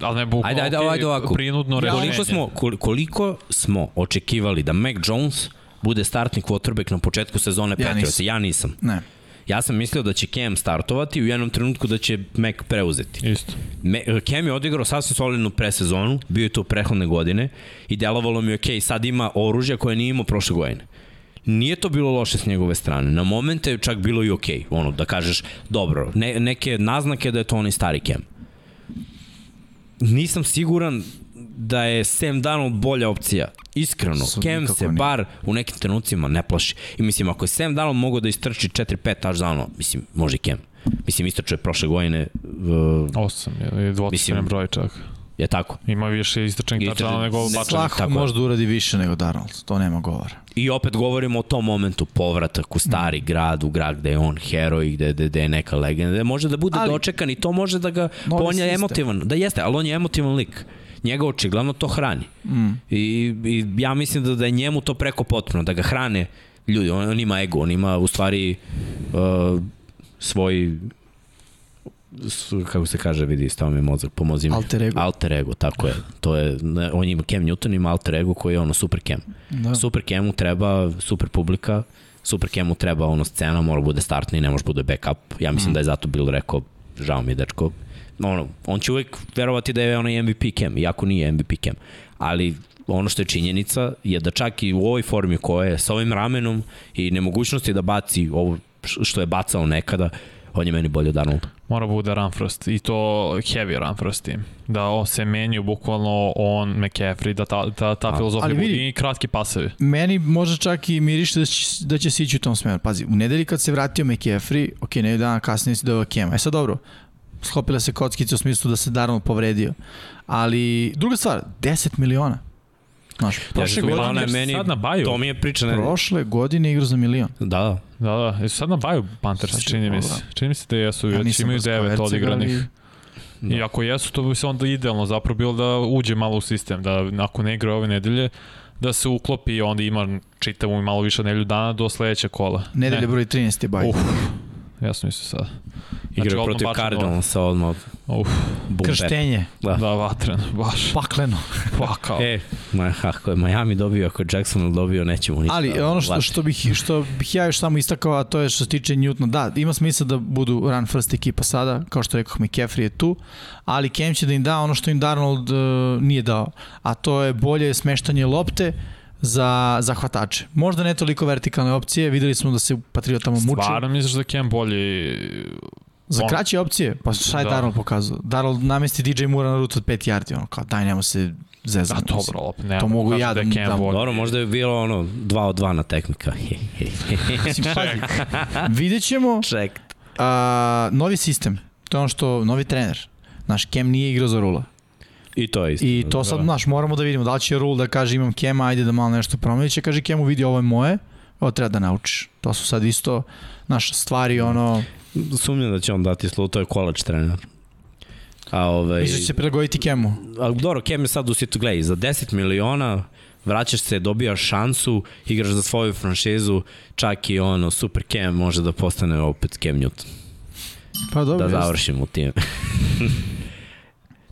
Ali ne bukvalno, Ajde, ajde, ajde ovako. Prinudno rešenje. Koliko smo, kol- koliko smo očekivali da Mac Jones bude startni quarterback na početku sezone Ja Patriotsa? nisam. Ja nisam. Ne. Ja sam mislio da će Cam startovati i u jednom trenutku da će Mac preuzeti. Isto. Me, Cam je odigrao sasvim solidnu presezonu, bio je to prehodne godine i delovalo mi ok, sad ima oružja koje nije imao prošle godine. Nije to bilo loše s njegove strane. Na momente je čak bilo i ok. Ono, da kažeš, dobro, ne, neke naznake da je to onaj stari Cam. Nisam siguran da je Sam Darnold bolja opcija. Iskreno, Sad Cam se nije. bar u nekim trenucima ne plaši. I mislim, ako je Sam Darnold mogao da istrči 4-5 touchdownova, mislim, može i Cam. Mislim, istrčao je prošle godine, uh, Osam je dvocifren Mislim, broj čak. Je tako. Ima više istračenih Istračen- tačana nego Ne, bačanih. Može da uradi više nego Darnold, to nema govora. I opet govorimo o tom momentu povratak u stari grad, u grad gde je on heroj, gde, gde, gde je neka legenda, gde može da bude Ali- dočekan i to može da ga, Novi on je emotivan, da jeste, ali on je emotivan lik. Njega očigledno to hrani. Mm. I, I ja mislim da, da je njemu to preko potpuno, da ga hrane ljudi, on, on ima ego, on ima u stvari uh, svoj kako se kaže, vidi, stao mi mozak, pomozi mi. Alter ego. Alter ego, tako je. To je, on ima Cam Newton, ima alter ego koji je ono super Cam. Da. Super Camu treba super publika, Super Camu treba ono scena, mora bude startni, ne može bude backup. Ja mislim mm. da je zato Bill rekao, žao mi je dečko, ono, on će uvek verovati da je onaj MVP Cam, iako nije MVP Cam. Ali ono što je činjenica je da čak i u ovoj formi koja je sa ovim ramenom i nemogućnosti da baci ovo što je bacao nekada, on je meni bolje od Arnolda. Mora bude run first i to heavy run first tim. Da on se menju bukvalno on, McCaffrey, da ta, ta, ta A, filozofija vidi- i kratki pasevi. Meni možda čak i miriše da će, da će se ići u tom smeru. Pazi, u nedelji kad se vratio McCaffrey, ok, nedelju dana kasnije si doveo Kema. E sad dobro, sklopila se kockica u smislu da se Darnold povredio. Ali, druga stvar, 10 miliona. Znaš, prošle, Ja, godine, je meni, sad na baju. to mi je priča. Ne, prošle godine igrao za milion. da, da. Da, da. Sad na baju Panthers, Sad čini mi se. pogledam. Čini mi se da jesu, Ja već imaju devet odigranih. Da. I ako jesu, to bi se onda idealno zapravo bilo da uđe malo u sistem, da ako ne igra ove nedelje, da se uklopi i onda ima čitavu i malo više nedelju dana do sledećeg kola. Nedelje broj 13 je baj. Uf, jasno mi se sad. Igra odmah protiv Cardinalsa odmah. Uf, Boom Krštenje, Da. da, vatren, baš. pakleno. [laughs] Pakao. E, ma, ako je Miami dobio, ako je Jacksonville dobio, nećemo ništa. Ali ono što, što, bih, što bih ja još samo istakao, a to je što se tiče Newtona, da, ima smisla da budu run first ekipa sada, kao što rekao McCaffrey je tu, ali Cam će da im da ono što im Darnold uh, nije dao, a to je bolje smeštanje lopte za, za hvatače. Možda ne toliko vertikalne opcije, videli smo da se Patriotama muče. Stvarno misliš da Cam bolji... Za on- kraće opcije, pa šta je Da. da. Darnold pokazao? Darnold namesti DJ Moore na rutu od 5 yardi, ono kao daj nemo se Da, zezati. dobro, opet ne. To mogu ja da da- Cam da-. Dobro, možda je bilo ono 2 od 2 na tekmika. [laughs] Mislim, pazi, vidjet ćemo Ček. a, novi sistem. To je ono što, novi trener. Naš Kem nije igrao za Rula. I to je isto. I to sad, Da. znaš, moramo da vidimo da li će Rul da kaže imam Kema, ajde da malo nešto promeni. Će kaže Kemu vidi ovo je moje, ovo treba da naučiš. To su sad isto naše stvari, ono, Sumnjam da će on dati slovo, to je college trener. A ovaj... misliš da će se prilagoditi Kemu. A, dobro, Kem je sad u situ, gledaj, za 10 miliona vraćaš se, dobijaš šansu, igraš za svoju franšizu, čak i ono, super Kem može da postane opet Cam Newton. Pa dobro, da jeste. završim u tim. [laughs]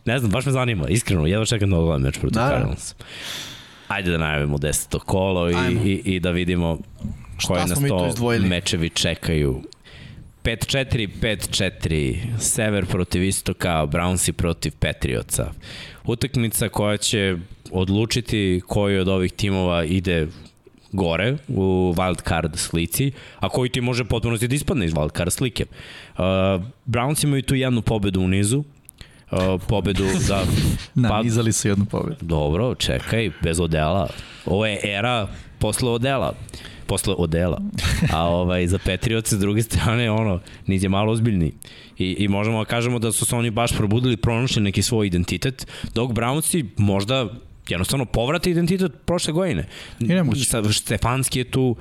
ne znam, baš me zanima, iskreno, jedva čekam da odgledam meč protiv. Cardinals. Ajde da najavimo deseto kolo i, Ajmo. i, i da vidimo Šta koji nas to izdvojili? mečevi čekaju. 5-4, 5-4, Sever protiv Istoka, Brownsi protiv Patriotsa. Utakmica koja će odlučiti koji od ovih timova ide gore u wild card slici, a koji ti može potpuno da ispadne iz wild card slike. Uh, Browns imaju tu jednu pobedu u nizu, uh, pobedu da [laughs] Na, nizali su jednu pobedu. Dobro, čekaj, bez odela. Ovo je era posle odela. Posle odela. A ovaj, za Patriots s druge strane, ono, niz je malo ozbiljni. I, I možemo da kažemo da su se oni baš probudili, pronašli neki svoj identitet, dok Brownsi možda jednostavno povrate identitet prošle godine. I. Sa- Stefanski je tu,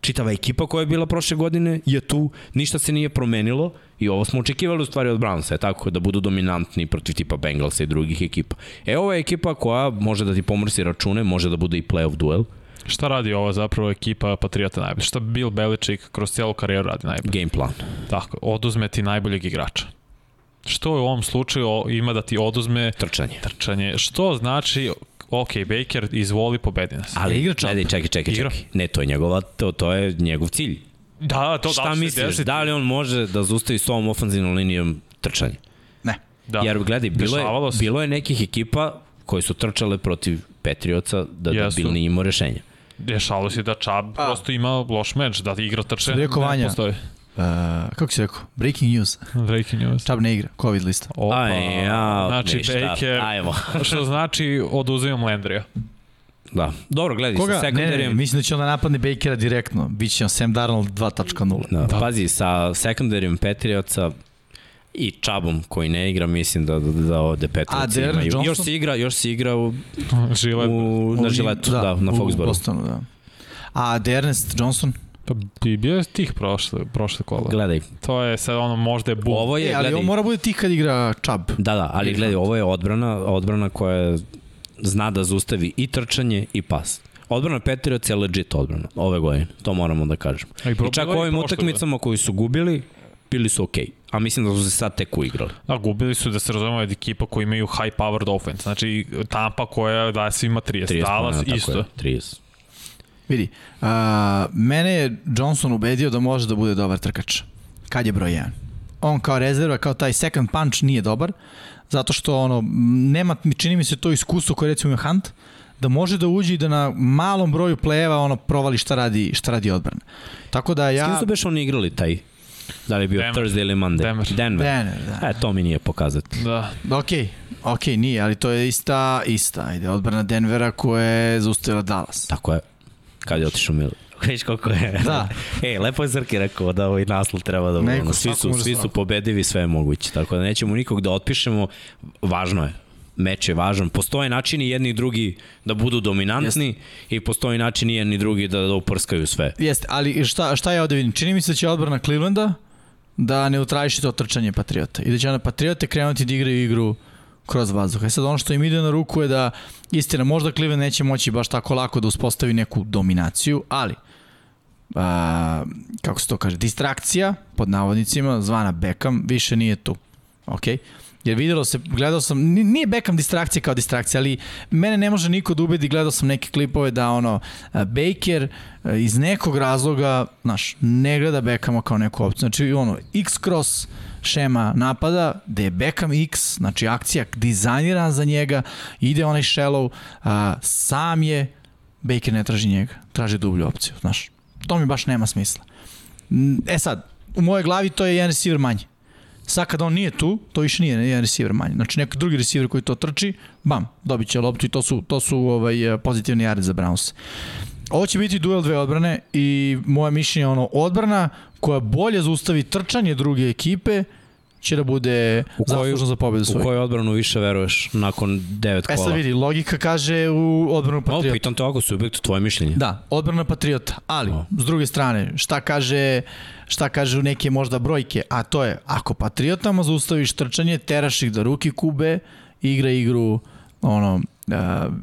čitava ekipa koja je bila prošle godine je tu, ništa se nije promenilo i ovo smo očekivali u stvari od Brownsa, je tako, da budu dominantni protiv tipa Bengalsa i drugih ekipa. E, ovo je ekipa koja može da ti pomrsi račune, može da bude i playoff duel. Šta radi ova zapravo ekipa Patriota najbolje? Šta Bill Belichick kroz cijelu karijeru radi najbolje? Game plan. Tako, oduzme ti najboljeg igrača. Što u ovom slučaju ima da ti oduzme Trčanje. trčanje? Što znači ok, Baker, izvoli, pobedi nas. Ali igra čekaj, čekaj, čekaj, Igra. čekaj. Ne, to je njegova, to, to je njegov cilj. Da, to da Šta li se misliš, desiti? da li on može da zustavi s ovom ofanzivnom linijom trčanje? Ne. Da. Jer gledaj, bilo Dešavalo je, se. bilo je nekih ekipa koji su trčale protiv Patriotsa da, da. Bill nije imao rešenja. Dešalo se da Chubb prosto ima loš meč, da igra trčanje. Rekao ne postoji. Uh, kako si rekao? Breaking news. Breaking news. Čab ne igra. Covid lista. Opa. Aj, ja, znači, ništa. Baker, Ajmo. [laughs] što znači oduzimam Landrija. Da. Dobro, gledaj, Koga? sa Ne, ne, ne, mislim da će onda napadne Bakera direktno. Biće on Sam Darnold 2.0. Da, Da. Pazi, sa sekundarijom Patriotsa i Čabom koji ne igra, mislim da, da, da ovde A, Patriotsi Darren imaju. Johnson? Još se igra, još se igra u, Žilet. u, na žiletu, da, da na u Foxboru. Bostonu, da. A Ernest Johnson? Pa bi bio je tih prošle, prošle kola. Gledaj, To je sad ono, možda je bum. ovo je, E, ali gledaj, on mora bude tih kad igra Chubb. Da, da, ali gledaj, ovo je odbrana, odbrana koja zna da zustavi i trčanje i pas. Odbrana Patriots je legit odbrana ove godine, to moramo da kažemo. I I čak u ovim utakmicama koji su gubili, bili su okej. A mislim da su se sad tek uigrali. Da, gubili su da se razumemo od ekipa koji imaju high powered offense. Znači, Tampa koja daje svima 30. 30 Dallas isto. je, 30. Vidi, a, mene je Johnson ubedio da može da bude dobar trkač. Kad je broj 1. On kao rezerva, kao taj second punch nije dobar, zato što ono, nema, čini mi se to iskustvo koje recimo ima Hunt, da može da uđe i da na malom broju plejeva ono provali šta radi, šta radi odbrana. Tako da Ja... S kim su beš oni igrali taj? Da li je bio Denver. Thursday ili Monday? Denver. Denver. Denver, da. E, to mi nije pokazati. Da. Ok, ok, nije, ali to je ista, ista, ajde, odbrana Denvera koja je zaustavila Dallas. Tako je. Kad je otišao Miller. [laughs] Viš koliko je. Da. [laughs] e, lepo je Zrki rekao da ovaj naslov treba da Neko, svi su, svi su pobedivi, sve je moguće. Tako da nećemo nikog da otpišemo. Važno je. Meč je važan. Postoje načini jedni i drugi da budu dominantni i postoji načini jedni i drugi da, da uprskaju sve. Jeste, ali šta, šta ja ovde vidim? Čini mi se da će odbrana Clevelanda da neutrališi to trčanje Patriota i da će onda Patriote krenuti da igraju igru kroz vazduh. E sad ono što im ide na ruku je da, istina, možda Cleveland neće moći baš tako lako da uspostavi neku dominaciju, ali a, kako se to kaže, distrakcija, pod navodnicima, zvana Beckham, više nije tu. Ok? Jer videlo se, gledao sam, ni- nije Beckham distrakcija kao distrakcija, ali mene ne može niko da ubedi, gledao sam neke klipove da ono, Baker iz nekog razloga, znaš, ne gleda Beckhama kao neku opciju. Znači, ono, X cross šema napada, gde je Beckham X, znači akcija dizajnirana za njega, ide onaj shallow, a, sam je, Baker ne traži njega, traži dublju opciju, znaš. To mi baš nema smisla. E sad, u mojoj glavi to je jedan receiver manje. Sad kada on nije tu, to više nije jedan receiver manje. Znači neki drugi receiver koji to trči, bam, dobit će loptu i to su, to su ovaj, pozitivni jari za Browns. Ovo će biti duel dve odbrane i moje mišljenje je ono odbrana koja bolje zaustavi trčanje druge ekipe će da bude U koju- zaslužna za pobedu U svoju. koju odbranu više veruješ nakon devet E kola? sad vidi, logika kaže u odbranu Patriota. pitam te ovako, subjekt, tvoje mišljenje. Da, odbrana Patriota, ali O. s druge strane, šta kaže šta kažu neke možda brojke, a to je ako Patriotama zaustaviš trčanje, teraš ih da ruki kube, igra igru ono,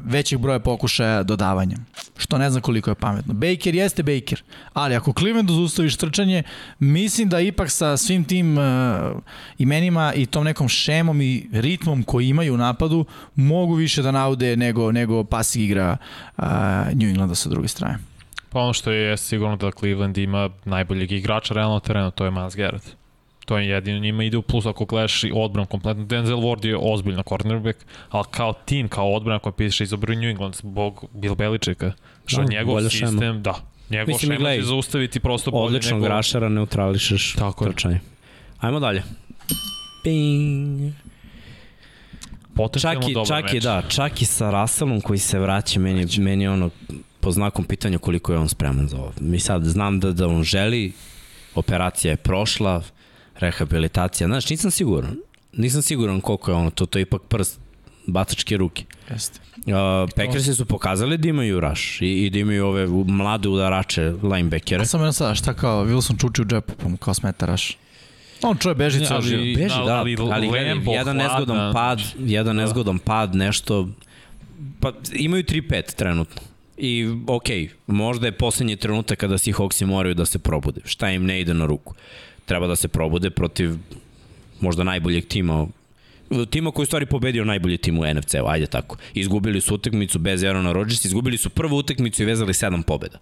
većeg broja pokušaja dodavanja. Što ne znam koliko je pametno. Baker jeste Baker, ali ako Clevelandu zaustaviš trčanje, mislim da ipak sa svim tim uh, imenima i tom nekom šemom i ritmom koji imaju u napadu, mogu više da naude nego, nego pas igra uh, New Englanda sa druge strane. Pa ono što je sigurno da Cleveland ima najboljeg igrača realno terenu, to je Miles Garrett. To je jedino njima ide u plus ako gledaš odbran kompletno. Denzel Ward je ozbiljno cornerback, ali kao tim, kao odbrana koja piše izabrao New England zbog Bill Beličeka. Što Da, njegov sistem, šema. da. Njegov Mislim, šema gledaj, će zaustaviti prosto bolje Odličnog nego... grašara neutrališeš Tako je. trčanje. Ajmo dalje. Ping. Potencijalno Čak i, dobar čak i meč. da, čak i sa Russellom koji se vraća, meni, meni ono po znakom pitanja koliko je on spreman za ovo. Mi sad znam da, da on želi, operacija je prošla, rehabilitacija, znaš, nisam siguran. Nisam siguran koliko je ono, to, to je ipak prst bacačke ruke. Jeste. Uh, Packersi su pokazali da imaju rush i, i da imaju ove mlade udarače linebackere. A samo jedno sada, šta kao, Wilson čuči u džepu, pa mu kao smeta rush. On čuje beži Ne, ceo ali- život. Beži, ali- da, ali ali, gledaj, Lambo, jedan hladan, nezgodan pad, jedan da. nezgodan pad, nešto, pa imaju 3-5 trenutno. I okej, možda je poslednji trenutak kada Seahawksi moraju da se probude. Šta im ne ide na ruku? Treba da se probude protiv možda najboljeg tima tima koji u stvari pobedio najbolji tim u NFC-u, ajde tako. Izgubili su utakmicu bez Aarona Rodgersa, izgubili su prvu utakmicu i vezali sedam pobeda.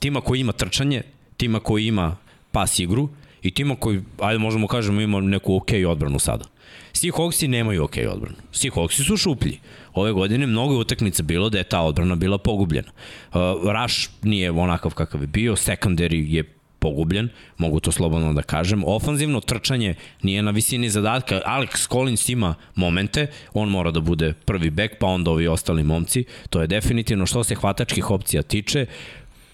Tima koji ima trčanje, tima koji ima pas igru i tima koji, ajde možemo kažemo, ima neku ok odbranu sada. Seahawksi nemaju ok odbranu. Seahawksi su šuplji. Ove godine mnogo je utakmica bilo da je ta odbrana bila pogubljena. Uh, Rush nije onakav kakav je bio, secondary je pogubljen, mogu to slobodno da kažem. Ofanzivno trčanje nije na visini zadatka. Alex Collins ima momente, on mora da bude prvi bek, pa onda ovi ostali momci. To je definitivno što se hvatačkih opcija tiče.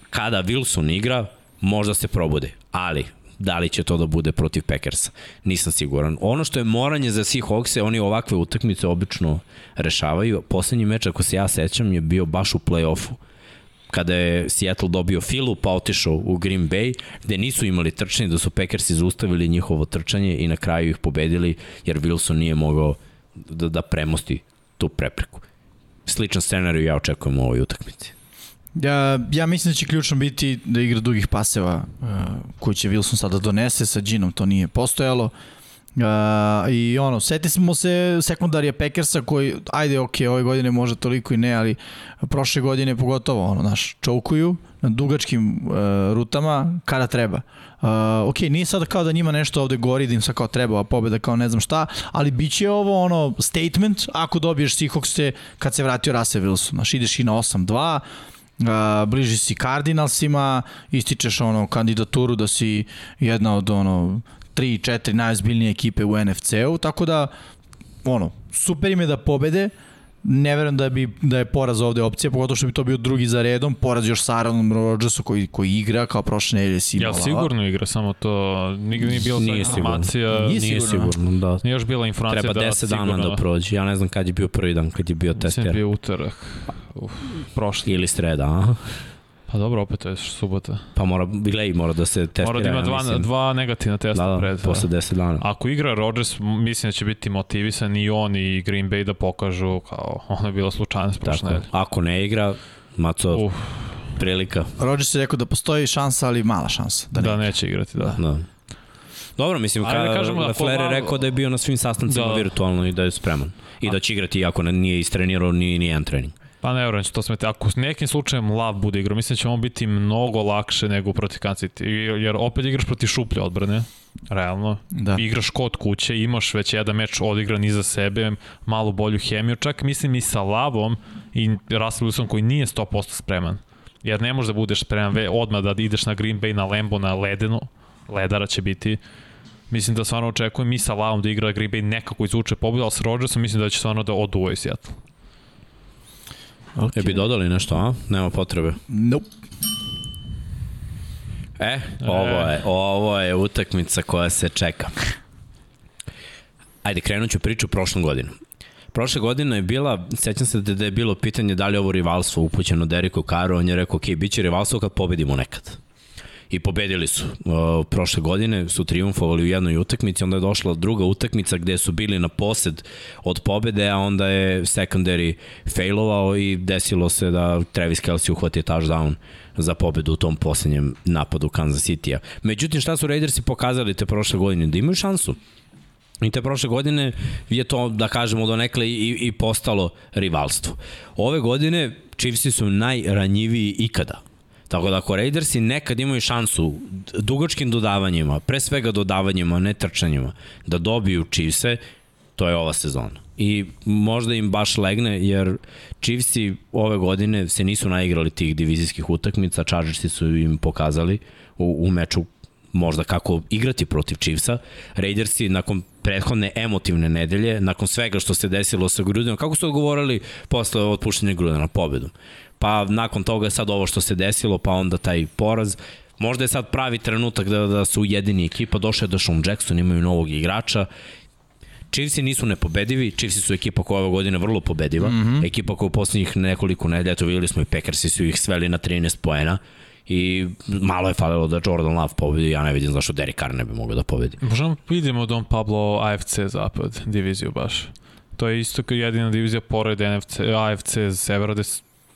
Kada Wilson igra, možda se probude. Ali, da li će to da bude protiv Packersa? Nisam siguran. Ono što je moranje za Seahawks, oni ovakve utakmice obično rešavaju. Poslednji meč, ako se ja sećam, je bio baš u play-offu kada je Seattle dobio filu pa otišao u Green Bay, gde nisu imali trčanje, da su Packersi zaustavili njihovo trčanje i na kraju ih pobedili, jer Wilson nije mogao da, da premosti tu prepreku. Sličan scenarij ja očekujem u ovoj utakmici. Ja, ja mislim da će ključno biti da igra dugih paseva uh, koji će Wilson sada donese, sa Ginom to nije postojalo. Uh, I ono, seti smo se sekundarija Packersa koji, ajde, ok, ove godine možda toliko i ne, ali prošle godine pogotovo, ono, naš, čoukuju na dugačkim uh, rutama kada treba. Uh, ok, nije sada kao da njima nešto ovde gori, da im sad kao treba, pobeda kao ne znam šta, ali bit će ovo ono statement ako dobiješ Seahawks kad se vratio Russell Wilson. Znaš, ideš i na 8-2, Uh, bliži si Cardinalsima, ističeš ono kandidaturu da si jedna od ono 3 4 najozbiljnije ekipe u NFC-u, tako da ono, super im je da pobede, ne verujem da, bi, da je poraz ovde opcija, pogotovo što bi to bio drugi za redom, poraz još sa Aaronom Rodgersom koji, koji igra kao prošle nedelje si Ja sigurno igra, samo to nigde nije bila Nije nije sigurno. informacija. Nije Nije sigurno. sigurno, da. Nije još bila informacija Treba da 10 dana sigurno- da prođe. Ja ne znam kad je bio prvi dan, kad je bio Mislim da je tester. bio utorak. Uf, prošli. Ili sreda, aha. Pa dobro, opet to je subota. Pa mora, gledaj, mora da se testira. Mora da ima dva, mislim. dva negativna testa Da, da, pred. posle 10 dana. Ako igra Rodgers, mislim da će biti motivisan i on i Green Bay da pokažu kao [laughs] ono je bila slučajnost prošle nedelje. ako ne igra, Maco, Uf, prilika. Rodgers je rekao da postoji šansa, ali mala šansa. Da, da, ne. neće igrati, da. Da. Dobro, mislim, Ajde ka, da kažemo da Lefler je rekao da je bio na svim sastancima Da. virtualno i da je spreman. I da će igrati iako ne- nije istrenirao ni, ni jedan trening. Pa ne vjerujem će to smeti. Ako s nekim slučajem Lav bude igrao, mislim da će on biti mnogo lakše nego protiv Kansas City. Jer opet igraš protiv šuplje odbrane, realno. Da. Igraš kod kuće, imaš već jedan meč odigran iza sebe, malo bolju hemiju, čak mislim i sa Lavom i Russell Wilson koji nije 100% spreman. Jer ne možeš da budeš spreman ve- odmah da ideš na Green Bay, na Lambo, na ledenu, ledara će biti. Mislim da stvarno očekujem i sa Lavom da igra Green Bay nekako izvuče pobedu, ali s Rodgersom mislim da će stvarno da oduvaju Seattle. Okay. E bi dodali nešto, a? Nema potrebe. Nope. E, ovo je, ovo je utakmica koja se čeka. Ajde, krenut ću priču prošlom godinu. Prošle godine je bila, sećam se da je bilo pitanje da li je ovo rivalstvo upućeno Deriku Karu, on je rekao, ok, bit će rivalstvo kad pobedimo nekad. I pobedili su. Uh, prošle godine su triumfovali u jednoj utakmici, onda je došla druga utakmica gde su bili na posed od pobede, a onda je secondary failovao i desilo se da Travis Kelsey uhvati touchdown za pobedu u tom poslednjem napadu Kansas City-a. Međutim, šta su Raidersi pokazali te prošle godine? Da imaju šansu. I te prošle godine je to, da kažemo, donekle i, i postalo rivalstvo. Ove godine Chiefsi su najranjiviji ikada. Tako da ako Raidersi nekad imaju šansu dugačkim dodavanjima, pre svega dodavanjima, ne trčanjima, da dobiju Chiefse, to je ova sezona. I možda im baš legne, jer Chiefsi ove godine se nisu naigrali tih divizijskih utakmica, Chargersi su im pokazali u, u meču možda kako igrati protiv Chiefsa. Raidersi nakon prethodne emotivne nedelje, nakon svega što se desilo sa Grudenom, kako su odgovorili posle otpuštenja Grudena pobedom? Pa nakon toga je sad ovo što se desilo, pa onda taj poraz. Možda je sad pravi trenutak da, da su ujedini ekipa, došao je do Sean Jackson, imaju novog igrača. Chiefsi nisu nepobedivi, Chiefsi su ekipa koja ove godine vrlo pobediva, mm -hmm. ekipa koja u poslednjih nekoliko nedelja, eto videli smo i Packersi su ih sveli na 13 poena i malo je falilo da Jordan Love pobedi, ja ne vidim zašto Derek Carr ne bi mogao da pobedi. Možemo vidimo Don Pablo AFC zapad, diviziju baš. To je isto kao jedina divizija pored NFC, AFC severa gde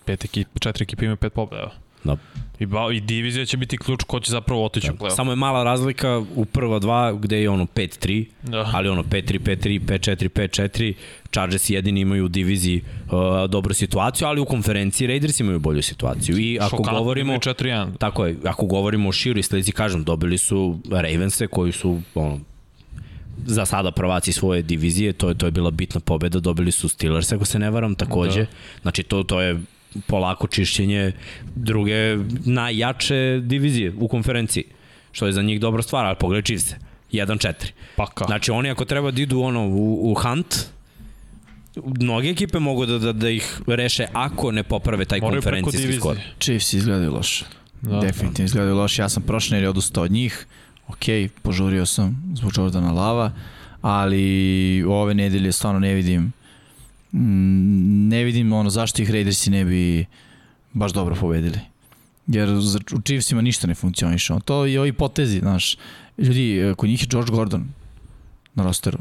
pet ekipa, četiri ekipe imaju pet pobeda. Da. I, ba, I divizija će biti ključ ko će zapravo otići da. u play-off. Samo je mala razlika u prva dva gde je ono 5-3, da. ali ono 5-3, 5-3, 5-4, 5-4. Chargers jedini imaju u diviziji uh, dobru situaciju, ali u konferenciji Raiders imaju bolju situaciju. I ako Šokantno govorimo... 4-1. Tako je, ako govorimo o široj slici, kažem, dobili su Ravense koji su ono, za sada prvaci svoje divizije, to je to je bila bitna pobeda, dobili su Steelers ako se ne varam takođe. Da. Znači to to je polako čišćenje druge najjače divizije u konferenciji, što je za njih dobra stvar, ali pogledaj Chiefs 1-4. Pa ka. Znači oni ako treba da idu ono u, u hunt, mnoge ekipe mogu da, da, da ih reše ako ne poprave taj Moraju konferencijski skor. Chiefs izgledaju loše. Da, Definitivno izgledaju loše. Ja sam prošle nedelje odustao od njih. Ok, požurio sam zbog Jordana Lava, ali ove nedelje stvarno ne vidim ne vidim ono zašto ih Raidersi ne bi baš dobro pobedili. Jer u Chiefsima ništa ne funkcioniše. To i ovi potezi, znaš. Ljudi, kod njih je George Gordon na rosteru.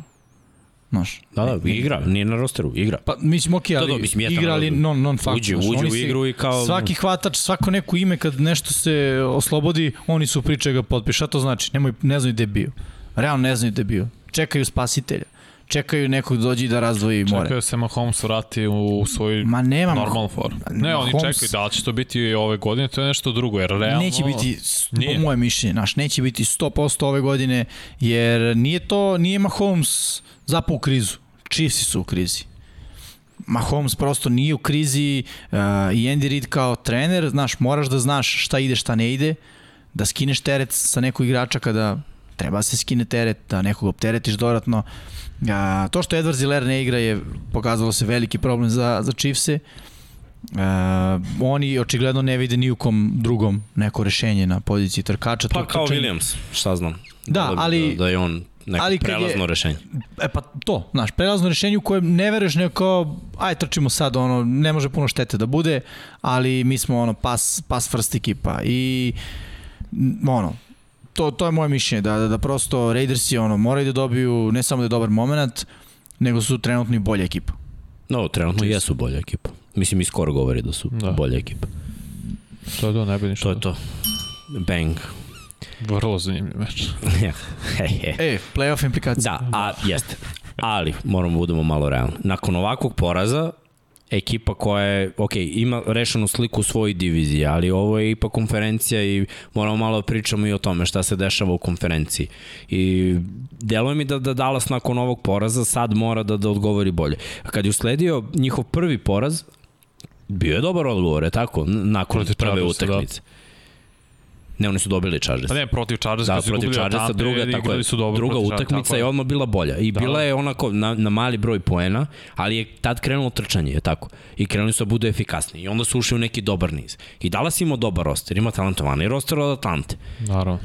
Znaš. Da, da, igra, nije na rosteru, igra. Pa mislim, ok, ali da, da, mislim, igra, ali non, non fact. Uđe, uđe u igru i kao... Svaki hvatač, svako neko ime kad nešto se oslobodi, oni su priče ga potpiš. Šta to znači? Nemoj, ne znaju gde je bio. Realno ne znaju gde je bio. Čekaju spasitelja čekaju nekog dođi da razdvoji more. Čekaju se Mahomes vrati u svoj Ma nema normal form. Ne, Mahomes... oni čekaju da li će to biti ove godine, to je nešto drugo, jer realno... Neće biti, nije. po moje mišljenje, naš, neće biti 100% ove godine, jer nije to, nije Mahomes zapao u krizu. Chiefs su u krizi. Mahomes prosto nije u krizi uh, i Andy Reid kao trener, znaš, moraš da znaš šta ide, šta ne ide, da skineš teret sa nekog igrača kada treba se skine teret, da nekog opteretiš dodatno. A, to što Edward Ziller ne igra je pokazalo se veliki problem za, za Chiefse. Uh, oni očigledno ne vide ni u kom drugom neko rešenje na poziciji trkača. Pa kao trčanje... Williams, šta znam. Da, da, ali... Da, da je on neko ali prelazno je, rešenje. E pa to, znaš, prelazno rešenje u kojem ne veruješ neko, aj trčimo sad, ono, ne može puno štete da bude, ali mi smo ono, pas, pas first ekipa i ono, to, to je moje mišljenje, da, da, da prosto Raidersi ono, moraju da dobiju ne samo da je dobar moment, nego su trenutno i bolja ekipa. No, trenutno Čist. jesu bolja ekipa. Mislim, i skoro govori da su da. bolja ekipa. To je to, ne bi ništa. To je to. Bang. Vrlo zanimljiv meč. [laughs] e, playoff implikacija. Da, a jeste. Ali, moramo da budemo malo realni. Nakon ovakvog poraza, ekipa koja je, ok, ima rešenu sliku u svojoj diviziji, ali ovo je ipak konferencija i moramo malo da pričamo i o tome šta se dešava u konferenciji. I deluje mi da, da Dallas nakon ovog poraza sad mora da, da odgovori bolje. Kad je usledio njihov prvi poraz, bio je dobar odgovor, je tako? Nakon prve da. utakmice. Da. Ne, oni su dobili Chargers. Pa ne, protiv Chargers da, protiv Chargersa, druga, tako je, su dobro druga utakmica je odmah bila bolja. I da, bila je onako na, na mali broj poena, ali je tad krenulo trčanje, je tako. I krenuli su da budu efikasni. I onda su ušli u neki dobar niz. I Dallas ima dobar roster, ima talentovani roster od Atlante. Naravno.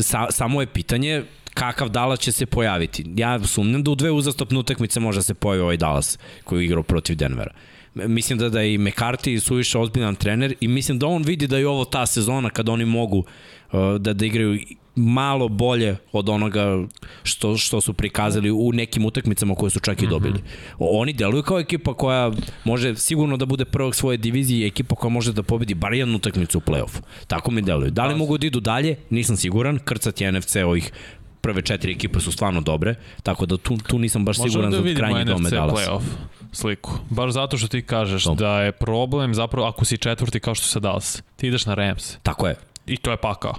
Sa, samo je pitanje kakav Dallas će se pojaviti. Ja sumnjam da u dve uzastopne utakmice može da se pojavi ovaj Dallas koji igrao protiv Denvera. Mislim da da je i McCarthy suviše ozbiljan trener i mislim da on vidi da je ovo ta sezona kada oni mogu uh, da, da igraju malo bolje od onoga što, što su prikazali u nekim utakmicama koje su čak i dobili. Mm -hmm. Oni deluju kao ekipa koja može sigurno da bude prvog svoje divizije i ekipa koja može da pobedi bar jednu utakmicu u play-offu. Tako mi deluju. Da li mogu da idu dalje? Nisam siguran. Krcat je NFC ovih prve četiri ekipe su stvarno dobre, tako da tu, tu nisam baš Možemo siguran da za krajnji dome Dallas. Možemo da vidimo playoff sliku. Baš zato što ti kažeš Dobre. da je problem zapravo ako si četvrti kao što se Dallas. Ti ideš na Rams. Tako je. I to je pakao.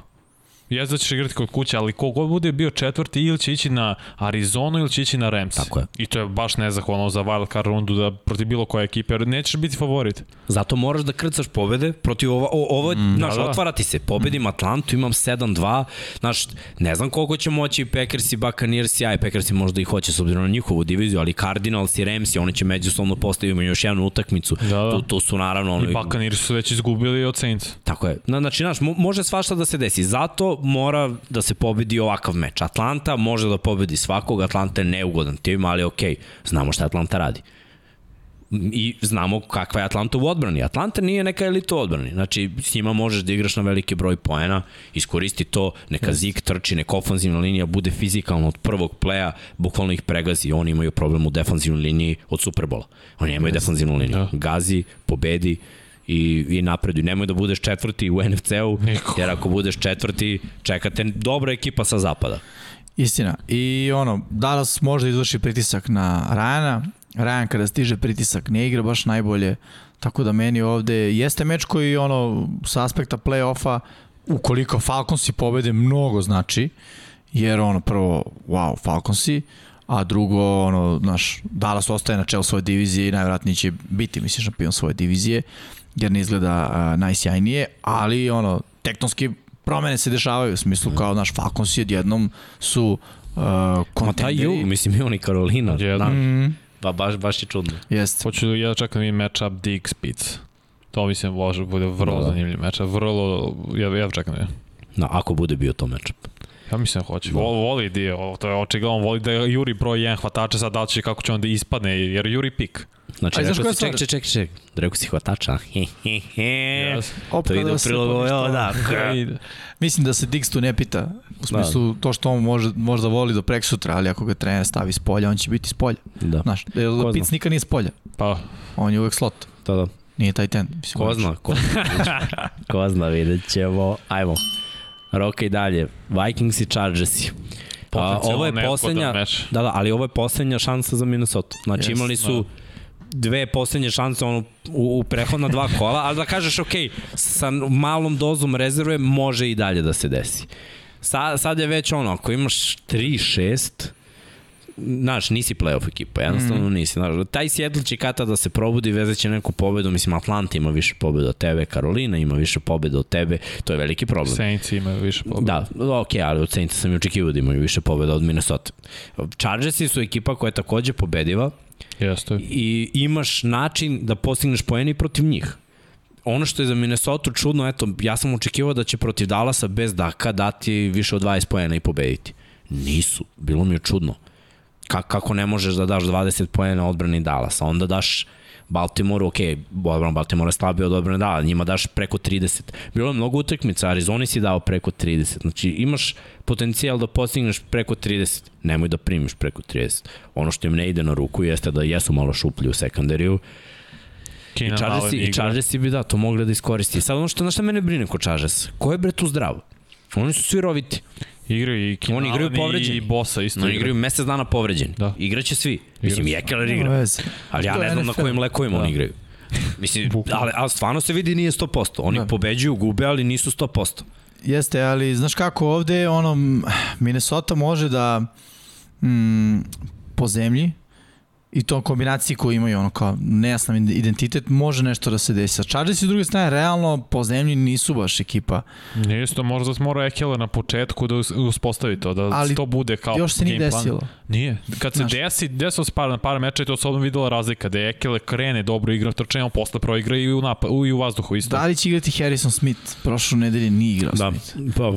Jeste da ćeš igrati kod kuće, ali kogo bude bio četvrti ili će ići na Arizonu ili će ići na Rams. Tako je. I to je baš nezahvalno za wild card rundu da protiv bilo koje ekipe, jer nećeš biti favorit. Zato moraš da krcaš pobede protiv ovo, ovo mm, znaš, da, da. otvarati se. Pobedim mm. Atlantu, imam 7-2, znaš, ne znam koliko će moći Packers i Buccaneers, ja i Packers i možda i hoće s obzirom na njihovu diviziju, ali Cardinals i Rams, oni će međusobno postaviti još jednu utakmicu. Da, da. Tu, tu su naravno... I Buccaneers su već izgubili od Saints. Tako je. Znači, znaš, može svašta da se desi. Zato mora da se pobedi ovakav meč. Atlanta može da pobedi svakog, Atlanta je neugodan tim, ali okej, znamo šta Atlanta radi i znamo kakva je Atlanta u odbrani. Atlanta nije neka elita u odbrani. Znači, s njima možeš da igraš na veliki broj poena, iskoristi to, neka zik trči, neka ofanzivna linija bude fizikalna od prvog pleja, bukvalno ih pregazi. Oni imaju problem u defanzivnoj liniji od Superbola. Oni nemaju yes. defanzivnu liniju. Da. Gazi, pobedi, i, i napreduj. Nemoj da budeš četvrti u NFC-u, jer ako budeš četvrti, čekate dobra ekipa sa zapada. Istina. I ono, Dallas može da izvrši pritisak na Rajana, Ryan kada stiže pritisak ne igra baš najbolje, tako da meni ovde jeste meč koji ono sa aspekta play-offa ukoliko Falconsi pobede mnogo znači, jer ono prvo, wow, Falconsi, a drugo, ono, naš, Dallas ostaje na čelu svoje divizije i najvratnije će biti, mislim, šampion svoje divizije, jer ne izgleda uh, najsjajnije, ali, ono, tektonski promene se dešavaju, u smislu mm. kao naš Falconsi odjednom su uh, kontenderi. Ma taj mislim, i oni Karolina. Odjednom. Mm. Pa baš, baš je čudno. Jeste. Hoću da ja čekam da vidim matchup Dig Spitz. To mislim može bude vrlo da. zanimljiv matchup. Vrlo, ja, ja čekam da je. No, ako bude bio to matchup. Ja mislim da hoće. Da. Voli dio, to je očigledno, voli da juri broj 1 hvatača, sad da će kako će onda ispadne, jer juri pik. Znači, Aj, rekao si, ček, ček, ček, ček, rekao si hvatača. [laughs] He, he, he. Yes. To ide u prilogu, jo, da. [laughs] Mislim da se Dix tu ne pita, u smislu da. to što on može, možda voli do prek sutra, ali ako ga trener stavi s polja, on će biti s polja. Da. Znaš, Pic nikad nije s polja. Pa. On je uvek slot. Da, da. Nije taj ten. Mislim, ko zna, ko zna, [laughs] ko zna, vidjet ćemo. Ajmo. Roka i dalje. Vikings i Chargersi. A, ovo je poslednja, da, da, ali ovo je poslednja šansa za Minnesota. Znači yes, imali su da dve poslednje šanse ono, u, u prehodna dva kola, ali da kažeš ok, sa malom dozom rezerve može i dalje da se desi. Sa, sad je već ono, ako imaš 3-6, znaš, nisi playoff ekipa, jednostavno mm. nisi. Znaš, taj Seattle će kata da se probudi, vezat će neku pobedu, mislim, Atlanta ima više pobeda od tebe, Karolina ima više pobeda od tebe, to je veliki problem. Saints imaju više pobeda. Da, ok, ali od Saints sam i očekivao da imaju više pobeda od Minnesota. Chargersi su ekipa koja je takođe pobediva, Jeste. I imaš način da postigneš poeni protiv njih. Ono što je za Minnesota čudno, eto, ja sam očekivao da će protiv Dallasa bez Daka dati više od 20 poena i pobediti. Nisu. Bilo mi je čudno. Ka kako ne možeš da daš 20 poena odbrani Dallasa? Onda daš Baltimore, ok, Baltimore je slabio od odbrane, da, njima daš preko 30. Bilo je mnogo utakmica, Arizona si dao preko 30. Znači, imaš potencijal da postigneš preko 30. Nemoj da primiš preko 30. Ono što im ne ide na ruku jeste da jesu malo šuplji u sekundariju. I Chargersi, I Chargersi bi da, to mogli da iskoristi. Sad ono što, na šta mene brine ko Chargers, ko je bre tu zdrav? Oni su svi roviti. Igraju i Keenan Oni igraju povređeni. i Bosa isto Oni igraju mesec dana povređeni. Da. Igraće svi. Mislim, i Ekeler igra. Ali ja ne znam na kojim lekovima da. oni igraju. Mislim, ali, ali stvarno se vidi nije 100%. Oni da. pobeđuju, gube, ali nisu 100%. Jeste, ali znaš kako ovde, ono, Minnesota može da mm, po zemlji i to kombinaciji koju imaju ono kao nejasan identitet može nešto da se desi. Sa Chargers i druge strane realno po zemlji nisu baš ekipa. Nije isto, možda mora Ekela na početku da uspostavi to, da Ali to bude kao još se nije desilo. Nije. Kad se Znaš, desi, desilo se par, na par meča i to se odmah videla razlika, da Ekele krene dobro igra trčanje, on posle proigra i u, napa, i u vazduhu isto. Da li će igrati Harrison Smith? Prošlu nedelje nije igrao da, Smith. Pa,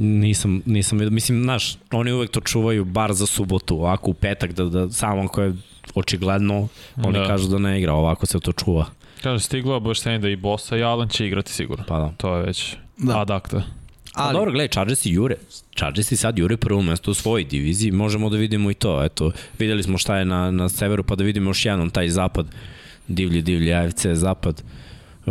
nisam, nisam vidio. Mislim, znaš, oni uvek to čuvaju bar za subotu, ovako u petak, da, da samo ko je očigledno oni da. kažu da ne igra, ovako se to čuva. Kaže, stiglo obaveštenje da i Bosa i Alan će igrati sigurno. Pa da. To je već da. ad acta. Pa Ali... Pa dobro, gledaj, Chargers i Jure. Chargers i sad Jure prvo mesto u svojoj diviziji, možemo da vidimo i to. Eto, videli smo šta je na, na severu, pa da vidimo još jednom taj zapad, divlji, divlji AFC zapad, eh,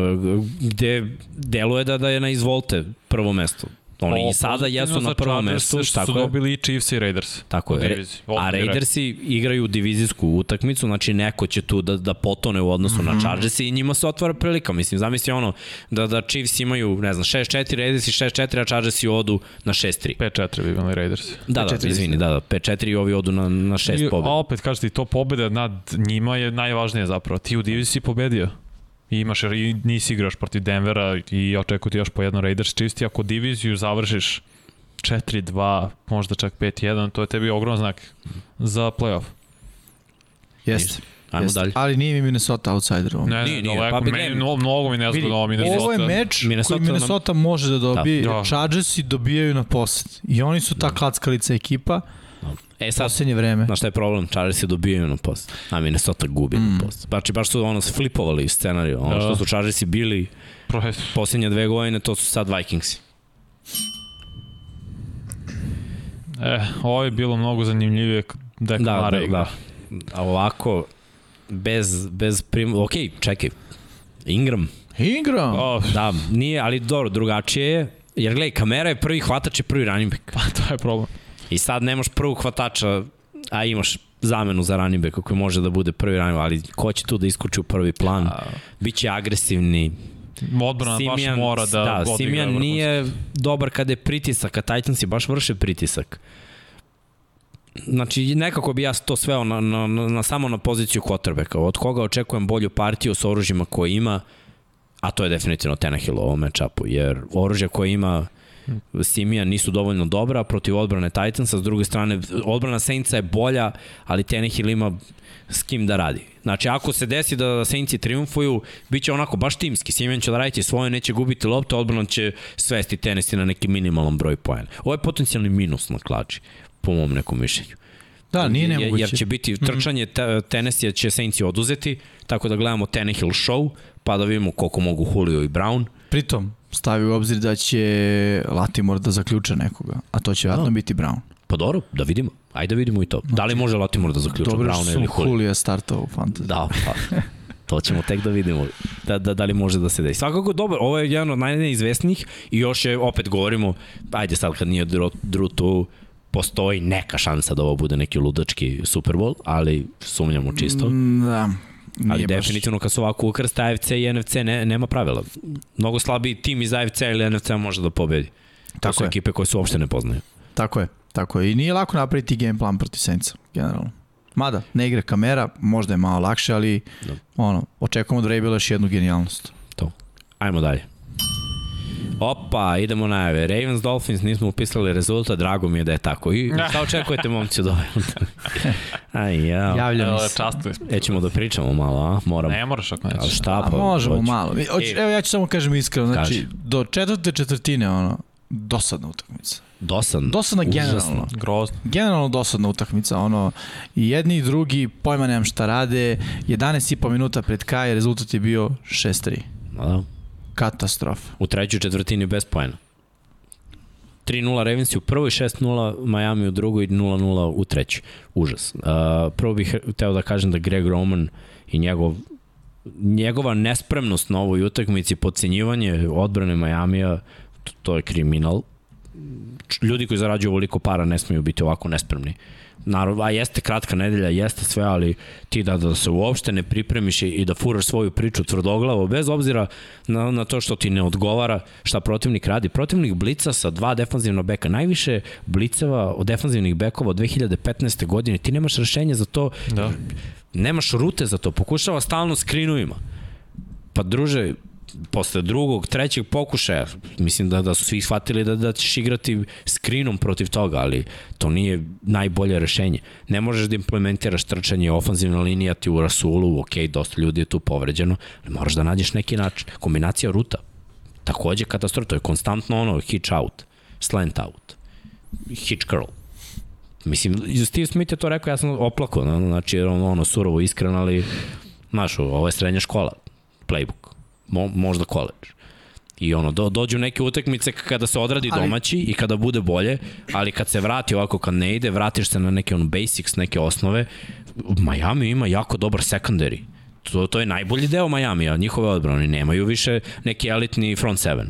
gde deluje da, da je na izvolte prvo mesto. Oni i sada jesu na prvom mestu. Što su dobili i Chiefs i Raiders. Tako je. A Raidersi igraju divizijsku utakmicu, znači neko će tu da, da potone u odnosu mm -hmm. na mhm. Chargers i njima se otvara prilika. Mislim, zamisli ono, da, da Chiefs imaju, ne znam, 6-4, Raidersi 6-4, a Chargersi odu na 6-3. 5-4 bi imali Raiders. Da, da, izvini, da, da, 5-4 i ovi odu na, na 6 pobjeda. A opet, kažete, to pobjeda nad njima je najvažnije zapravo. Ti u diviziji pobedio i imaš i nisi igraš protiv Denvera i očekuju ti još po jedno Raiders čisti, ako diviziju završiš 4-2, možda čak 5-1, to je tebi ogrom znak za playoff. Jeste. Ajmo Jeste. dalje. Ali nije mi Minnesota outsider. ovo. Ne, Nije, nije, nije. daleko, Pa, ne, meni, mnogo, mnogo mi ne Vidi, zgodno ovo Minnesota. Ovo je meč Minnesota koji nam- Minnesota može da dobije, Da. da. Chargersi dobijaju na posled. I oni su ta klackalica ekipa E sad, poslednje vreme. Znaš šta je problem? Chargersi dobijaju na post, a Minnesota gubi mm. post. Znači, baš su ono flipovali scenariju. Ono Da. što su Chargersi bili Pro- posljednje dve godine, to su sad Vikingsi. E, ovo je bilo mnogo zanimljivije Da, Mare da, igra. da. A ovako, bez, bez prim... Ok, čekaj. Ingram, Ingram. O, da, nije, ali dobro, drugačije je. Jer gledaj, kamera je prvi hvatač i prvi running back. pa to je problem. I sad nemaš prvog hvatača, a imaš zamenu za running backa koji može da bude prvi running back, ali ko će tu da iskuči u prvi plan? Biće agresivni. Odbrana baš mora da, da Simijan vrhunski. nije dobar kada je pritisak, a Titansi baš vrše pritisak. Znači, nekako bi ja to sveo na, na, na, na samo na poziciju quarterbacka. Od koga očekujem bolju partiju sa oružjima koje ima, a to je definitivno Tenahill u ovom matchupu, jer oružja koje ima Simijan nisu dovoljno dobra protiv odbrane Titansa, s druge strane odbrana Saintsa je bolja, ali Tenehill ima s kim da radi. Znači, ako se desi da Saintsi triumfuju, bit će onako baš timski. Simijan će da raditi svoje, neće gubiti lopte, odbrana će svesti Tennessee na neki minimalan broj pojena. Ovo je potencijalni minus na klači, po mom nekom mišljenju. Da, nije nemoguće. Jer će biti trčanje, te, Tennessee će Saintsi oduzeti, tako da gledamo Tenehill show, pa da vidimo koliko mogu Julio i Brown. Pritom, stavi u obzir da će Latimore da zaključe nekoga, a to će vjerojatno biti Brown. Pa dobro, da vidimo. Ajde da vidimo i to. Da li može Latimore da zaključa Dobro Browna što ili su Julio? Julio startao u fantasy. Da, pa. [laughs] To ćemo tek da vidimo da, da, da li može da se desi. Svakako dobro, ovo je jedan od najneizvesnijih i još je, opet govorimo, ajde sad kad nije Drew, Drew tu, postoji neka šansa da ovo bude neki ludački Super Bowl, ali sumnjamo čisto. Mm, Da, nije ali baš. definitivno kad su ovako ukrsta AFC i NFC ne, nema pravila. Mnogo slabiji tim iz AFC ili NFC može da pobedi. To Tako su je. ekipe koje se uopšte ne poznaju. Tako je, tako je. I nije lako napraviti game plan protiv Saintsa, generalno. Mada, ne igra kamera, možda je malo lakše, ali Da. ono, očekujemo od Vrabela još jednu genijalnost. To. Ajmo dalje. Opa, idemo najave. Ravens Dolphins nismo upisali rezultat, drago mi je da je tako. I [laughs] šta očekujete momci od ove? Aj, ja. Javlja mi Evo, se. častili. E, ćemo da pričamo malo, a? Moram. Ne moraš ako Ali nećeš. šta A pa? možemo hoću. malo. Hoć, E. evo ja ću samo kažem iskreno, znači Kaži. do četvrte četvrtine ono, dosadna utakmica. Dosadna Užasno. generalno. Grozno. Generalno dosadna utakmica, ono, i jedni i drugi, pojma nemam šta rade, 11,5 minuta pred kraj, rezultat je bio 6-3. Ma Da. Katastrofa. U trećoj četvrtini bez pojena. 3-0 Ravensi u prvoj, 6-0 Miami u drugoj i 0-0 u trećoj. Užas. Uh, prvo bih teo da kažem da Greg Roman i njegov njegova nespremnost na ovoj utakmici, podcenjivanje odbrane Majamija, to, to je kriminal. Ljudi koji zarađuju ovoliko para ne smeju biti ovako nespremni. Naravno, a jeste kratka nedelja, jeste sve, ali ti da, da se uopšte ne pripremiš i- da furaš svoju priču tvrdoglavo, bez obzira na, na to što ti ne odgovara šta protivnik radi. Protivnik blica sa dva defanzivna beka, najviše bliceva od defanzivnih bekova od 2015. godine, ti nemaš rešenje za to, Da. nemaš rute za to, pokušava stalno skrinovima. Pa druže, posle drugog, trećeg pokušaja, mislim da, da su svi shvatili da, da ćeš igrati skrinom protiv toga, ali to nije najbolje rešenje. Ne možeš da implementiraš trčanje, ofanzivna linija ti u rasulu, ok, dosta ljudi je tu povređeno, ali moraš da nađeš neki način. Kombinacija ruta, takođe katastrofa, to je konstantno ono, hitch out, slant out, hitch curl. Mislim, Steve Smith je to rekao, ja sam oplako, znači, jer on, ono, surovo iskren, ali, znaš, ovo je srednja škola, playbook, Mo, možda college. I ono, do, dođu neke utakmice kada se odradi Ali- domaći i kada bude bolje, ali kad se vrati ovako, kad ne ide, vratiš se na neke ono basics, neke osnove. Miami ima jako dobar secondary. To, to je najbolji deo Majamija, njihove odbrane. Nemaju više neki elitni front seven.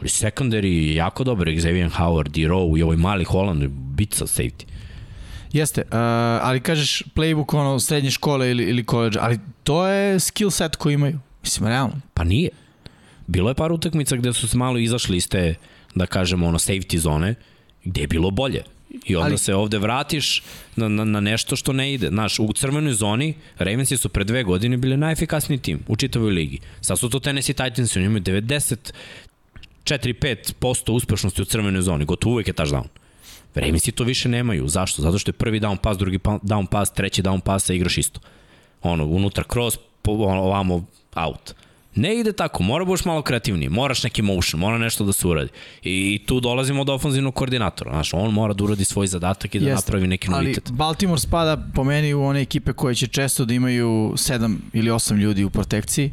Ali secondary je jako dobar, Xavier Howard, D. Rowe i ovaj mali Holland, bica safety. Jeste, uh, ali kažeš playbook ono srednje škole ili, ili college, ali to je skill set koji imaju. Mislim, realno. Pa nije. Bilo je par utakmica gde su se malo izašli iz te, da kažemo, ono, safety zone, gde je bilo bolje. I onda Ali- se ovde vratiš na, na, na nešto što ne ide. Znaš, u crvenoj zoni Ravensi su pre dve godine bili najefikasniji tim u čitavoj ligi. Sad su to Tennessee Titans, oni imaju 94-5% uspešnosti u crvenoj zoni. Gotovo uvek je touchdown. Ravensi to više nemaju. Zašto? Zato što je prvi down pass, drugi pa- down pass, treći down pass, a igraš isto. ono, unutra cross, ovamo out. Ne ide tako, mora budeš malo kreativniji, moraš neki motion, mora nešto da se uradi. I, tu dolazimo od ofenzivnog koordinatora. Znaš, on mora da uradi svoj zadatak i da Jeste, napravi neki novitet. Ali Baltimore spada po meni u one ekipe koje će često da imaju 7 ili 8 ljudi u protekciji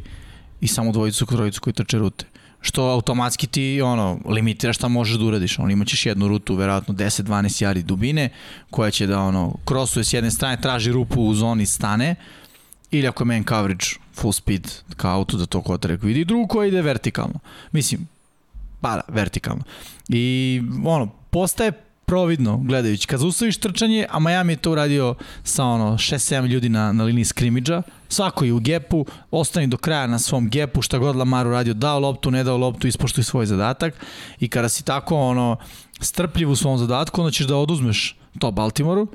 i samo dvojicu, trojicu koji trče rute što automatski ti ono limitira šta možeš da uradiš. On imaćeš jednu rutu verovatno 10-12 jari dubine koja će da ono krosuje s jedne strane, traži rupu u zoni stane ili ako je man coverage full speed kao auto da to kotrek vidi. I drugu ide vertikalno. Mislim, pa da, vertikalno. I ono, postaje providno gledajući. Kad zaustaviš trčanje, a Miami je to uradio sa ono 6-7 ljudi na, na liniji skrimidža, svako je u gepu, ostani do kraja na svom gepu, šta god Lamar uradio, dao loptu, ne dao loptu, ispoštuj svoj zadatak i kada si tako ono strpljiv u svom zadatku, onda ćeš da oduzmeš to Baltimoru,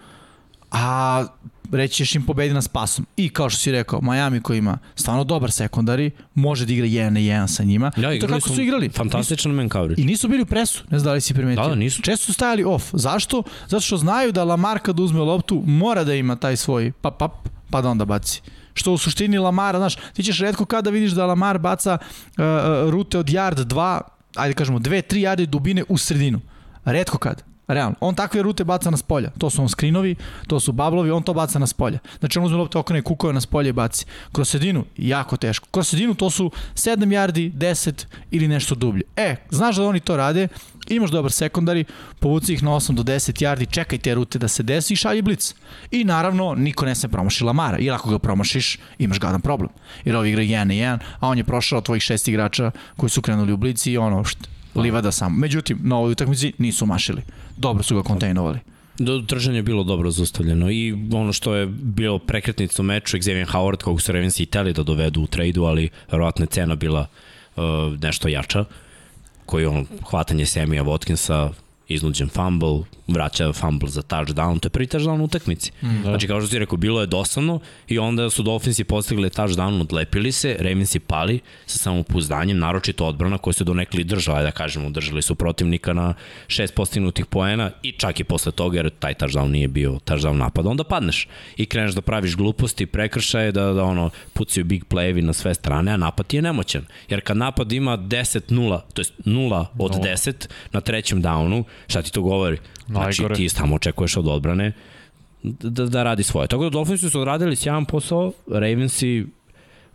a reći ćeš im pobedi na spasom. I kao što si rekao, Miami koji ima stvarno dobar sekundari, može da igra 1 na 1 sa njima. Ja, I to kako su, igrali. Fantastičan man coverage. I nisu bili u presu, ne znam da li si primetio. Da, da, nisu. Često su stajali off. Zašto? Zato što znaju da Lamar kad uzme loptu mora da ima taj svoj pap pap, pa da onda baci što u suštini Lamara, znaš, ti ćeš redko kada vidiš da Lamar baca uh, rute od yard 2, ajde kažemo 2 3 yarde dubine u sredinu. Redko kad. Realno. On takve rute baca na spolja. To su on skrinovi, to su bablovi, on to baca na spolja. Znači on uzme loptu okrene kukove na spolje i baci. Kroz sredinu, jako teško. Kroz sredinu to su 7 yardi, 10 ili nešto dublje. E, znaš da oni to rade, imaš dobar sekundari, povuci ih na 8 do 10 yardi, čekaj te rute da se desi i šalji blic. I naravno, niko ne se promaši Lamara, jer ako ga promašiš, imaš gadan problem. Jer ovi igra 1 na 1, a on je prošao tvojih šest igrača koji su krenuli u blici i ono, št, livada samo. Međutim, na ovoj utakmici nisu mašili. Dobro su ga kontejnovali. Do, trženje je bilo dobro zustavljeno i ono što je bilo prekretnica u meču, Xavier Howard, kog su Ravens i teli da dovedu u trejdu, ali verovatno je cena bila uh, nešto jača, koji on hvatanje Semija Watkinsa, iznuđen fumble, vraća fumble za touchdown, to je prvi touchdown u utakmici. Mm, da. Znači, kao što si rekao, bilo je dosadno i onda su Dolphinsi postigli touchdown, odlepili se, Ravensi pali sa samopouzdanjem, naročito odbrana koja se donekli držala, da kažemo, držali su protivnika na šest postignutih poena i čak i posle toga, jer taj touchdown nije bio touchdown napada, onda padneš i kreneš da praviš gluposti, prekršaje, da, da ono, pucaju big playevi na sve strane, a napad ti je nemoćan. Jer kad napad ima 10-0, to je 0 od 10 na trećem downu, šta ti to govori? Znači, Najgore. ti samo očekuješ od odbrane da, da radi svoje. Tako da Dolphinsi su odradili sjajan posao, Ravensi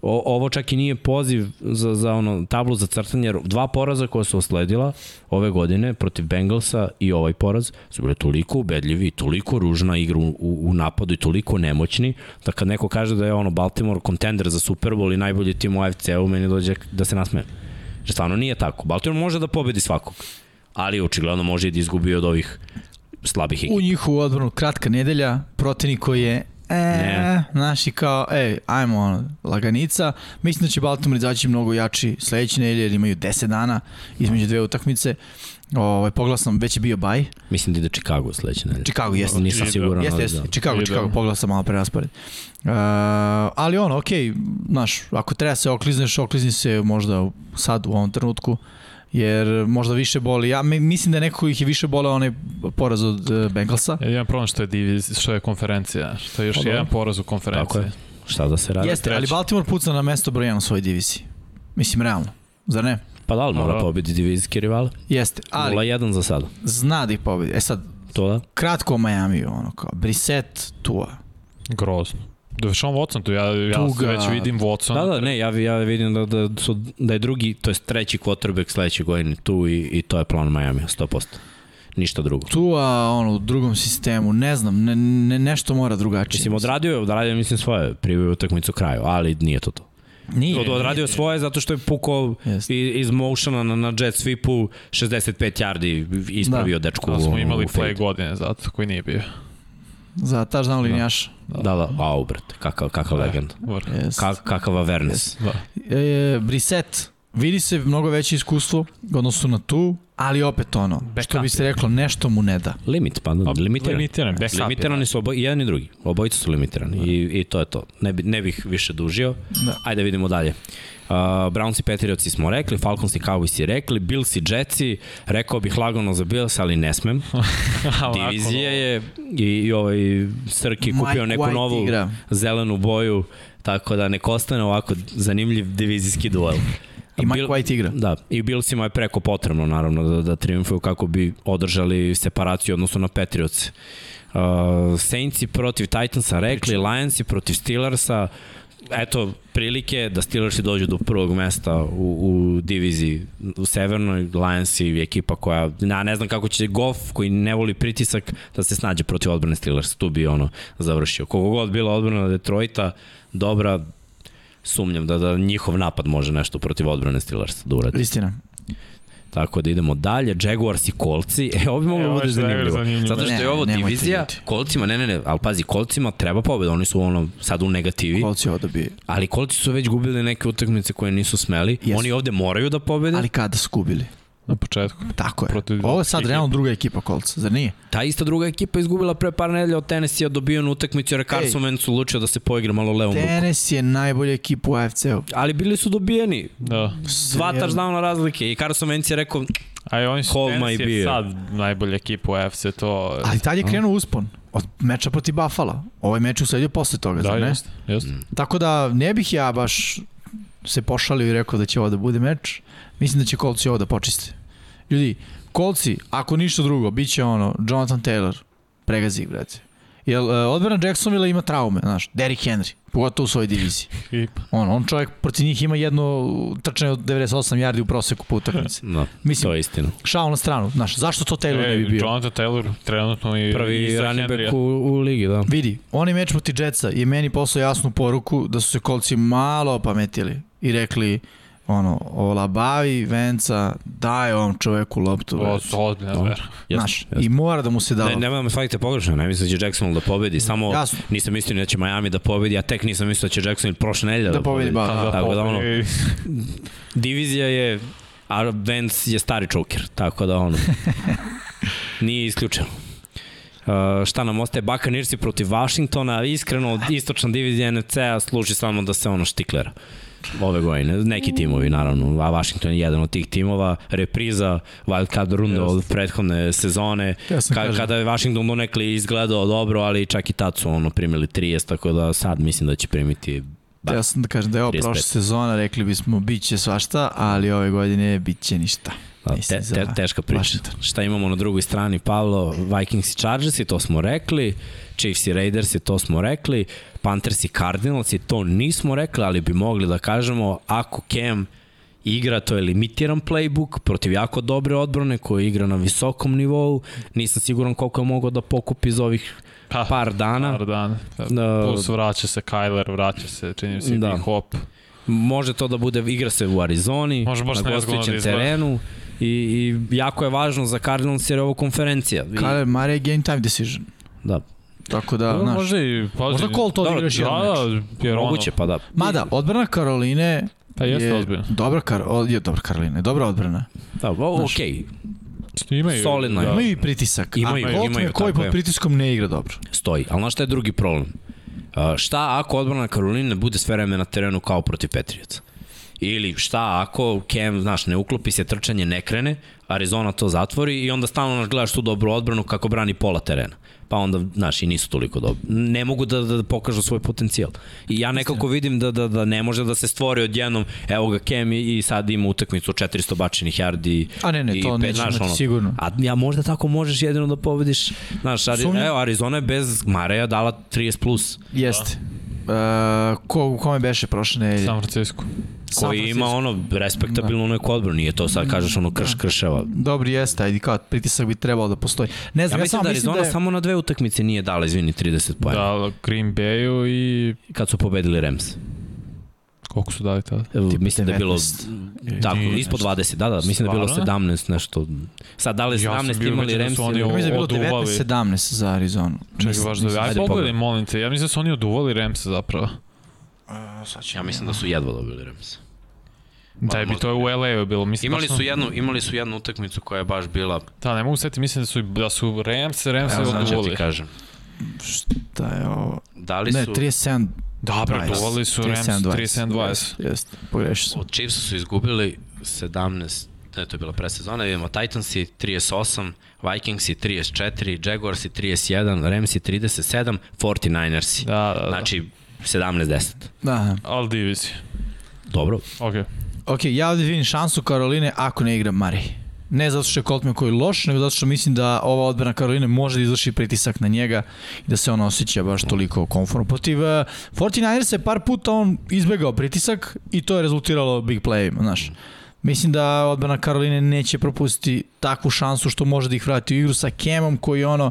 o, ovo čak i nije poziv za, za ono tablu za crtanje, dva poraza koja su osledila ove godine protiv Bengalsa i ovaj poraz su bile toliko ubedljivi, toliko ružna igra u, u, napadu i toliko nemoćni, da kad neko kaže da je ono Baltimore kontender za Super Bowl i najbolji tim u AFC-u, meni dođe da se nasmeje. Stvarno nije tako. Baltimore može da pobedi svakog, ali očigledno može i da izgubi od ovih slabih ekipa. U njihovu odbranu kratka nedelja, protivnik koji je E, ne. znaš i kao, ej, ajmo, ono, laganica. Mislim da će Baltimore izaći mnogo jači sledeće nedelje, jer imaju 10 dana između dve utakmice. Ovaj poglasam već je bio baj. Mislim da ide Chicago sledeće nedelje. Chicago jeste. Nisam siguran. Jeste, jeste. Da. Chicago, Ide. Chicago, poglasam malo pre raspored. Uh, ali ono, okej, okay, znaš, ako treba se oklizneš, oklizni se možda sad u ovom trenutku. Uh, jer možda više boli. Ja mislim da neko ih je više boleo onaj poraz od uh, Bengalsa. Ja imam problem što je, diviz, što je konferencija, što je još pa, jedan poraz u konferenciji. Tako je. Šta da se radi? Jeste, ali Baltimore puca na mesto broj 1 u svojoj diviziji. Mislim, realno. Zar ne? Pa da li mora pobedi divizijski rival? Jeste, ali... 0-1 za sada. Zna da ih pobedi. E sad, to da? Kratko o Miami, ono kao, Brissett, Tua. Grozno. Da Sean Watson tu, ja, ja Tuga. već vidim Watson. Da, da, ne, ja, ja vidim da, da, su, da je drugi, to je treći quarterback sledeće godine tu i, i to je plan Miami, 100%. Ništa drugo. Tu, a ono, u drugom sistemu, ne znam, ne, ne, nešto mora drugačije. Mislim, odradio je, odradio mislim svoje, privio utakmicu kraju, ali nije to to. Nije. Od, odradio nije. svoje zato što je pukao iz, iz motiona na, na jet sweepu 65 yardi ispravio da. dečku. Da smo imali play godine zato koji nije bio. Za touchdown linijaš. Da, da, da au, brate, kakav, kakav da, legend. Yes. Ka, kakav Avernes. Da. E, Brissett, vidi se mnogo veće iskustvo u odnosu na tu, ali opet ono, što bi se reklo, nešto mu ne da. Limit, pa da, limitiran. Limitiran, backup je, Limitirani su oboj, jedan i drugi. Obojica su limitirani i, i to je to. Ne, bi, ne bih više dužio. Da. Ajde vidimo dalje. Uh, Browns i Patriotsi smo rekli, Falcons i Cowboys i rekli, Bills i Jetsi, rekao bih lagano za Bills, ali ne smem. [laughs] Divizija je i, i ovaj Srki Mike kupio neku White novu igra. zelenu boju, tako da nek ostane ovako zanimljiv divizijski duel. I Mike Bill- White igra. Da, i Billsima je preko potrebno naravno da, da triumfuju kako bi održali separaciju odnosno na Patriots. Uh, Saintsi protiv Titansa rekli, Lionsi protiv Steelersa, eto prilike da Steelersi dođu do prvog mesta u, u diviziji u severnoj, Lionsi je ekipa koja, ja ne znam kako će Goff koji ne voli pritisak da se snađe protiv odbrane Steelersa, tu bi ono završio. Kogo god bila odbrana Detroita, dobra, sumnjam da, da njihov napad može nešto protiv odbrane Steelersa da uradi. Istina. Tako da idemo dalje, Jaguars i Kolci. E, ovo bi moglo E, da bude zanimljivo. zanimljivo. Zato što Ne, je ovo nemojte divizija. Kolcima, ne, ne, ne, ali pazi, Kolcima treba pobeda, oni su ono sad u negativi, Kolci ovo dobije. ali Kolci su već gubili neke utakmice koje nisu smeli. Jesu. Oni ovde moraju da pobede. Ali kada su gubili? Na početku. Tako je. Protiv Ovo je sad ekipa. realno druga ekipa Kolca, zar nije? Ta ista druga ekipa izgubila pre par nedelja od Tennessee-a dobijenu utakmicu jer je Carson Wentz odlučio da se poigra malo levom rukom. Tennessee je najbolja ekipa u AFC-u. Ali bili su dobijeni. Da. Dva touchdowna razlike i Carson Wentz je rekao A i oni su Hold my Tennessee sad najbolja ekipa u FC, to... Ali tad je krenuo uspon. Od meča protiv Buffalo. Ovaj meč usledio posle toga, da, zar ne? jeste, jeste. Tako da ne bih ja baš se pošalio i rekao da će ovo da bude meč. Mislim da će Kolci ovo da počiste. Ljudi, Kolci, ako ništa drugo, bit će ono, Jonathan Taylor, pregazi ih, brate. Jer uh, odbrana Jacksonville ima traume, znaš, Derrick Henry, pogotovo u svojoj diviziji. [laughs] On, on čovjek protiv njih ima jedno trčanje od 98 yardi u proseku po utakmici. no, Mislim, to je istina. šao na stranu, znaš, zašto to Taylor ne bi e, bio? Jonathan Taylor trenutno i Prvi running back u, u ligi, da. Vidi, onaj meč protiv Jetsa je meni poslao jasnu poruku da su se kolci malo opametili i rekli ono, olabavi Venca, daj ovom čoveku loptu. O, to Da. zvera. Znaš, i mora da mu se da Ne, nema da me shvatite pogrešno, ne mislim da će Jacksonville da pobedi, samo Jasno. nisam mislio da će Miami da pobedi, a tek nisam mislio da će Jacksonville prošle nedelje da, Da pobedi, ba, da. Tako da ono, pobedi. divizija je, a Vance je stari čoker, tako da ono, [laughs] nije isključeno. Uh, šta nam ostaje Buccaneersi protiv Washingtona, iskreno istočna divizija NFC-a služi samo da se ono štiklera ove godine, neki timovi naravno, a Washington je jedan od tih timova, repriza wild card runde od prethodne sezone, Ja Ka, kažem. kada je Washington donekli izgledao dobro, ali čak i tad su ono primili 30, tako da sad mislim da će primiti ba, Ja sam da kažem da je ovo 35. prošla sezona, rekli bismo bit će svašta, ali ove godine bit će ništa. Da, te, te, teška priča. Washington. Šta imamo na drugoj strani, Pavlo? Vikings i Chargers i to smo rekli, Chiefs i Raiders i to smo rekli, Panthers i Cardinals i to nismo rekli, ali bi mogli da kažemo ako Cam igra, to je limitiran playbook protiv jako dobre odbrane koja igra na visokom nivou. Nisam siguran koliko je mogao da pokupi iz ovih Pa, par dana. par dana. Da. Plus vraća se Kyler, vraća se, čini mi se Da. Hop. Može to da bude, igra se u Arizoni, Može na da gostujućem izgleda. I, i jako je važno za Cardinals jer je ovo konferencija. I, Kale, Mare je game time decision. da, Tako da, Da, znaš, možda i... Pazi, možda Colt odigra još jedan meč. Da, da, jer moguće pa da. Mada, odbrana Karoline Pa jeste je ozbiljno. dobra, kar, o, je dobra Karoline, dobra odbrana. Da, o, Znaš, okej, Imaju, solidno je. da. Imaju i pritisak. Imaju, a imaju, me koji pod pritiskom ne igra dobro. stoji. Ali znaš šta je drugi problem? Uh, šta ako odbrana Karoline bude sve vreme na terenu kao protiv Patriotsa? Ili šta ako Cam, znaš, ne uklopi se, trčanje ne krene, Arizona to zatvori i onda stalno naš gledaš tu dobru odbranu kako brani pola terena. Pa onda, znaš, i nisu toliko dobri. Ne mogu da, da pokažu svoj potencijal. I ja nekako vidim da, da, da ne može da se stvori odjednom, evo ga Cam i, i sad ima utakmicu od 400 bačenih yardi. A ne, ne, i to pet, neće znaš, imati sigurno. A ja možda tako možeš jedino da pobediš. Znaš, Ari, evo, Arizona je bez Mareja dala 30 plus. Jeste. Uh, ko, u kome beše prošle nedelje? San Francisco. San koji ima ono respektabilnu neku odbranu, nije to sad kažeš ono krš krševa. Dobri jeste, ajde kao pritisak bi trebalo da postoji. Ne znam, Ja ja, mislim samo da mislim Arizona da je... samo na dve utakmice nije dala, izvini, 30 pojena. Da. Da, Green Bayu i... Kad su pobedili Rams. Koliko su dali tada? Evo, mislim da je bilo 19. tako, Nije ispod nešto. 20, da, da, mislim da je bilo Stvarno? 17 nešto. Sad da li Ja sam 17 bio imali da Rams oni ili... ovo- Mislim da je bilo oduvali. 19-17 za Arizonu. Čekaj, baš da... Aj, ajde, pogledaj, pogledaj. molim te. Ja mislim da su oni oduvali Ramsa zapravo. Sad ćemo- Ja mislim da su jedva dobili Rams. Da bi to je u LA-u bilo. Mislim, Imali su jednu, imali su jednu utakmicu koja je baš bila, Da, ne mogu setiti, mislim da su, da su Rams, Rams Evo, ja, znači, ja ti kažem. Da je ovo... Da li Ne, su, 37 Da, bre, 20. duvali su Rams 37-20. Jeste, jeste, pogrešio sam. od Chiefsa su izgubili 17, ne, to je bila presezona, vidimo Titansi 38, Vikingsi 34, Jaguarsi 31, Ramsi 37, 49ersi. Da, da, da. Znači, 17-10. Da, Ali divizija. Dobro. Okej. Ok, ja ovdje vidim šansu Karoline ako ne igra Mari. Ne zato što je Colt McCoy loš, nego zato što mislim da ova odbrana Karoline može da izvrši pritisak na njega i da se on osjeća baš toliko konformno. Protiv uh, 49ers je par puta on izbegao pritisak i to je rezultiralo big playima, znaš. Mislim da odbrana Karoline neće propustiti takvu šansu što može da ih vrati u igru sa Kemom koji ono,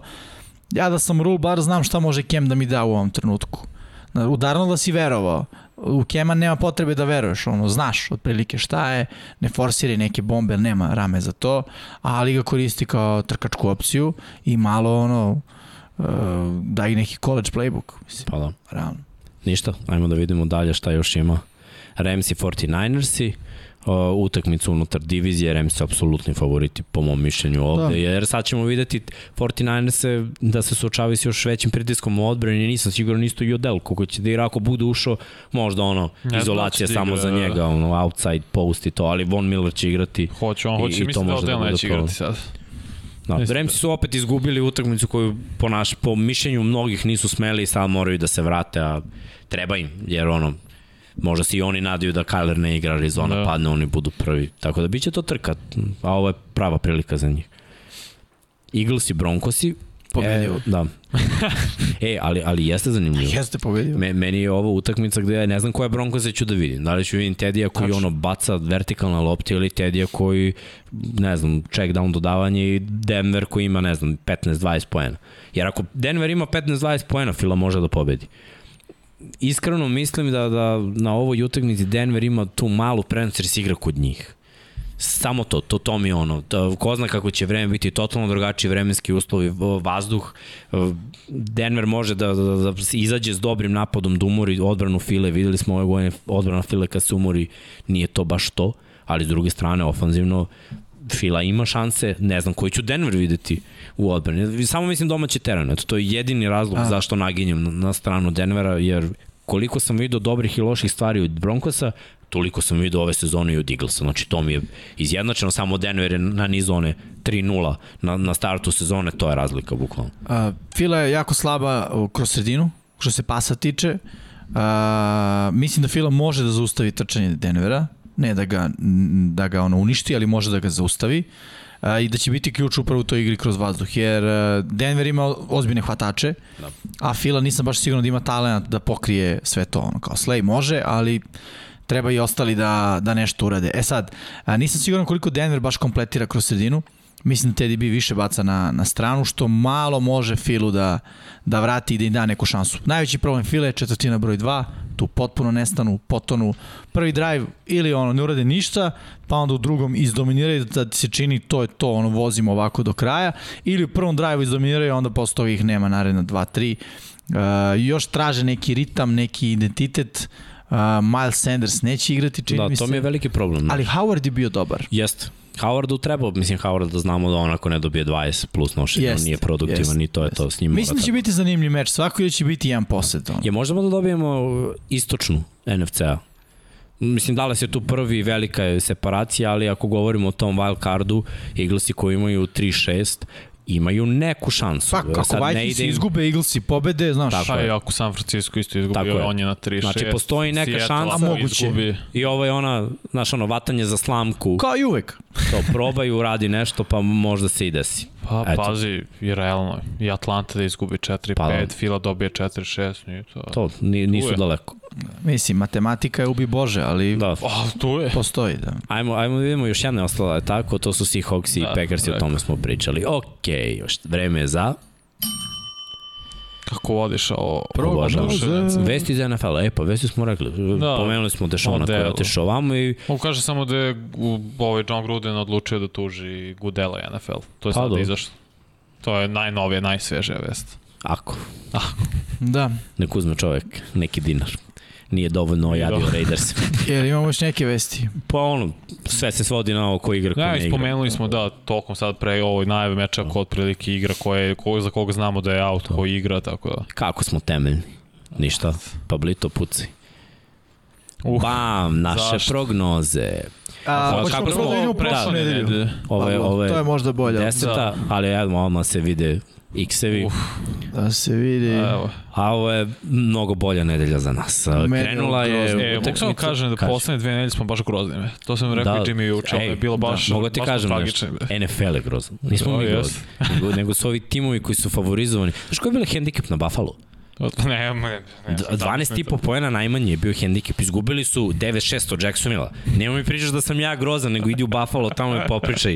ja da sam rule bar znam šta može Kem da mi da u ovom trenutku. Na- U Darnolda si verovao, u Kema nema potrebe da veruješ, ono, znaš otprilike šta je, ne forsiraj neke bombe, nema rame za to, ali ga koristi kao trkačku opciju i malo ono, uh, daj neki college playbook, mislim, Pa da. realno. Ništa, ajmo da vidimo dalje šta još ima. Ramsi 49ersi, uh, utakmicu unutar divizije, Ramsi apsolutni favoriti po mom mišljenju ovde, Da. da. jer sad ćemo videti 49erse da se suočavaju s još većim pritiskom u odbrani, nisam siguran isto i Odell, koliko će da igra, ako bude ušao, možda ono, znam izolacija da da samo igra, za da. njega, ono, outside post i to, ali Von Miller će igrati. Hoće, on I- hoće, i mislim da može da Odell bude neće igrati sad. Da, Jeste. Ramsi su opet izgubili utakmicu koju po, naš, po mišljenju mnogih nisu smeli i sad moraju da se vrate, a treba im, jer ono, možda se i oni nadaju da Kyler ne igra, Arizona Da. da. padne, oni budu prvi. Tako da biće to trka, a ovo je prava prilika za njih. Eagles i Broncosi. Pobedio. E, da. [laughs] e, ali, ali jeste zanimljivo. Jeste pobedio. Me, meni je ovo utakmica gde ja ne znam koje Broncose ću da vidim. Da li ću vidim Tedija koji Tačno. ono baca vertikalna lopta ili Tedija koji, ne znam, check down dodavanje i Denver koji ima, ne znam, 15-20 poena. Jer ako Denver ima 15-20 poena, Fila može da pobedi. Iskreno mislim da, da na ovoj utakmici Denver ima tu malu prednost jer se igra kod njih. Samo to, to, to mi je ono. To, ko zna kako će vreme biti totalno drugačiji vremenski uslovi, vazduh. Denver može da, da, da izađe s dobrim napadom da umori odbranu File. Videli smo ove godine odbrana File kad se umori, nije to baš to, ali s druge strane ofanzivno Fila ima šanse, ne znam koji ću Denver videti u odbrani. Samo mislim domaći teren, eto, to je jedini razlog A. A. zašto naginjem na, stranu Denvera, jer koliko sam vidio dobrih i loših stvari od Broncosa, toliko sam vidio ove sezone i od Eaglesa. Znači, to mi je izjednačeno, samo Denver je na nizu one 3-0 na, na startu sezone, to je razlika bukvalno. Uh, Fila je jako slaba kroz sredinu, što se pasa tiče. Uh, mislim da Fila može da zaustavi trčanje Denvera, ne da ga, da ga ono uništi, ali može da ga zaustavi. Uh, I da će biti ključ upravo u toj igri kroz vazduh, jer uh, Denver ima ozbiljne hvatače, Da. a Fila nisam baš siguran da ima talent da pokrije sve to. Ono, kao Slay može, ali treba i ostali da, da nešto urade. E sad, a, nisam siguran koliko Denver baš kompletira kroz sredinu. Mislim da Teddy B više baca na, na stranu, što malo može Filu da, da vrati i da im da neku šansu. Najveći problem Fila je četvrtina broj 2, tu potpuno nestanu, potonu. Prvi drive ili ono ne urade ništa, pa onda u drugom izdominiraju da se čini to je to, ono vozimo ovako do kraja, ili u prvom drive izdominiraju, onda posle toga ih nema naredna 2-3. Uh, još traže neki ritam, neki identitet, Uh, Miles Sanders neće igrati, čini Da, mi to se. mi je veliki problem. Ali Howard je bio dobar. Jeste. Howardu treba, mislim Howard da znamo da on ako ne dobije 20 plus nošenja, Jest, on nije produktivan, jest, ni to je jest. to s njim. Mislim da mora će biti zanimljiv meč, svako ili će biti jedan posed. Ono. Je možemo da dobijemo istočnu NFC-a? Mislim, Dallas je tu prvi, velika je separacija, ali ako govorimo o tom wild cardu, Eaglesi koji imaju 3-6, imaju neku šansu. Pa, ako Sad Vikings ide izgube, Eaglesi pobede, znaš. Tako Pa je. i ako San Francisco isto izgubio, Tako on je na 3-6. Znači, postoji neka Seattle šansa. A moguće. Izgubi, I ovo je ona, znaš, ono, vatanje za slamku, Kao i uvek. to probaju, radi nešto, pa možda se i desi. Pa, Eto. pazi, i realno. I Atlanta da izgubi 4-5, Pa da. Fila dobije 4-6, nije to. To, ni, nisu daleko. Mislim, matematika je ubi Bože, ali Da. Oh, tu je. postoji, da. Ajmo, ajmo da vidimo još jedna je ostala, je tako, to su Seahawks i Da, Packers i o tome smo pričali. Okej, još vreme je za Kako vodiš ovo? Obožavam. oduševljenca? Vesti iz NFL, e pa vesti smo rekli, da. pomenuli smo Dešona koji je Odell. otišao ovamo i On kaže samo da je u- ovaj John Gruden odlučio da tuži Gudela i NFL. To je Pa, sad dobro. izašlo. To je najnovija, najsvežija vest. ako, Da. nek uzme čovek neki dinar. Nije dovoljno ojadio Raiders. [laughs] Jer imamo još neke vesti. Pa ono, sve se svodi na ovo ko igra, ko Ja, ne igra. spomenuli smo da tokom sad pre ovoj najave meča ko otprilike igra koje, ko, za koga znamo da je out, ko igra, tako da. Kako smo temeljni? Ništa. Pablito puci. Uh, Bam, naše zašto? prognoze. A, Pa, hoćemo kako prvo smo da vidimo prošle nedelje? Ove, Pablo, ove To je možda bolje. deseta, ali jedno odmah se vide X-evi. Uf. Da se vidi. Evo. A ovo je mnogo bolja nedelja za nas. Meni je Krenula je... E, mogu samo kažem da Kaži. poslednje dve nedelje smo baš grozni. me. To sam rekao Da. da, Jimmy juče, ovo je Ej, bilo baš, Mogu ti baš kažem tragični, nešto. NFL je grozno. Nismo O, mi grozni. Nego, nego su ovi timovi koji su favorizovani. Znaš koji je bila hendikep na Buffalo? Ne, ne, ne. D- 12,5 poena najmanje je bio hendikep. Izgubili su 9-6 od Jacksonvilla. Nemo mi pričaš da sam ja grozan, nego idi u Buffalo tamo i popričaj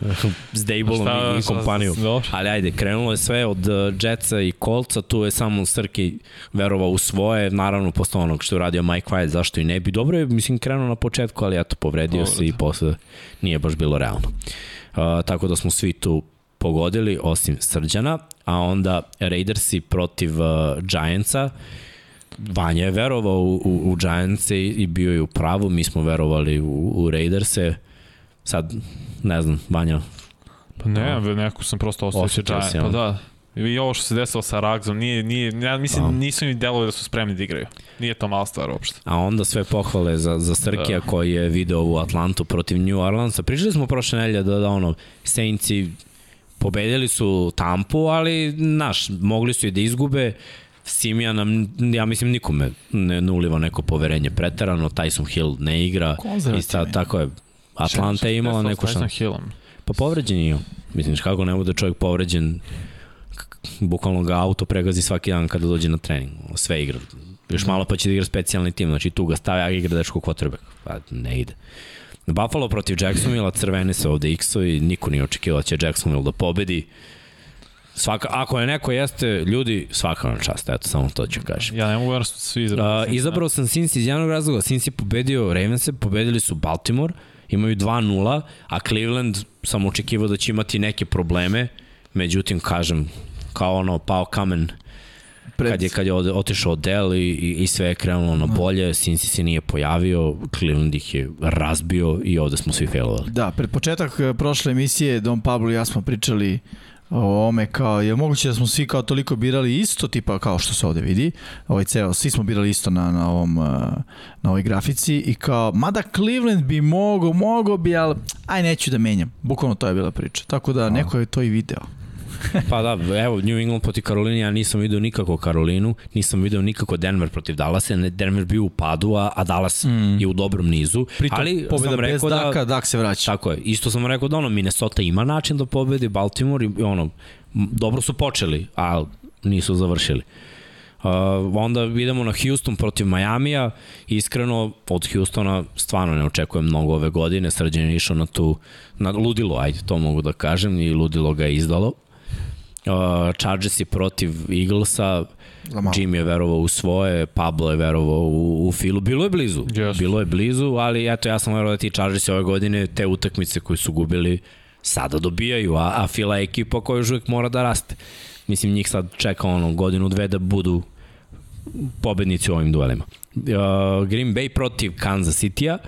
[laughs] s Dejbolom i, i dobro. Ali ajde, krenulo je sve od uh, Jetsa i Coltsa, tu je samo Srki verovao u svoje, naravno posle onog što je uradio Mike White, zašto i ne bi. Dobro je, mislim, krenuo na početku, ali eto, povredio se i posle nije baš bilo realno. Uh, tako da smo svi tu pogodili, osim Srđana, a onda Raidersi protiv uh, Giantsa, Vanja je verovao u, u, u Giantse i, i bio je u pravu, mi smo verovali u, u Raiderse, sad, ne znam, Vanja, Pa ne, ve, neko sam prosto ostavio Osjetio Giant. si, Pa da. I ovo što se desilo sa Ragzom, nije, nije, ja mislim, Da. nisu im delovi da su spremni da igraju. Nije to mala stvar uopšte. A onda sve pohvale za, za Srkija da. koji je video u Atlantu protiv New Orleansa. Pričali smo prošle nedelje da, da ono, Saintsi pobedili su Tampu, ali, znaš, mogli su i da izgube. Simija nam, ja mislim, nikome ne, ne uliva neko poverenje preterano. Tyson Hill ne igra. I sad, tako je. Atlanta je imala neku šansu. Pa povređen je. Mislim, kako ne bude čovjek povređen, bukvalno ga auto pregazi svaki dan kada dođe na trening. Sve igra. Još malo pa će da igra specijalni tim, znači tu ga stavlja, a igra dečko quarterback. Pa ne ide. Buffalo protiv Jacksonville, crvene se ovde X-ovi, niko nije očekivao da će Jacksonville da pobedi. Svaka, ako je neko jeste, ljudi, svaka na čast, eto, samo to ću kažem. Ja ne mogu su svi izabrali. Uh, izabrao sam Cincy iz jednog razloga. Cincy pobedio Ravense, pobedili su Baltimore, imaju 2-0, a Cleveland sam očekivao da će imati neke probleme, međutim, kažem, kao ono, pao kamen Pred... kad je, kad je otišao Dell i, i, i sve je krenulo na bolje, Cincy se nije pojavio, Cleveland ih je razbio i ovde smo svi failovali. Da, pred početak eh, prošle emisije Don Pablo i ja smo pričali o ome kao, je moguće da smo svi kao toliko birali isto tipa kao što se ovde vidi, ovaj ceo, svi smo birali isto na, na ovom, eh, na ovoj grafici i kao, mada Cleveland bi mogo, mogo bi, ali aj neću da menjam. Bukvalno to je bila priča. Tako da neko je to i video. Pa da, evo, New England protiv Karoline, ja nisam video nikako Karolinu, nisam video nikako Denver protiv Dallasa, Denver bio u padu, a, a Dallas mm. je u dobrom nizu. Pritom, ali pobjeda sam bez rekao da, Daka, Dak se vraća. Tako je. Isto sam rekao da ono, Minnesota ima način da pobedi Baltimore i ono, dobro su počeli, a nisu završili. Uh, onda idemo na Houston protiv Majamija. Iskreno, od Houstona stvarno ne očekujem mnogo ove godine. Srđan je išao na tu, na ludilo, ajde, to mogu da kažem, i ludilo ga je izdalo. Uh, Chargers je protiv Eaglesa, Za malo. Jim je verovao u svoje, Pablo je verovao u, u Filu. Bilo je blizu. Yes. Bilo je blizu, ali eto ja sam verovao da ti Chargersi ove godine te utakmice koje su gubili sada dobijaju, a, a Fila je ekipa koja još uvijek mora da raste. Mislim, njih sad čeka ono godinu, dve da budu pobednici u ovim duelima. Uh, Green Bay protiv Kansas City-a.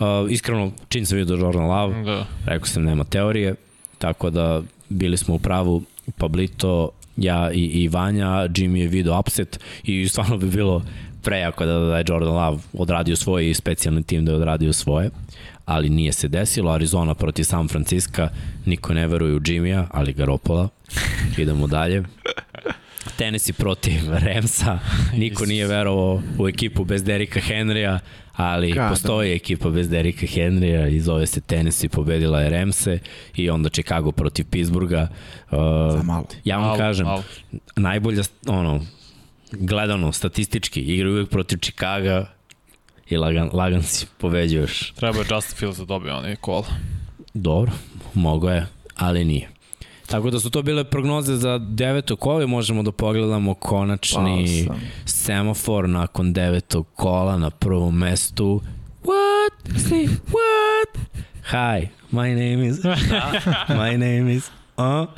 Uh, iskreno, čim sam vidio Jordan Love, Da. rekao sam nema teorije, tako da bili smo u pravu Pablito, ja i, i Vanja, Jimmy je video upset i stvarno bi bilo prejako da, da je Jordan Love odradio svoje i specijalni tim da je odradio svoje, ali nije se desilo. Arizona protiv San Francisco, niko ne veruje u Jimmya, ali Garopola. [laughs] Idemo dalje. Tennessee protiv Ramsa, niko nije verovao u ekipu bez Derika Henrya, ali Kada? postoji ekipa bez Derika Henrya i zove se Tennessee, pobedila je Ramse i onda Chicago protiv Pittsburgha. Uh, Za malo. ja vam Malo, kažem, malo. najbolja, ono, gledano, statistički, igraju uvijek protiv Chicaga i lagan, lagan si pobeđuješ. Treba je Justin Fields da dobije onaj kol. Dobro, mogo je, ali nije. Tako da su to bile prognoze za deveto kolo i možemo da pogledamo konačni Pa sam. semafor nakon devetog kola na prvom mestu. What? See, what? Hi, my name is... [laughs] my name is... Uh?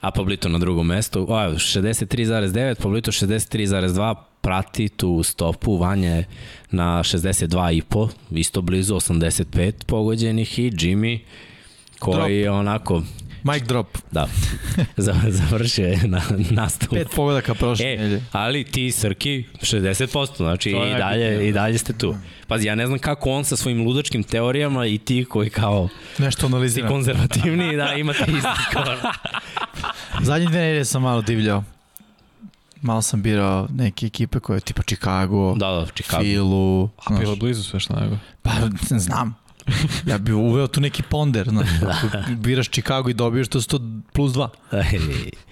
A Pablito na drugom mestu. O, evo, 63,9, Pablito 63,2, prati tu stopu, Vanja je na 62,5, isto blizu 85 pogođenih i Jimmy koji je onako Mic drop. Da. [laughs] Završio je na nastavu. Pet pogodaka prošle e, nedelje. ali ti Srki 60%, znači i dalje, i dalje ste tu. Pazi, ja ne znam kako on sa svojim ludačkim teorijama i ti koji kao Nešto analizira. ti konzervativni, da imate isti [laughs] skor. Zadnje dve nedelje sam malo divljao. Malo sam birao neke ekipe koje tipa Chicago, Da, da, Chicago. Filu. A bilo blizu sve što nego. Pa, znam. Ja bih uveo tu neki ponder, znaš, [laughs] ako biraš Chicago i dobiješ, to su to plus dva.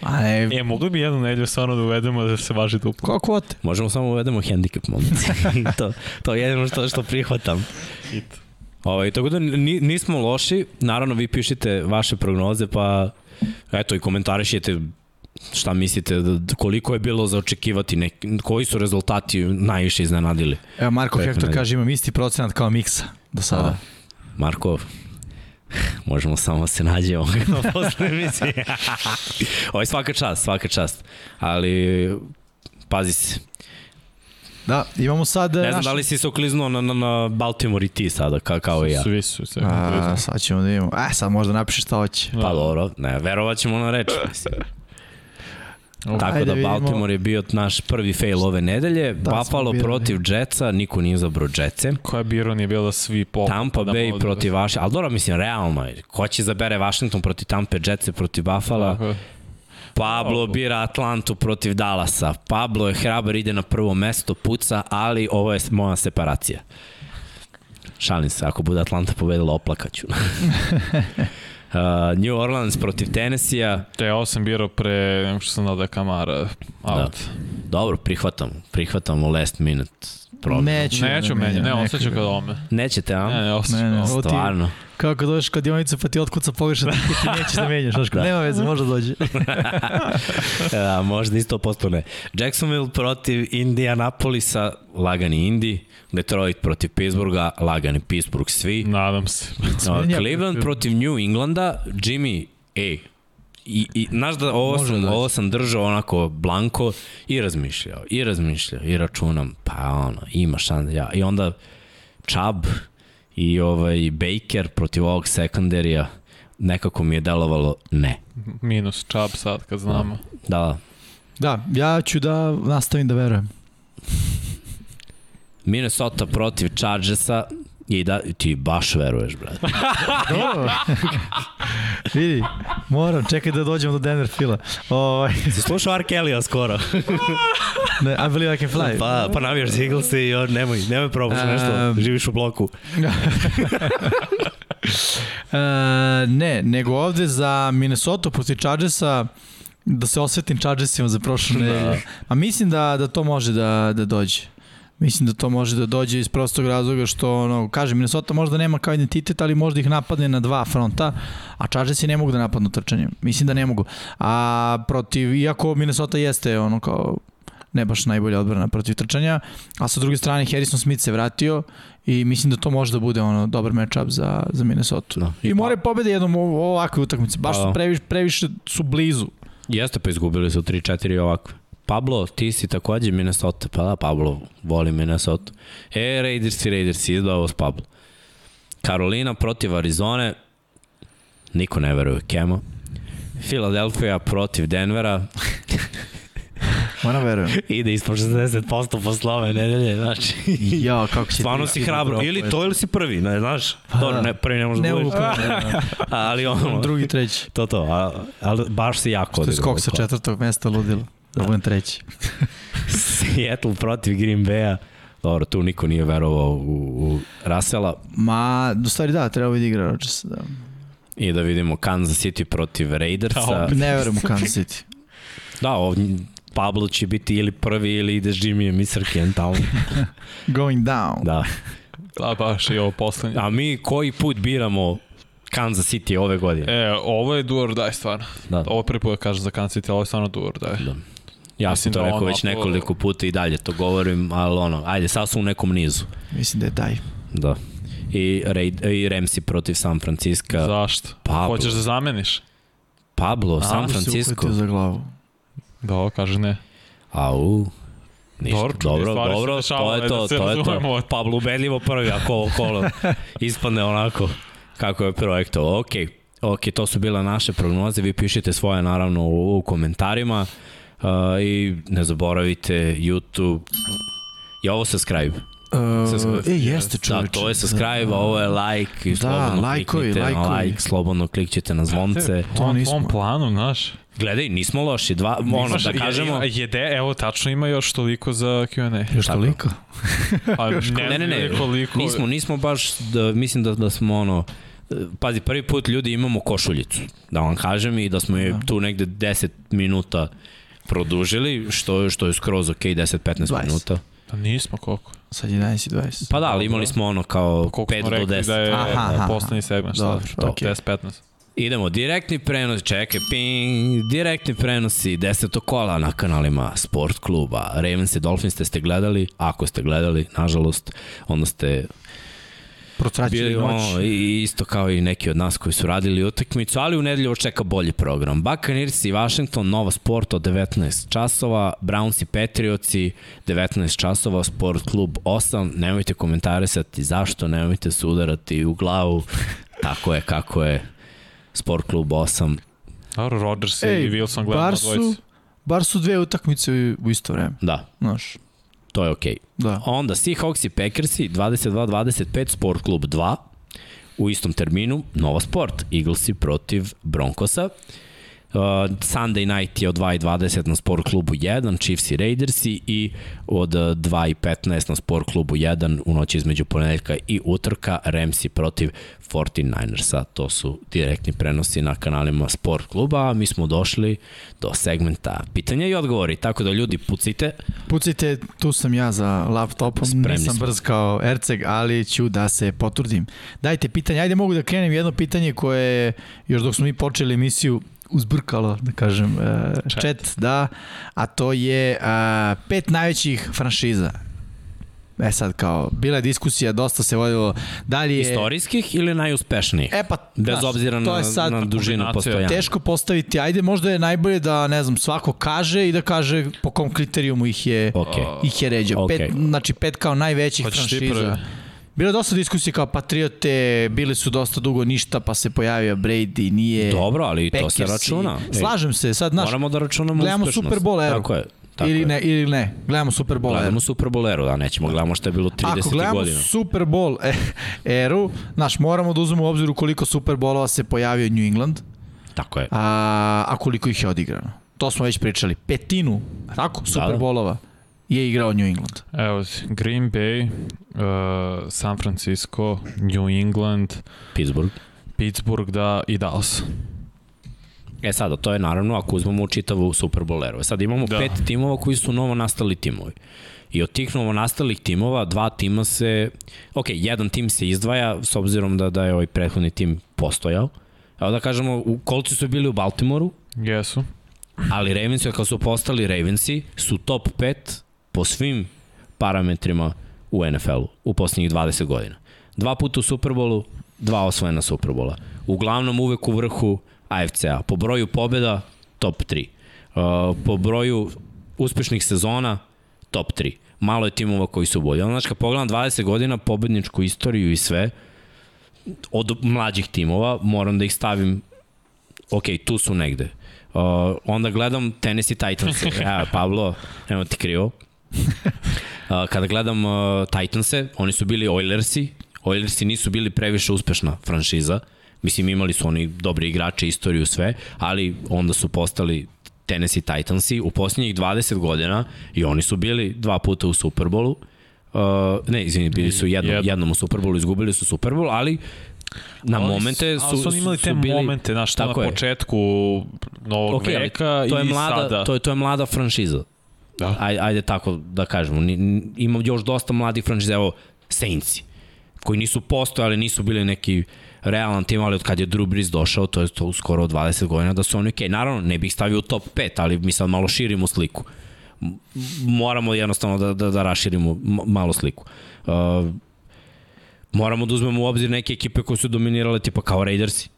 A ne, E, mogli bi jednu nedelju stvarno da uvedemo da se važi duplo. kako kvote? Možemo samo uvedemo handicap, momci. [laughs] to, to je jedino što, što prihvatam. Hit. Ovaj, tako da ni, nismo loši, naravno vi pišite vaše prognoze, pa eto i komentarišite šta mislite, da, koliko je bilo za očekivati, nek, koji su rezultati najviše iznenadili. Evo, Marko Hector kaže imam isti procenat kao Miksa do sada. Marko, možemo samo da se nađemo [laughs] posle emisije. Ovo je svaka čast, svaka čast. Ali, pazi se. Da, imamo sad... Ne znam da li si se okliznuo na, na, na Baltimore i ti sada, ka, kao i ja. Svi su se. A, sad ćemo da imamo. E, sad možda napišeš šta hoće. Pa dobro, ne, verovat ćemo na reč. Mislim. Tako Ajde da vidimo. Baltimore je bio naš prvi fail ove nedelje. Da, Buffalo protiv Jetsa, niko nije izabrao Jetse. Koja bi ironija bila da svi pol. Tampa da Bay protiv Washington, ali dobro, mislim, realno je. Ko će zabere Washington protiv Tampa, Jetse protiv Buffalo? Tako. Pablo bira Atlantu protiv Dallasa. Pablo je hrabar, ide na prvo mesto, puca, ali ovo je moja separacija. Šalim se, ako bude Atlanta pobedila, oplakaću. [laughs] Uh, New Orleans protiv Tennessee-a, Te ja sam birao pre, nego što sam dao da je Kamara out. Da. dobro, prihvatam, prihvatamo last minute problem. Neću. Neću da menja, ne, osjećam kod ome. Nećete, a? Ne, ne, osjećam Ne, ne, ti- Stvarno. Kao kad dođeš kod dionice pa ti otkuca pogrešan tiket i [laughs] nećeš da menjaš. Znaš, da. nema veze, može [laughs] da dođe. A, možda isto posto ne. Jacksonville protiv Indianapolisa, lagani Indi. Detroit protiv Pittsburgha, lagani Pittsburgh svi. Nadam se. [laughs] Je- Cleveland protiv New Englanda, Jimmy, ej, I, i znaš da ovo Može sam, doći. ovo sam držao onako blanko i razmišljao, i razmišljao, i računam, pa ono, ima šans, ja. I onda Chubb i ovaj Baker protiv ovog sekundarija, nekako mi je delovalo ne. Minus čab sad kad znamo. Da, Da, ja ću da nastavim da verujem. Minnesota protiv Chargersa i da, ti baš veruješ, brate. [laughs] Vidi, moram, čekaj da dođemo do Denver Fila. Ovaj, Si slušao R. Kelly-a skoro? [laughs] ne, I believe I can fly. Pa, pa navijaš za Eagles i on, nemoj, nemoj probaš nešto, Ehm. živiš u bloku. [laughs] E, ne, nego ovde za Minnesota protiv Chargersa da se osvetim Chargersima za prošlu nedelju. A mislim da, da to može da, da dođe. Mislim da to može da dođe iz prostog razloga što, ono, kažem, Minnesota možda nema kao identitet, ali možda ih napadne na dva fronta, a Chargersi ne mogu da napadnu trčanjem. Mislim da ne mogu. A protiv, iako Minnesota jeste ono kao ne baš najbolja odbrana protiv trčanja, a sa druge strane Harrison Smith se vratio i mislim da to može da bude ono dobar matchup za, za Minnesota. Da. I more pobede jednom ovakve utakmice. Baš su Pa- previše, previše su blizu. Jeste, pa izgubili su 3-4 ovakve. Pablo, ti si takođe Minnesota, pa da, Pablo voli Minnesota. E, Raiders i Raiders, izdao s Pablo. Karolina protiv Arizone, niko ne veruje Kemo. Philadelphia protiv Denvera, [laughs] Moram verujem. ide ispod 60% posle ove nedelje, znači. Ja, kako će Stvarno ti- si hrabro. Ili to ili si prvi, ne znaš? Pa To da. ne, prvi ne može da Ne budeš. [laughs] Ali ono, drugi, treći. to to, a, ali baš si jako To je skok sa četvrtog mesta ludilo. Da budem treći. [laughs] Seattle protiv Green Bay-a. Dobro, tu niko nije verovao u, u Rasela. Ma, u stvari da, treba vidi igra Rodgers. Da. I da vidimo Kansas City protiv Raidersa. Kao, Ne verujem u Kansas City. [laughs] Da, ovdje Pablo će biti ili prvi ili ide s Jimmyjem i tamo. [laughs] Going down. Da. Da, baš i ovo poslednje. A mi koji put biramo Kansas City ove godine? E, ovo je do or die stvarno. Da. Ovo je prvi put da kažem za Kansas City, ali ovo je stvarno do or die. Da. Ja sam to da rekao ono, već nekoliko puta i dalje to govorim, ali ono, ajde, sad su u nekom nizu. Mislim da je taj. Da. I, Raid, i Ramsey protiv San Francisco. Zašto? Pablo. Hoćeš da zameniš? Pablo, San Pablo se Francisco. uhvatio za glavu. Da, ovo kaže ne. Au. Ništa, Dobro, dobro, se dobro, to je to, da to je to. Pablo ubedljivo prvi, ako ovo kolo [laughs] ispadne onako kako je projektovao. Ok, ok, to su bile naše prognoze, vi pišite svoje naravno u, u komentarima uh, i ne zaboravite YouTube. Je ovo subscribe? Uh, e, jeste Da, čoveče. to je subscribe, a ovo je like i Da, slobodno lajkovi, kliknite na lajkovi. like, slobodno klikćete na zvonce. To To nismo. nismo. planu, znaš. Gledaj, nismo loši, dva, ono, Imaš- da kažemo... Je, jede, evo, tačno ima još toliko za Q&A. Još Tako. toliko? Pa, [laughs] ne, Ne, ne, ne, koliko... nismo, nismo baš, da, mislim da, da smo ono, pazi, prvi put ljudi imamo košuljicu, da vam kažem, i da smo je tu negde 10 minuta produžili, što, što je skroz ok, 10-15 20. minuta. Pa nismo koliko. Sad 11 i 20. Pa da, ali imali smo ono kao Koliko 5 smo do rekli 10. da je Aha, aha. poslednji segment. Dobro, to, okej. 10-15. Idemo, direktni prenos, čekaj, ping, direktni prenosi, deseto kola na kanalima Sport kluba. Ravens i Dolphins ste, ste gledali, ako ste gledali, nažalost, onda ste bili noć. ono, i- isto kao i neki od nas koji su radili utakmicu, ali u nedelju čeka bolji program. Buccaneers i Washington, Nova Sport od 19 časova, Browns i Patriotsi 19 časova, Sport klub 8. Nemojte komentarisati zašto, nemojte se udarati u glavu. Tako je, kako je. Sport klub 8. Dobro, Rodgers Ej, i Wilson gledamo dvojici. bar su dve utakmice u isto vreme. Da, Znaš, to je okej. Okay. da. Onda Seahawks i Packersi 22-25 Sport klub 2 u istom terminu Nova Sport Eaglesi protiv Broncosa Uh, Sunday night je od 2.20 na Sport klubu 1, Chiefs i Raidersi i od uh, 2.15 na Sport klubu 1 u noći između ponedeljka i utorka Ramsi protiv 49ersa. To su direktni prenosi na kanalima Sport kluba, a mi smo došli do segmenta pitanja i odgovori, tako da ljudi pucite, Pucite, tu sam ja za laptopom, Spremni nisam smo. brz kao Erceg, ali ću da se potrudim. Dajte pitanje, ajde mogu da krenem jedno pitanje koje je, još dok smo mi počeli emisiju, uzbrkalo, da kažem, e, Chat. chat, da, a to je a, pet najvećih franšiza. E sad kao, bila je diskusija, dosta se vodilo, da li je... istorijskih ili najuspešnijih? E pa, Bez znaš, obzira to na, je sad na dužinu postojanja. teško postaviti, ajde možda je najbolje da, ne znam, svako kaže i da kaže po kom kriterijumu ih je, Ok. ih je ređao. Ok. Pet, znači pet kao najvećih Hoćeš ti franšiza. prvi? Bilo je dosta diskusije kao Patriote, bili su dosta dugo ništa, pa se pojavio Brady, nije... Dobro, ali to se računa. Ej, Slažem se, sad, znaš, Moramo da računamo gledamo uspešnost. Super Bowl. Tako je. Tako ili je. ne, ili ne, gledamo Super Bowl Gledamo eru. Super Bowl eru, da, nećemo gledamo šta je bilo 30 Ako gledamo godina. Super Bowl e, eru, znaš, moramo da uzmemo u obzir u koliko Super Bowlova se pojavio New England, Tako je. a, a koliko ih je odigrano. To smo već pričali. Petinu, tako, Super da. Bowlova je igrao New England. Evo, Green Bay, uh, San Francisco, New England, Pittsburgh. Pittsburgh da, i Dallas. E sada, to je naravno ako uzmemo u čitavu Super Bowl eru. E Sad imamo Da. pet timova koji su novo nastali timovi. I od tih novo nastalih timova, dva tima se... Ok, jedan tim se izdvaja, s obzirom da, da je ovaj prethodni tim postojao. Evo da kažemo, u kolci su bili u Baltimoru, Jesu. ali Ravensi, kad su postali Ravensi, su top 5 po svim parametrima u NFL-u u poslednjih 20 godina. Dva puta u Superbolu, dva osvojena Superbola. Uglavnom uvek u vrhu AFC-a. Po broju pobjeda, top 3. Uh, po broju uspešnih sezona, top 3. Malo je timova koji su bolji. Znači, kad pogledam 20 godina, pobedničku istoriju i sve, od mlađih timova, moram da ih stavim ok, tu su negde. Uh, onda gledam Tennessee Titans. [laughs] Evo, Pablo, evo ti krivo. [laughs] Kada gledam uh, Titanse, oni su bili Oilersi. Oilersi nisu bili previše uspešna franšiza. Mislim, imali su oni dobri igrače, istoriju, sve, ali onda su postali Tennessee Titansi u posljednjih 20 godina i oni su bili dva puta u Superbolu. Uh, ne, izvini, bili su jednom, Jednom. jednom u Superbolu, izgubili su Superbol, ali na Ali momente su, su, ali su oni imali su te bili, momente, znaš, to na Tako je. početku novog Ok, ali veka to je i mlada, sada. To je, to je mlada franšiza. Da. Aj, ajde tako da kažemo. Ima još dosta mladih franšiza. Evo, Saintsi, koji nisu postojali, nisu bili neki realan tim, ali od kad je Drew Brees došao, to je to skoro 20 godina, da su oni okej. Okay. Naravno, ne bih stavio u top 5, ali mi sad malo širimo sliku. Moramo jednostavno da, da, da raširimo malo sliku. Uh, moramo da uzmemo u obzir neke ekipe koje su dominirale tipa kao Raidersi.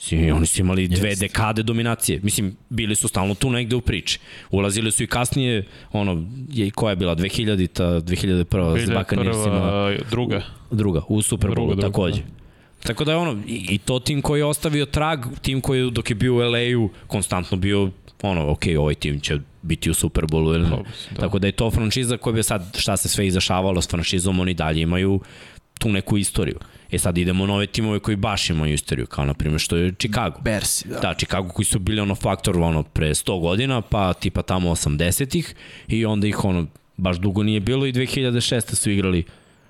Si, oni su imali dve Jest. dekade dominacije. Mislim, bili su stalno tu negde u priči. Ulazili su i kasnije, ono, je, koja je bila, 2000-ta, 2001 s Buccaneersima. Druga. Druga, u Super Bowlu takođe. Da. Tako da je ono, i, i to tim koji je ostavio trag, tim koji je dok je bio u LA-u konstantno bio ono, ok, ovaj tim će biti u Super Bowlu ili ne. Da. Tako da je to franšiza koja bi sad, šta se sve izašavalo s franšizom, oni dalje imaju tu neku istoriju. E sad idemo nove timove koji baš imaju istoriju, kao na primjer što je Chicago. Bersi, da. Da, Chicago koji su bili ono faktor ono pre 100 godina, pa tipa tamo 80-ih i onda ih ono baš dugo nije bilo i 2006. su igrali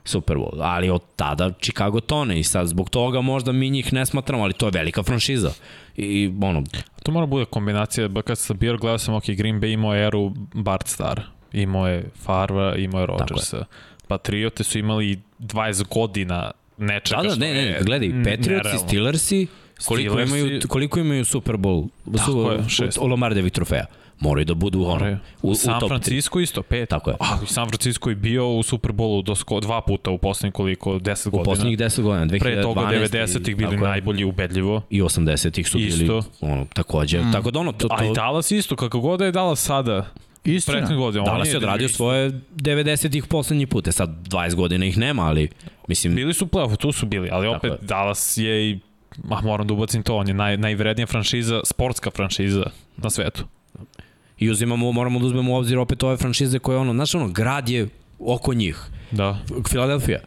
Super Bowl, ali od tada Chicago tone i sad zbog toga možda mi njih ne smatramo, ali to je velika franšiza. I ono... To mora bude kombinacija, ba kad sam bio gledao sam ok, Green Bay imao eru Bart Star, imao je Farva, imao je Rodgersa. Patriote su imali 20 godina nečega da, da, ne, ne, gledaj, Patriots i Steelersi koliko Steelers imaju, koliko imaju Super Bowl, Tako je, šest. Lombardevih trofeja moraju da budu ono, u, u San Francisco isto pet. Tako je. A, San Francisco je bio u Super Bowlu do sko, dva puta u poslednjih koliko 10 godina. U poslednjih 10 godina, 2012. Pre toga 90-ih bili najbolji ubedljivo. I 80-ih su isto. bili ono takođe. Mm. Tako da ono to, to... A i Dallas isto, kako god da je Dallas sada. Istina. Godine, Dallas je odradio svoje 90-ih poslednji put. sad 20 godina ih nema, ali mislim... Bili su u play tu su bili, ali opet Dallas je i Ah, moram da ubacim to, on je naj, najvrednija franšiza, sportska franšiza na svetu. I uzimamo, moramo da uzmemo u obzir opet ove franšize koje ono, znaš ono, grad je oko njih. Da. Filadelfija.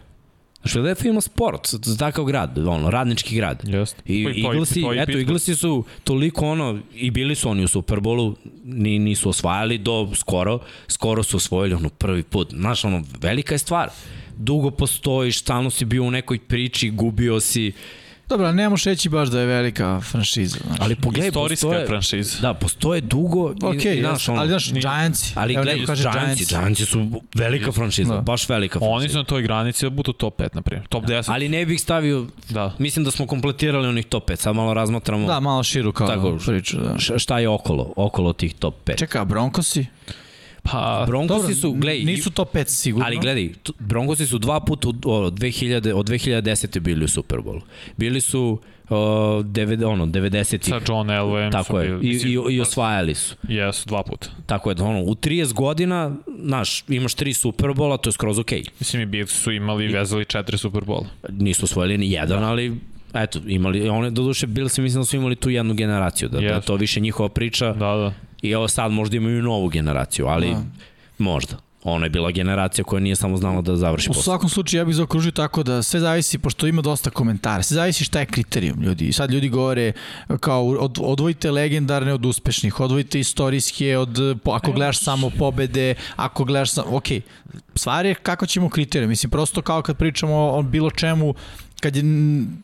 Znaš, Philadelphia ima sport, takav grad, ono, radnički grad. Jest. I, I Eaglesi, eto, Eaglesi su toliko ono, i bili su oni u Superbolu, ni, nisu osvajali do skoro, skoro su osvojili ono prvi put. Znaš, ono, velika je stvar. Dugo postojiš, stalno si bio u nekoj priči, gubio si, Dobro, ne možeš reći baš da je velika franšiza. Znači. Ali pogledaj, Istorijska postoje, franšiza. Da, postoje dugo. Ok, i, znaš, on, ali znaš, Giantsi. Ali gledaj, Giantsi, Giantsi su velika franšiza, da. baš velika franšiza. Oni su na toj granici da budu top 5, na primjer. Top 10. Ali ne bih stavio, da. mislim da smo kompletirali onih top 5, sad malo razmatramo. Da, malo širu kao tako, priču. Da. Šta je okolo, okolo tih top 5? Čeka, Broncosi? Pa, Broncosi dobro, su, gledaj, nisu to 5 sigurno. Ali gledaj, Broncosi su dva puta od, 2000, od 2010. bili u Super Bowl. Bili su uh, devet, ono, 90 Sa John Elway. Tako je, i, i, i osvajali su. Jesu, dva puta. Tako je, ono, u 30 godina, znaš, imaš tri Superbola, to je skroz okej. Okay. Mislim, i Bills su imali, vezali četiri Superbola. Nisu osvojili ni jedan, da. ali eto, imali, one, do duše, Bills mislim da su imali tu jednu generaciju, da, yes. da to više njihova priča. Da, da. I ovo sad možda imaju novu generaciju, ali da. možda. Ona je bila generacija koja nije samo znala da završi posao. U svakom slučaju ja bih zaokružio tako da sve zavisi, pošto ima dosta komentara, sve zavisi šta je kriterijum ljudi. I sad ljudi govore kao od, odvojite legendarne od uspešnih, odvojite istorijske od, ako gledaš samo pobede, ako gledaš samo, ok, stvar je kako ćemo kriterijum. Mislim, prosto kao kad pričamo o bilo čemu, kad je,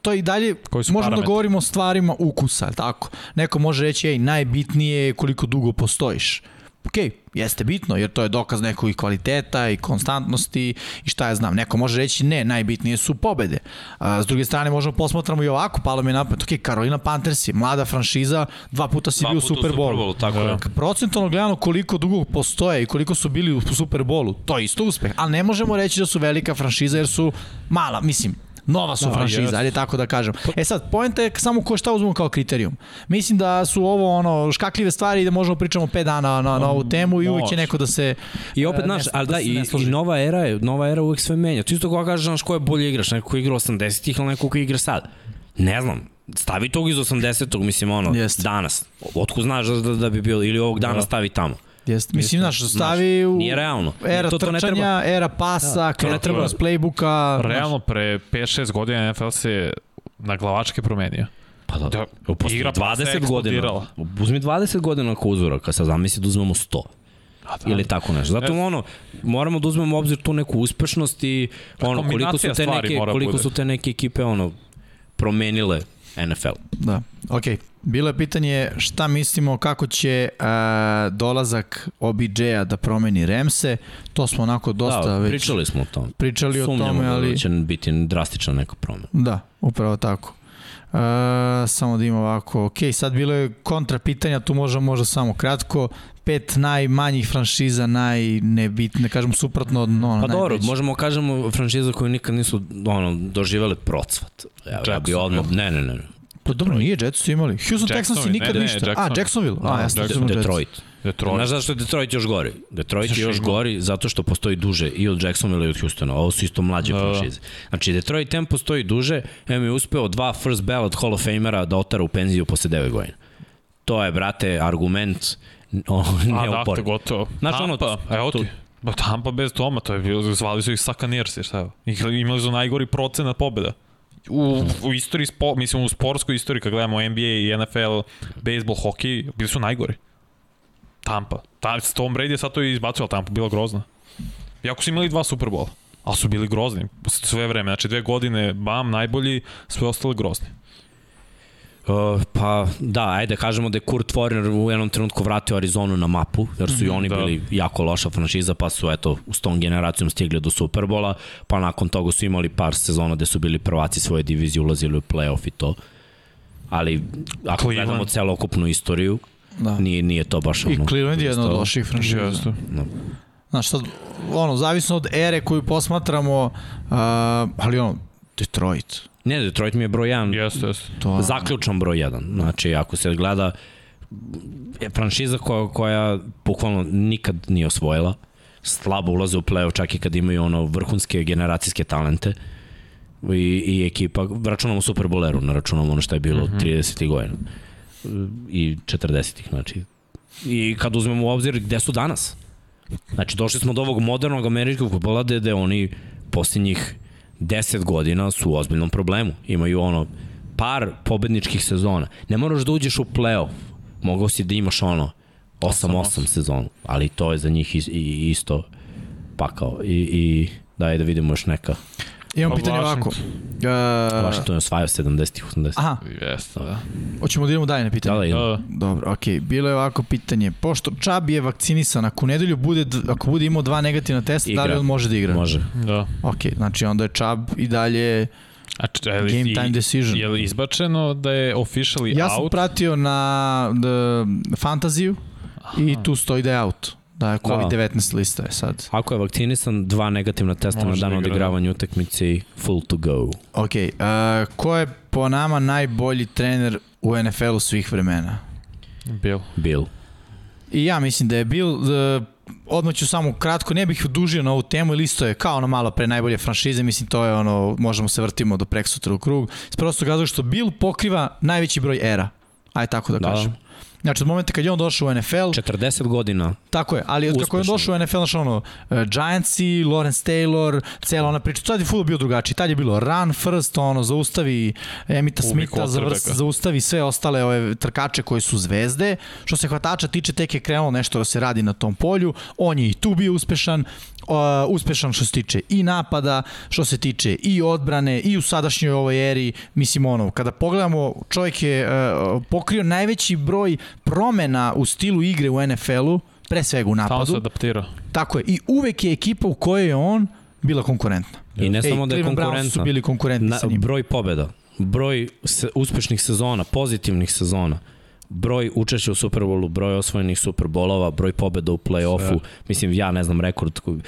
to i dalje, možemo parametri? da govorimo o stvarima ukusa, tako? Neko može reći, ej, najbitnije je koliko dugo postojiš. Ok, jeste bitno, jer to je dokaz nekog kvaliteta i konstantnosti i šta ja znam. Neko može reći ne, najbitnije su pobede. A, s druge strane, možemo posmatramo i ovako, palo mi je napad, ok, Carolina Panthers je mlada franšiza, dva puta si dva bio u Super Bowlu. Tako je. Procentualno gledano koliko dugo postoje i koliko su bili u Super Bowlu, to je isto uspeh. Ali ne možemo reći da su velika franšiza jer su mala, mislim, Nova su da, franšiza, ajde tako da kažem. E sad, poenta je samo ko šta uzmemo kao kriterijum. Mislim da su ovo ono škakljive stvari i da možemo pričamo 5 dana na, na ovu temu i uvijek će neko da se I opet naš, ali da, da i, i nova era je, nova era uvijek sve menja. Ti isto ko kažeš znaš ko je bolje igraš, neko ko igra 80-ih ili neko ko igra sad. Ne znam, stavi tog iz 80-og, mislim ono, Jest. danas. Otko znaš da, da, da bi bio, ili ovog dana da. stavi tamo. Jeste. Mislim, znaš, stavi u... Nije realno. Era to, to trčanja, treba. era pasa, da, to ne treba. s playbooka. Realno, pre 5-6 godina NFL se na glavačke promenio. Pa da, da igra 20 godina. Uzmi 20 godina kao uzora, kad sad zamisli da uzmemo 100. A da. Ili tako nešto. Zato yes. ono, moramo da uzmemo obzir tu neku uspešnost i pa ono, koliko su te neke, koliko bude. su te neke ekipe ono, promenile NFL. Da, okej. Okay. Bilo je pitanje šta mislimo kako će a, dolazak OBJ-a da promeni Remse. To smo onako dosta da, već... pričali smo o tom. Pričali Sumnjamo o tome, da ali... da će biti drastična neka promena. Da, upravo tako. Uh, samo da ima ovako, ok, sad bilo je kontra pitanja, tu možemo možda samo kratko, pet najmanjih franšiza, najnebitne, ne kažemo suprotno od ono, Pa dobro, najveći. možemo kažemo franšiza koje nikad nisu ono, doživele procvat. Ja, ja bi odmah, ne, ne, ne, Pa dobro, nije Jets su imali. Houston Texans Jacksonville, nikad ne, ne, ništa. A, Jacksonville. A, Da, ja sam Jacksonville. Jets. Detroit. Detroit. Znaš zašto je Detroit još gori? Detroit je još gori zato što postoji duže i od Jacksonville i od Houstona. Ovo su isto mlađe Da, da. franšize. Znači, Detroit tem postoji duže, em je uspeo dva first ballot Hall of Famera da otara u penziju posle 9 godina. To je, brate, argument o, A, da, to neopor. gotovo. Znaš, ono, Tampa, evo ti. Ba Tampa bez Toma, to je bilo, zvali su ih Sakanirsi, šta je? Imali su najgori procenat pobjeda. U, u istoriji, spo, mislim u sportskoj istoriji, kad gledamo NBA i NFL, baseball, hokej, bili su najgori. Tampa. Ta, Tom Brady je sad to izbacio, ali Tampa bila grozna. Iako su imali dva Superbola, ali su bili grozni sve vreme. Znači dve godine, bam, najbolji, sve ostale grozni. Uh, pa da, ajde kažemo da je Kurt Warner u jednom trenutku vratio Arizonu na mapu, jer su i oni da. bili jako loša franšiza, pa su eto s tom generacijom stigli do Superbola, pa nakon toga su imali par sezona gde su bili prvaci svoje divizije, ulazili u playoff i to. Ali ako Cleveland. gledamo celokupnu istoriju, Da. nije, nije to baš ono... I Cleveland je jedna od loših franšiza. Jeste. Znaš, sad, ono, zavisno od ere koju posmatramo, uh, ali ono, Detroit. Ne, Detroit mi je broj 1, Jeste, jeste. To, zaključan broj 1. Znači, ako se gleda, je franšiza koja, koja bukvalno nikad nije osvojila, slabo ulaze u play-off čak i kad imaju ono vrhunske generacijske talente i, i ekipa, računamo Super Bowleru, ne računamo ono što je bilo mm -hmm. 30. godina i 40. znači. I kad uzmemo u obzir gde su danas, znači došli smo do ovog modernog američkog futbola gde, gde oni posljednjih 10 godina su u ozbiljnom problemu. Imaju ono par pobedničkih sezona. Ne moraš da uđeš u play-off. Mogao si da imaš ono 8-8 sezonu, ali to je za njih isto pakao. I, i daj da vidimo još neka. Imam pitanje ovako. Uh, Washington je osvajao 70-ih, 80-ih. aha, Jeste, da. hoćemo da idemo dalje na pitanje. Da, da, idemo. Da, Dobro, okej. Okay. Bilo je ovako pitanje. Pošto Čabi je vakcinisan, ako u nedelju bude, ako bude imao dva negativna testa, da li Igra. on može da igra? Može. da. Ok, znači onda je Čab i dalje A č, je li, game time decision. Je li izbačeno da je officially Ja sam out? pratio na the, fantaziju i tu stoji da je out. Da je COVID-19 lista je sad. Ako je vakcinisan, dva negativna testa Može na da dan igra, odigravanja utakmice i full to go. Ok, uh, ko je po nama najbolji trener u NFL-u svih vremena? Bil. Bill. I ja mislim da je Bill, uh, odmah ću samo kratko, ne bih odužio na ovu temu, ili isto je kao ono malo pre najbolje franšize, mislim to je ono, možemo se vrtimo do preksutra u krug, s prostog razloga što Bill pokriva najveći broj era, aj tako da Da. kažem. Znači, od momenta kad je on došao u NFL, 40 godina. Tako je, ali od kako je on Uspešno. došao u NFL, znaš ono, uh, Giantsi, Lawrence Taylor, cela ona priča, sad je full bio drugačiji, tad je bilo run first, ono, zaustavi Emita Smitha, zavrs, quarterbacka. zaustavi sve ostale ove trkače koji su zvezde, što se hvatača tiče, tek je krenulo nešto da se radi na tom polju, on je i tu bio uspešan, uh, uspešan što se tiče i napada, što se tiče i odbrane, i u sadašnjoj ovoj eri, mislim ono, kada pogledamo, čovjek je uh, pokrio najveći broj promena u stilu igre u NFL-u, pre svega u Tamo se napadu. adaptira. Tako je. I uvek je ekipa u kojoj je on bila konkurentna. I ne Ej, samo da je Browns su konkurentna. bili konkurentni Na, sa njim. broj pobeda, broj se, uspešnih sezona, pozitivnih sezona, broj učešća u Superbowlu, broj osvojenih Superbolova, broj pobeda u play-offu, mislim ja ne znam rekord koji-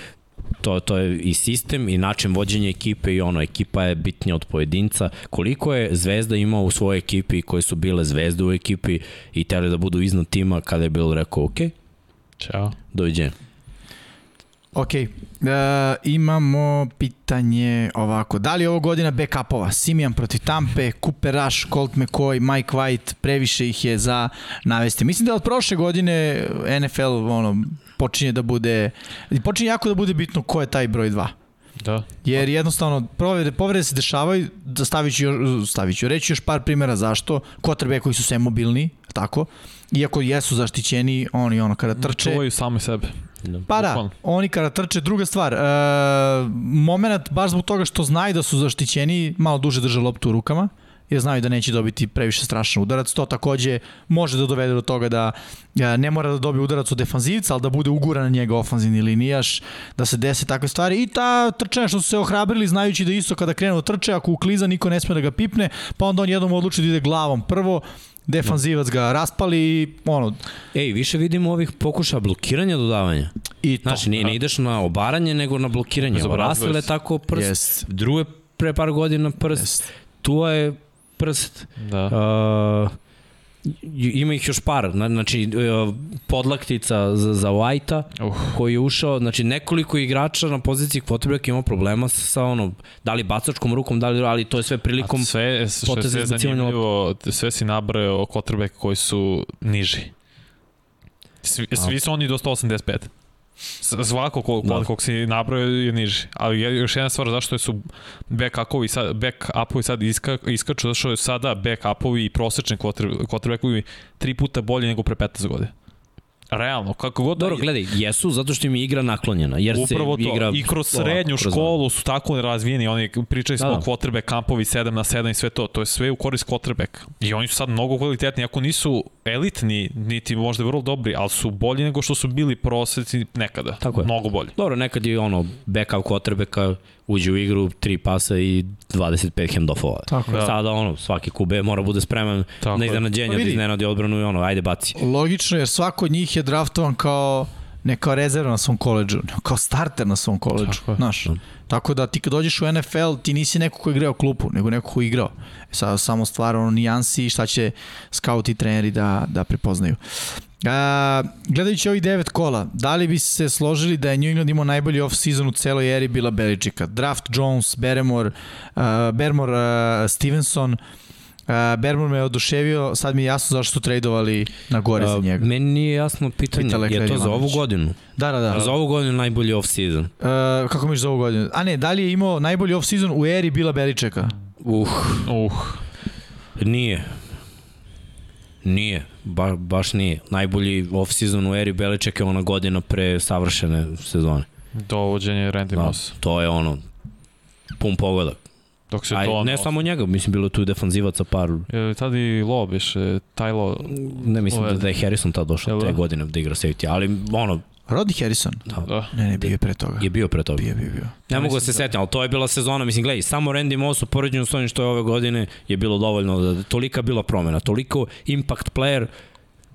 to, to je i sistem i način vođenja ekipe i ono, ekipa je bitnija od pojedinca. Koliko je Zvezda imao u svojoj ekipi koje su bile zvezde u ekipi i teli da budu iznad tima kada je bilo rekao, ok, Ćao. doviđenja. Ok, e, imamo pitanje ovako. Da li je ovo godina backupova? Simijan protiv Tampe, Cooper Rush, Colt McCoy, Mike White, previše ih je za navesti. Mislim da od prošle godine NFL ono, počinje da bude, počinje jako da bude bitno ko je taj broj 2. Da. Jer jednostavno povrede, povrede se dešavaju, da stavit ću, još, stavit ću, reći još par primjera zašto, kotrbe koji su sve mobilni, tako, iako jesu zaštićeni, oni ono kada trče, Čuvaju sami sebe. Pa da, oni kada trče, druga stvar, e, moment baš zbog toga što znaju da su zaštićeni, malo duže drže loptu u rukama, jer znaju da neće dobiti previše strašan udarac. To takođe može da dovede do toga da e, ne mora da dobije udarac od defanzivca, ali da bude uguran na njega ofanzivni linijaš, da se dese takve stvari. I ta trčanja što su se ohrabrili, znajući da isto kada krenu da trče, ako ukliza niko ne sme da ga pipne, pa onda on jednom odluči da ide glavom prvo, defanzivac ga raspali i ono, Ej, više vidimo ovih pokušaja blokiranja dodavanja. i to. Znači, ne, ne ideš na obaranje, nego na blokiranje. Rasel je tako prst, Jest. druge pre par godina prst. Jest. Tu je prst. Da. Uh, ima ih još par, na- znači uh, podlaktica za, za White-a Uh. koji je ušao, znači nekoliko igrača na poziciji quarterbacka ima problema sa, ono, da li bacačkom rukom, da li, ali to je sve prilikom sve, poteza sve zanimljivo, sve si nabrao quarterback koji su niži. Svi, svi su oni do 185. S- Svako ko, Da. kog si nabrao je niži. Ali je još jedna stvar zašto su backupovi sad, backupovi sad iska, iskaču, zato što je sada backupovi i prosečni quarter- quarterbackovi tri puta bolji nego pre 15 godina. Realno, kako god Dobro, da gledaj, jesu zato što im je igra naklonjena, jer Upravo se to. igra I kroz ovako, srednju kroz školu su tako razvijeni. Oni pričali smo Da, da, da. quarterback kampovi 7 na 7 i sve to. To je sve u korist quarterback. I oni su sad mnogo kvalitetni. Ako nisu elitni, niti možda vrlo dobri, ali su bolji nego što su bili proseci nekada. Tako je. Mnogo bolji. Dobro, nekad je ono, backup quarterbacka uđe u igru, tri pasa i 25 handoffova. Tako je. Da. Sada ono, svaki QB mora bude spreman Tako na je. iznenađenje, Pa da iznenadi odbranu i ono, ajde baci. Logično, jer svako od njih je draftovan kao ne kao rezerva na svom koleđu, nego kao starter na svom koleđu. Tako je. Znaš, tako da ti kad dođeš u NFL, ti nisi neko ko je igrao klupu, nego neko ko je igrao. E sad samo stvar ono nijansi i šta će skauti i treneri da, da prepoznaju. A, gledajući ovih devet kola, da li bi se složili da je New England imao najbolji off-season u celoj eri bila Beličika? Draft Jones, Beremore, uh, Bermore, uh, Stevenson, Uh, Bermore me je oduševio, sad mi je jasno zašto su tradovali na gore za A, njega. Meni nije jasno pitanje, Pita Lekar je to za ovu godinu? Da, da, da. Za ovu godinu najbolji off-season? Uh, kako misliš za ovu godinu? A ne, da li je imao najbolji off-season u eri Bila Beličeka? Uh, Uh, nije. Nije, ba, baš nije. Najbolji off-season u eri Beliček je ona godina pre savršene sezone. dovođenje Randy Da, Moss. to je ono, pun pogodak. Dok se Aj, to... ne samo njega, mislim bilo tu defanzivaca par, Je tad i Lo biše, taj Lo... ne mislim Ove- da je Harrison tad došao te da? godine da igra safety, ali ono, Roddy Harrison? da, Da. Ne, ne, bio je pre toga. je bio pre toga. Bio, bio, bio. Ne mogu da se da- setim, ali to je bila sezona, mislim, gledaj, samo Randy Moss u poređenju s onim što je ove godine je bilo dovoljno, da tolika bila promena, toliko impact player,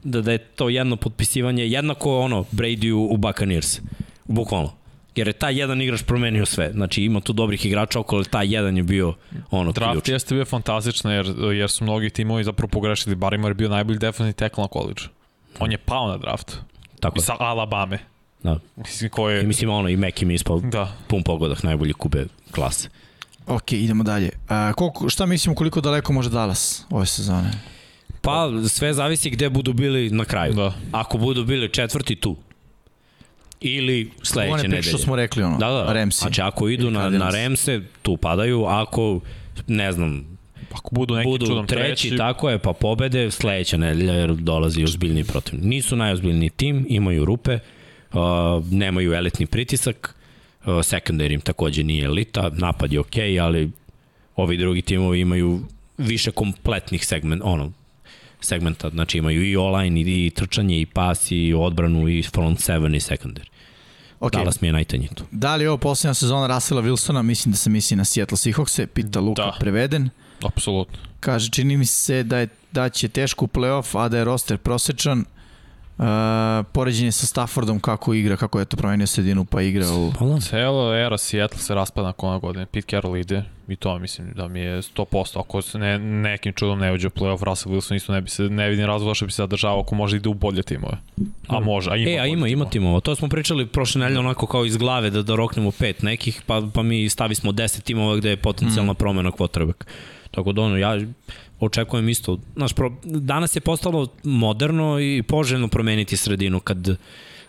da, da je to jedno potpisivanje, jednako ono Brady u, u Buccaneers, bukvalno. Jer je taj jedan igrač promenio sve. Znači ima tu dobrih igrača okolo, ali taj jedan je bio ono Draft ključ. jeste bio fantastično jer, jer su mnogi timovi zapravo pogrešili. Barrymore je bio najbolji defensivni tackle na koleđu. On je pao na draft. Tako. Sa Alabame. Da. Mislim, ko je... I mislim ono, i Mekim ispao Da. pun pogodak, najbolji kube klase. Ok, idemo dalje. A, koliko, šta mislimo koliko daleko može Dallas ove sezone? Pa sve zavisi gde budu bili na kraju. Da. Ako budu bili četvrti tu, ili sledeće One nedelje. priče što smo rekli, ono, Da, da, Ramsi. Znači ako idu na, na. Remse, tu padaju, ako ne znam, Ako budu neki budu čudom treći, treći, tako je, pa pobede, sledeća nedelja jer dolazi ozbiljni protiv. Nisu najozbiljniji tim, imaju rupe, uh, nemaju elitni pritisak, uh, secondary im takođe nije elita, napad je okej, okay, ali ovi drugi timovi imaju više kompletnih segment, ono, segmenta, znači imaju i online, i, i trčanje, i pas, i odbranu, i front seven, i secondary. Ok, Okay. Dallas mi je najtanji tu. da li je ovo posljednja sezona Russella Wilsona? Mislim da se misli na Seattle Seahawkse, pita Luka Da. preveden. Apsolutno. Kaže, čini mi se da, je, da će teško u playoff, a da je roster prosečan. Uh, poređenje sa Staffordom kako igra, kako je to promenio sredinu pa igra u... Pa da. Celo era Seattle se raspada nakon ove godine. Pete Carroll ide i to mislim da mi je 100%. Ako se ne, nekim čudom ne uđe u playoff, Russell Wilson isto ne bi se, ne vidim razloga što bi se zadržavao ako može ide u bolje timove. A može, a ima E, a ima, ima timova. To smo pričali prošle nedelje onako kao iz glave da, da roknemo pet nekih, pa, pa mi stavi smo 10 timova gde je potencijalna mm. promena quarterback. Tako da ono, ja očekujem isto. Znaš, pro, danas je postalo moderno i poželjno promeniti sredinu kad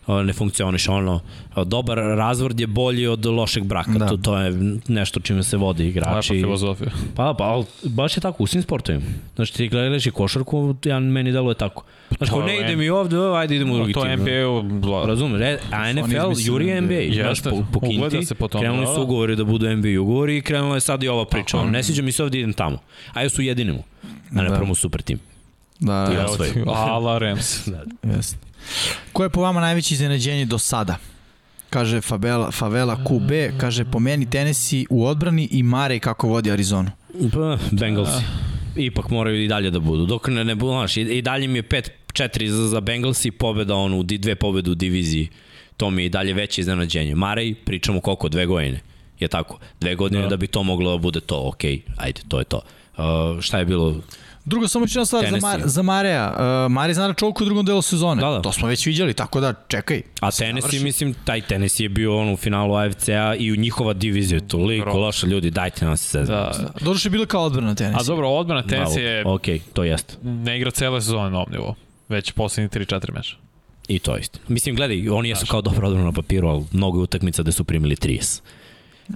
ne funkcioniš ono. a, Dobar razvord je bolji od lošeg braka. Da. Da. To, to je nešto čime se Lepa igrači. filozofija. Pa, pa, ali baš je tako u svim sportovima. Znači ti gledaš i košarku, ja, meni deluje tako. Znači, to ko ne ide mi ovde, ajde idemo u drugi To tim. je NBA-u... Razumeš, e, a NFL juri NBA. NBA, baš Jeste, po, po kinti, se po tome, krenuli da, su da. ugovori da budu NBA ugovori i krenula je sad i ova priča, ono, ne sviđa mi se ovde idem tamo, a ja su jedinimo, a ne Da. prvo super tim. Da, Ja ja. Ala Rams. [laughs] jest. Ko je po vama najveće iznenađenje do sada? Kaže Favela, Favela QB, kaže po meni Tennessee u odbrani i Mare kako vodi Arizonu. Pa, Bengalsi. Ipak moraju i dalje da budu. Dok ne, ne budu, znaš, i, i dalje mi je 5-4 za, za Bengalsi i pobeda u dve pobede u diviziji. To mi je i dalje veće iznenađenje. Marej, pričamo koliko, dve godine. Je tako? Dve godine da, Da. da bi to moglo da bude to, ok, ajde, to je to. Uh, šta je bilo? Drugo, samo još jedna stvar za. Mar, za Mareja. Uh, Mare zna na čovku u drugom delu sezone. Da, da. To smo već viđali, tako da čekaj. A Se Tennessee, mislim, taj Tennessee je bio on u finalu AFC-a i u njihova divizija toliko Bro. loša ljudi, dajte nam se sezon. Da. Doduše je bilo kao odbrana tenis. A dobro, odbrana Tennessee je Ok, to jeste. ne igra cele sezone na ovom nivou. Već poslednji 3-4 meša. I to jeste. Mislim, gledaj, oni jesu kao dobro odbrana na papiru, ali mnogo je utakmica gde su primili 30.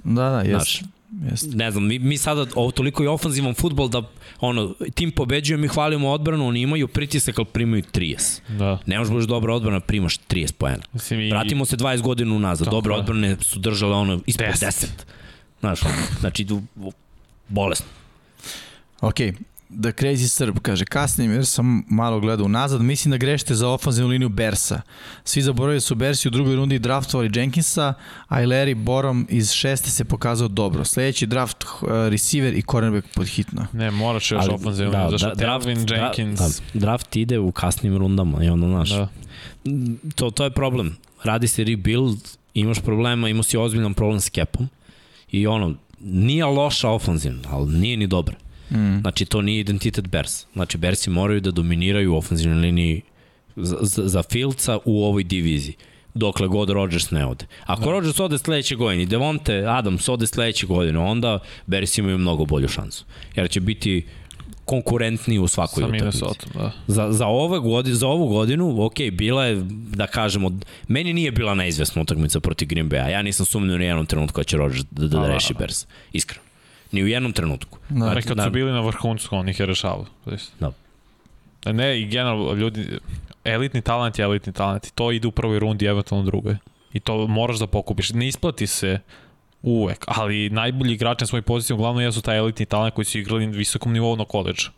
Da, da, Znaš, jes. Jest. ne znam, mi, mi sada ovo toliko je ofanzivan futbol da ono, tim pobeđuje, mi hvalimo odbranu, oni imaju pritisak, ali primaju 30. Da. Ne možeš budeš dobra odbrana, primaš 30 poena. Mislim, i, Vratimo se 20 godina unazad, Tako dobre je. odbrane su držale ono ispod 10. 10. Znaš, znači, bolesno. Ok, The Crazy Srb kaže, kasnije jer sam malo gledao unazad, mislim da grešite za ofanzivnu liniju Bersa. Svi zaboravili su Bersi u drugoj rundi draftovali Jenkinsa, a i Larry Borom iz šeste se pokazao dobro. Sledeći draft uh, receiver i cornerback pod hitno. Ne, moraš još Ali, ofanzivno. da, Da, zašto da, draft- Jenkins... Da, draft ide u kasnim rundama i onda, znaš, Da. to, to je problem. Radi se rebuild, imaš problema, imao si ozbiljan problem s capom i ono, nije loša ofanzivna, ali nije ni dobra. Mm. Znači, to nije identitet Bears. Znači, Bearsi moraju da dominiraju u ofenzivnoj liniji za, za, za Fieldsa u ovoj diviziji dokle god Rodgers ne ode. Ako da. Rodgers ode sledeće godine i Devonte Adams ode sledeće godine, onda Bears imaju mnogo bolju šansu. Jer će biti konkurentniji u svakoj utakmici. Da. Za, za, ove godinu, za ovu godinu, ok, bila je, da kažemo, meni nije bila neizvesna utakmica protiv Green Bay-a. Ja nisam sumnio ni jednom trenutku da će Rodgers da, da, da da, reši da. Bears. Iskreno. Ni u jednom trenutku. Da. Ali kad da. su bili na vrhuncu, on ih je rešavao. Da. Ne, i generalno, ljudi, elitni talent je elitni talent. I to ide u prvoj rundi, eventualno drugoj. I to moraš da pokupiš. Ne isplati se uvek, ali najbolji igrači na svojoj poziciji uglavnom jesu taj elitni talent koji su igrali na visokom nivou na koleđu.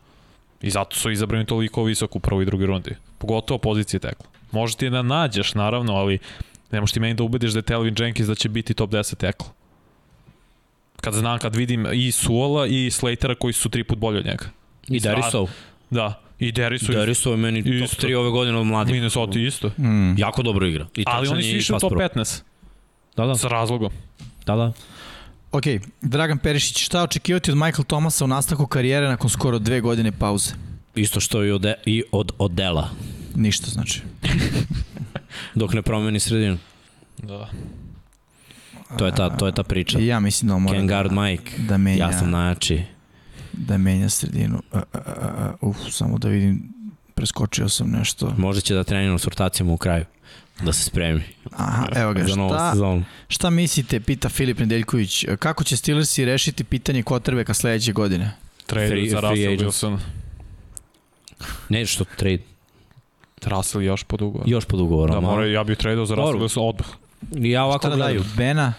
I zato su izabrani toliko visoko u prvoj i drugoj rundi. Pogotovo pozicije tekla. Može ti da nađeš, naravno, ali ne možeš ti meni da ubediš da je Telvin Jenkins da će biti top 10 tekla. Kad znam, kad vidim i Suola i Slatera koji su tri put bolji od njega. I Derisov. Da, i Derisu i Derisov je meni top Isto. 3 ove godine od mladih. Minnesota isto. Mm. Jako dobro igra. I Ali oni su išli u top pro. 15. Da, da, Sa razlogom. da, da. Ok, Dragan Perišić, šta očekivati od Michael Thomasa u nastavku karijere nakon skoro dve godine pauze? Isto što i od, i od Odela, Ništa znači. dok ne promeni sredinu. Da. To je ta, to je ta priča. I ja mislim da on mora Ken guard da, Mike, da menja, ja sam najjači. da menja sredinu. Uh, uh, uh, uf, samo da vidim, preskočio sam nešto. Možda će da trenira s rotacijama u kraju. Da se spremi Aha, evo ga, [laughs] za novu šta, sezonu. šta mislite, pita Filip Nedeljković, kako će Steelersi rešiti pitanje kvotrbeka sledeće godine? Trade Free- za Russell. Wilson. Ne, što trade. Russell još pod ugovor. Još pod ugovorom. Da, mora, ja bih tradeo za Russell. Wilson odmah. Ja ovako Šta da daju? Bena?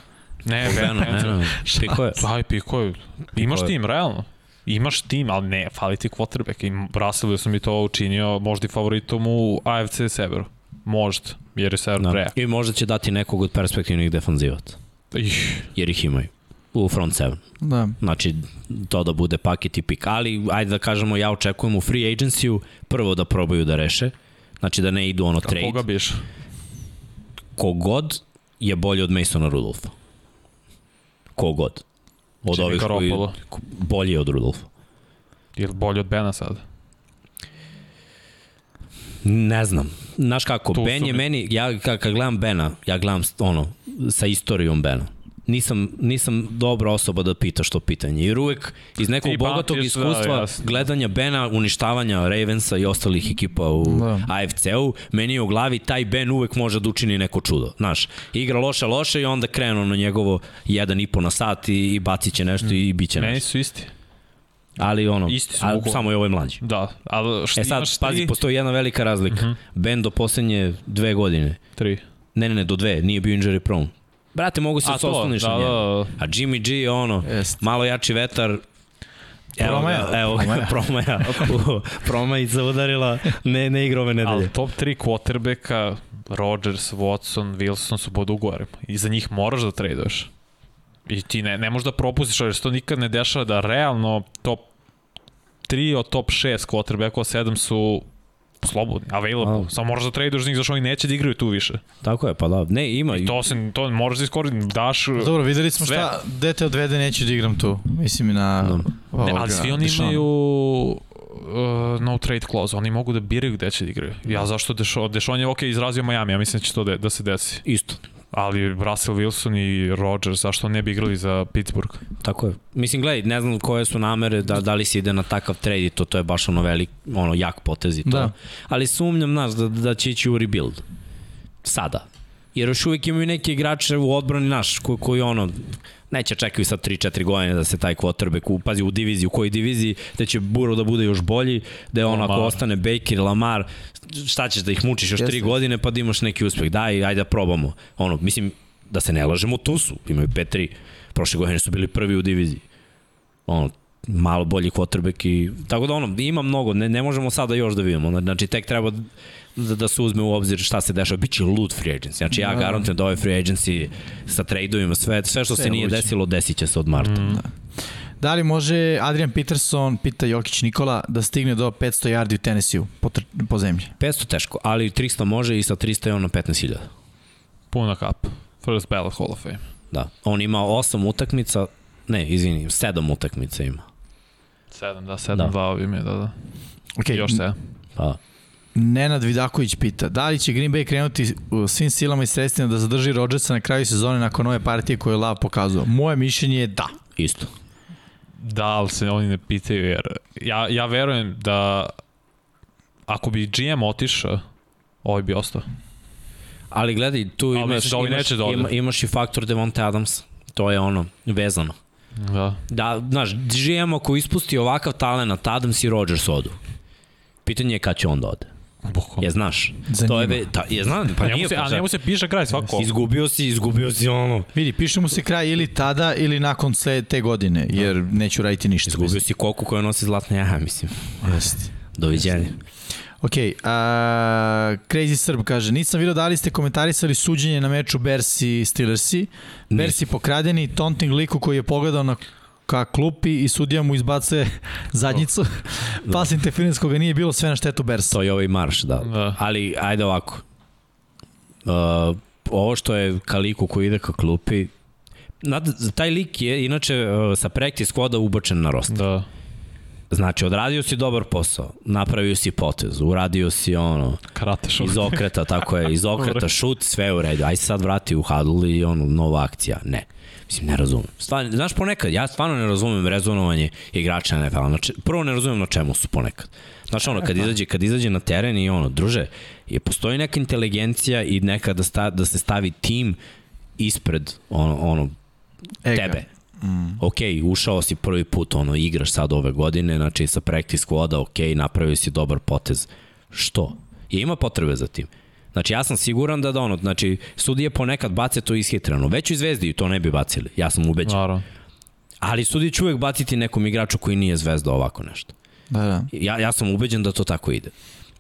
Ne, Ne, ne. Piko je. Daj, piko je. Imaš je. tim, realno. Imaš tim, ali ne, fali ti quarterback. I Russell Wilson bi to učinio možda i favoritom u AFC Severu. Možda, jer je Sever Da. I možda će dati nekog od perspektivnih defanzivaca. Ih, Jer ih imaju. U front seven. Da. Znači, to da bude paket i pik. Ali, ajde da kažemo, ja očekujem u free agency-u prvo da probaju da reše. Znači da ne idu ono a trade. koga biš? Kogod je bolji od Masona Rudolfa. Kogod. Od Jimmy ovih koji Garoppolo. bolji je od Rudolfa. Ili bolje od Bena sad? Ne znam. Znaš kako, Tu Ben je mi- meni, ja kad, gledam Bena, ja gledam ono, sa istorijom Bena. Nisam, nisam dobra osoba da pita što pitanje. Jer uvek iz nekog Ti bogatog pamtiš, da, iskustva jasno. gledanja Bena, uništavanja Ravensa i ostalih ekipa u Da. AFC-u, meni je u glavi taj Ben uvek može da učini neko čudo. Znaš, igra loše loše i onda krenu na njegovo 1,5 na sat i, i bacit će nešto i bit će Meni nešto. su isti. Ali ono, Isti su a, bukvalno. samo je ovaj mlađi. Da, ali što E sad, imaš pazi, tri? postoji jedna velika razlika. Mhm. Ben do poslednje dve godine Tri. Ne, ne, ne, do dve, nije bio injury prone. Brate, mogu se osloniš da, na njega. da, A Jimmy G je ono, Jest. malo jači vetar, Evo Promaja. evo ga, promaja. [laughs] Promajica udarila, ne, ne igra ove Ali nedelje. top 3 quarterbacka, Rodgers, Watson, Wilson su pod ugovorima. I za njih moraš da traduješ. I ti ne, ne možeš da propustiš, jer se to nikad ne dešava da realno top 3 od top 6 quarterbackova 7 su slobodni, available. A. Samo moraš da traduješ za njih, zašto oni neće da igraju tu više. Tako je, pa da. Ne, ima. I to, se, to moraš da iskoristiš, daš... Dobro, videli smo Sve. šta dete odvede, neću da igram tu. Mislim i na Da. Ne, ali svi oni Dešona. imaju uh, no trade clause, oni mogu da biraju gde će da igraju. Ja zašto Dešon, Dešon je ok izrazio Miami, ja mislim da će to da, da se desi. Isto. Ali Russell Wilson i Rodgers, zašto ne bi igrali za Pittsburgh? Tako je. Mislim, gledaj, ne znam koje su namere, da, da li se ide na takav trade i to, to je baš ono velik, ono, jak potez i to. Da. Ali sumnjam, znaš, da, da će ići u rebuild. Sada. Jer još uvijek imaju neke igrače u odbrani naš, koji, koji ono, neće čekaju sad 3-4 godine da se taj quarterback upazi u diviziji, u kojoj diviziji, da će Burrow da bude još bolji, da je ono, ako Lamar. ostane Baker, Lamar, šta ćeš da ih mučiš još 3 Jeste. godine pa da imaš neki uspeh. Daj, ajde da probamo. Ono, mislim, da se ne lažemo, tu su. Imaju 5-3. Prošle godine su bili prvi u diviziji. Ono, malo bolji quarterback i tako da ono, ima mnogo, ne, ne možemo sada još da vidimo. Znači, tek treba da, da se uzme u obzir šta se dešava. Biće lud free agency. Znači, ja Da. garantujem da ovaj free agency sa tradeovima, sve, sve što Sve se nije desilo, desit će se od marta. Mm. Da li može Adrian Peterson, pita Jokić Nikola, da stigne do 500 yardi u Tennessee po, po zemlji? 500 teško, ali 300 može i sa 300 je ono 15.000. Puna kap. First ballot Hall of Fame. Da. On ima 8 utakmica, ne, izvini, 7 utakmica ima. 7, da, 7, Da. 2 ovim je, da, da. Okay. Još 7. Pa, Nenad Vidaković pita, da li će Green Bay krenuti svim silama i sredstvima da zadrži Rodgersa na kraju sezone nakon ove partije koje je Lav pokazao? Moje mišljenje je da. isto. Da, ali se oni ne pitaju, jer ja, ja verujem da ako bi GM otišao, ovaj bi ostao. Ali gledaj, tu Ali imaš, da imaš, da ima, imaš i faktor Devonte Adams. To je ono, vezano. Da. Da, znaš, GM ako ispusti ovakav talent, Adams i Rodgers odu. Pitanje je kad će on da ode. Bukvalno. Je znaš? Za to je njima. ve, ta, je znam, pa njemu nije, se, pa a njemu se piše kraj svako. Izgubio si, izgubio si ono. Vidi, piše mu se kraj ili tada ili nakon sled te godine, jer neću raditi ništa. Izgubio si koku koja nosi zlatne jaja, mislim. Jeste. Doviđenja. Ok, a, Crazy Srb kaže, nisam vidio da li ste komentarisali suđenje na meču Bersi Steelersi. Bersi pokradeni, taunting liku koji je pogledao na ka klupi i sudija mu izbacuje [laughs] zadnjicu. Pas interference koga nije bilo sve na štetu Bersa. To je ovaj marš, da. Da. Ali, ajde ovako. Uh, ovo što je Kaliku koji ide ka klupi, Nad, taj lik je inače uh, sa practice squada ubačen na roster. Da. Znači, odradio si dobar posao, napravio si potez, uradio si ono, Karate šok. iz okreta, tako je, iz okreta, šut, sve u redu. Aj se sad vrati u huddle i ono, nova akcija. Ne. Mislim, ne razumem. Stvarno, znaš, ponekad, ja stvarno ne razumem rezonovanje igrača NFL. Znači, prvo ne razumem na čemu su ponekad. Znaš, ono, kad izađe, kad izađe na teren i ono, druže, je, postoji neka inteligencija i neka da, sta, da se stavi tim ispred ono, ono Ega. tebe. Mm. Ok, ušao si prvi put, ono, igraš sad ove godine, znači sa practice squada, ok, napravio si dobar potez. Što? I ima potrebe za tim. Znači, ja sam siguran da da ono, znači, sudije ponekad bace to ishitreno. Već u Zvezdi to ne bi bacili, ja sam ubeđen. Naravno. Ali sudije će uvek baciti nekom igraču koji nije Zvezda ovako nešto. Da, da. Ja, ja sam ubeđen da to tako ide.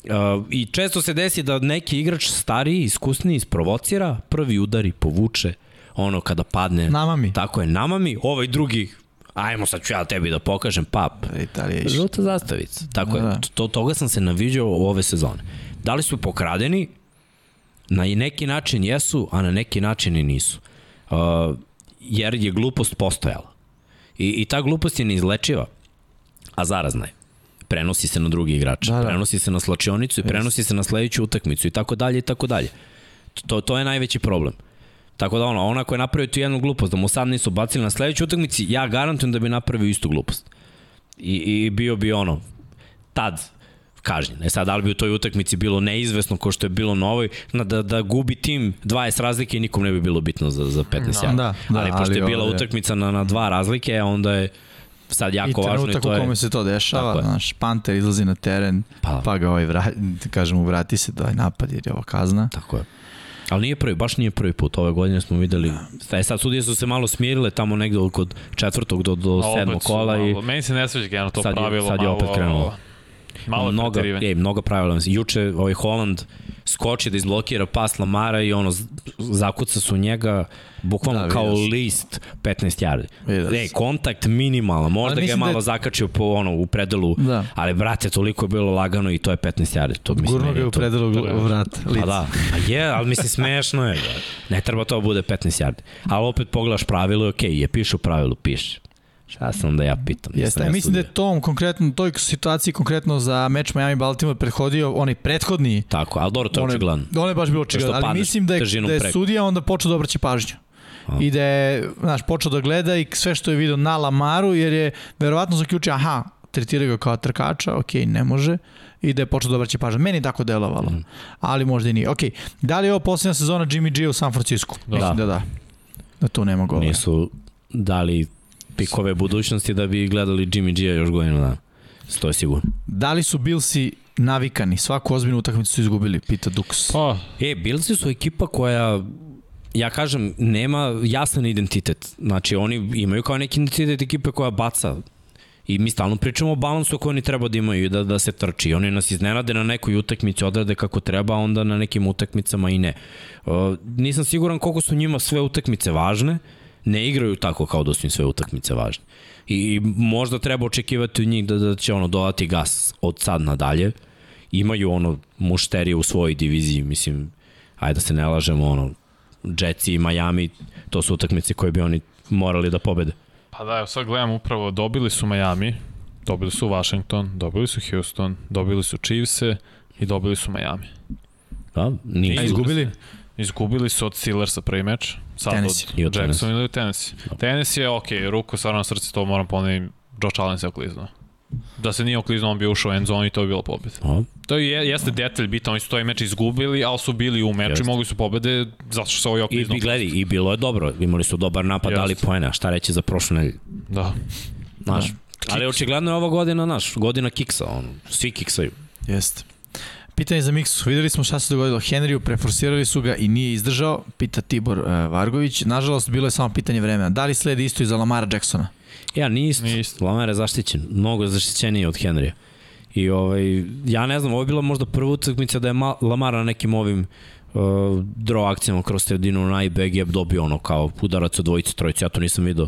Uh, I često se desi da neki igrač stariji, iskusniji, isprovocira, prvi udari, povuče, ono kada padne. Nama mi. Tako je, nama mi, ovaj drugi, ajmo sad ću ja tebi da pokažem, pap. Italija išla. Žuta zastavica. Tako Da. je, to, toga sam se naviđao ove sezone. Da li su pokradeni? Na neki način jesu, a na neki način i nisu. Uh, jer je glupost postojala. I, I ta glupost je neizlečiva, a zarazna je. Prenosi se na drugi igrače, Da, da, da. da. prenosi se na slačionicu i prenosi se na sledeću utakmicu i tako dalje i tako dalje. To, to je najveći problem. Tako da ono, ona koja je napravio tu jednu glupost, da mu sad nisu bacili na sledeću utakmici, ja garantujem da bi napravio istu glupost. I, i bio bi ono, tad kažnjen. E sad, da li bi u toj utakmici bilo neizvesno ko što je bilo na ovoj, na, da, da gubi tim 20 razlike i nikom ne bi bilo bitno za, za 15 Da, jara. da, da, ali pošto ali je bila ovde- utakmica na, na dva razlike, onda je sad I jako važno i trenutak to u je... kome se to dešava, je. znaš, Panter izlazi na teren, Pa. pa ga ovaj vrati, kažemo, vrati se da je napad jer je ovo kazna. Tako je. Ali nije prvi, baš nije prvi put. Ove godine smo videli, e sad sudije su se malo smirile tamo negde od četvrtog do, do sedmog kola i malo- Meni se ne sviđa generalno to Sad je- pravilo. sad je opet malo- krenulo. Malo preterivanje. je, mnogo pravila. Juče ovaj Holland skoči da izblokira pas Lamara i ono, zakuca su njega bukvalno Da, da, kao list 15 yardi. Vidio Ej, kontakt minimalan, možda ga je da malo je- zakačio po, ono, u predelu, Da. ali brate, toliko je bilo lagano i to je 15 yardi. To, mislim, Gurno meni ga je u to- predelu da. vrata, lice. Pa da, pa je, ali mislim smešno je. Ne treba to da bude 15 yardi. Ali opet pogledaš pravilo, ok, je piše u pravilu, piše. Šta sam da ja pitam? Jeste, ja mislim da je tom konkretno, toj situaciji konkretno za meč Miami Baltimore prethodio onaj prethodni Tako, ali dobro, to je očigledno. Ono je baš bilo očigledno, ali mislim da je, da je preko. sudija onda počeo da obraća pažnju. A. I da je, znaš, počeo da gleda i sve što je vidio na Lamaru, jer je verovatno zaključio, aha, tretiraju ga kao trkača, ok, ne može, i da je počeo da obraća pažnju. Meni je tako delovalo, Mhm. ali možda i nije. Ok, da li je ovo posljednja sezona Jimmy G u San Francisco? Da. Mislim da da. Da tu nema govora. Nisu dali pikove budućnosti da bi gledali Jimmy G-a još godinu dana. To je sigurno. Da li su Billsi navikani? Svaku ozbiljnu utakmicu su izgubili, pita Dux. Pa, E, Billsi su ekipa koja ja kažem, nema jasan identitet. Znači, oni imaju kao neki identitet ekipe koja baca I mi stalno pričamo o balansu koji oni treba da imaju i da, da se trči. Oni nas iznenade na nekoj utakmici, odrade kako treba, a onda na nekim utakmicama i ne. Uh, nisam siguran koliko su njima sve utakmice važne, ne igraju tako kao da su im sve utakmice važne. I, i možda treba očekivati od njih da, da će ono dodati gas od sad nadalje. Imaju ono mušterije u svojoj diviziji, mislim, ajde da se ne lažemo, ono, Jetsi i Miami, to su utakmice koje bi oni morali da pobede. Pa da, evo sad gledam upravo, dobili su Miami, dobili su Washington, dobili su Houston, dobili su Chiefse i dobili su Miami. Da, nije. A izgubili? Izgubili su od Steelersa prvi meč, sad Tennessee. od, I od Jackson ili Tennessee. Da. Tennessee je ok, ruku stvarno na srce, to moram ponoviti, Josh Allen se okliznuo. Da se nije okliznuo, on bi ušao u end zone i to bi bilo pobjeda. A, To je, jeste detalj bitan, oni su taj meč izgubili, ali su bili u meču i mogli su pobede zato što se ovaj I, okliznuo. I gledaj, i bilo je dobro, imali su dobar napad, Jeste. dali poena, šta reći za prošlu nedelju. Da. Znaš, ali očigledno je ova godina, naš, godina kiksa, on, svi kiksaju. Jeste. Pitanje za Miksu. Videli smo šta se dogodilo. Henryu preforsirali su ga i nije izdržao, pita Tibor uh, Vargović. Nažalost, bilo je samo pitanje vremena. Da li sledi isto i za Lamara Jacksona? Ja, nije isto. Nije isto. Lamar je zaštićen, mnogo zaštićeniji od Henrya. I ovaj, ja ne znam, ovo je bila možda prva utakmica da je Ma- Lamar na nekim ovim uh, draw akcijama kroz sredinu na IBG je dobio ono kao udarac od dvojice, trojice, ja to nisam vidio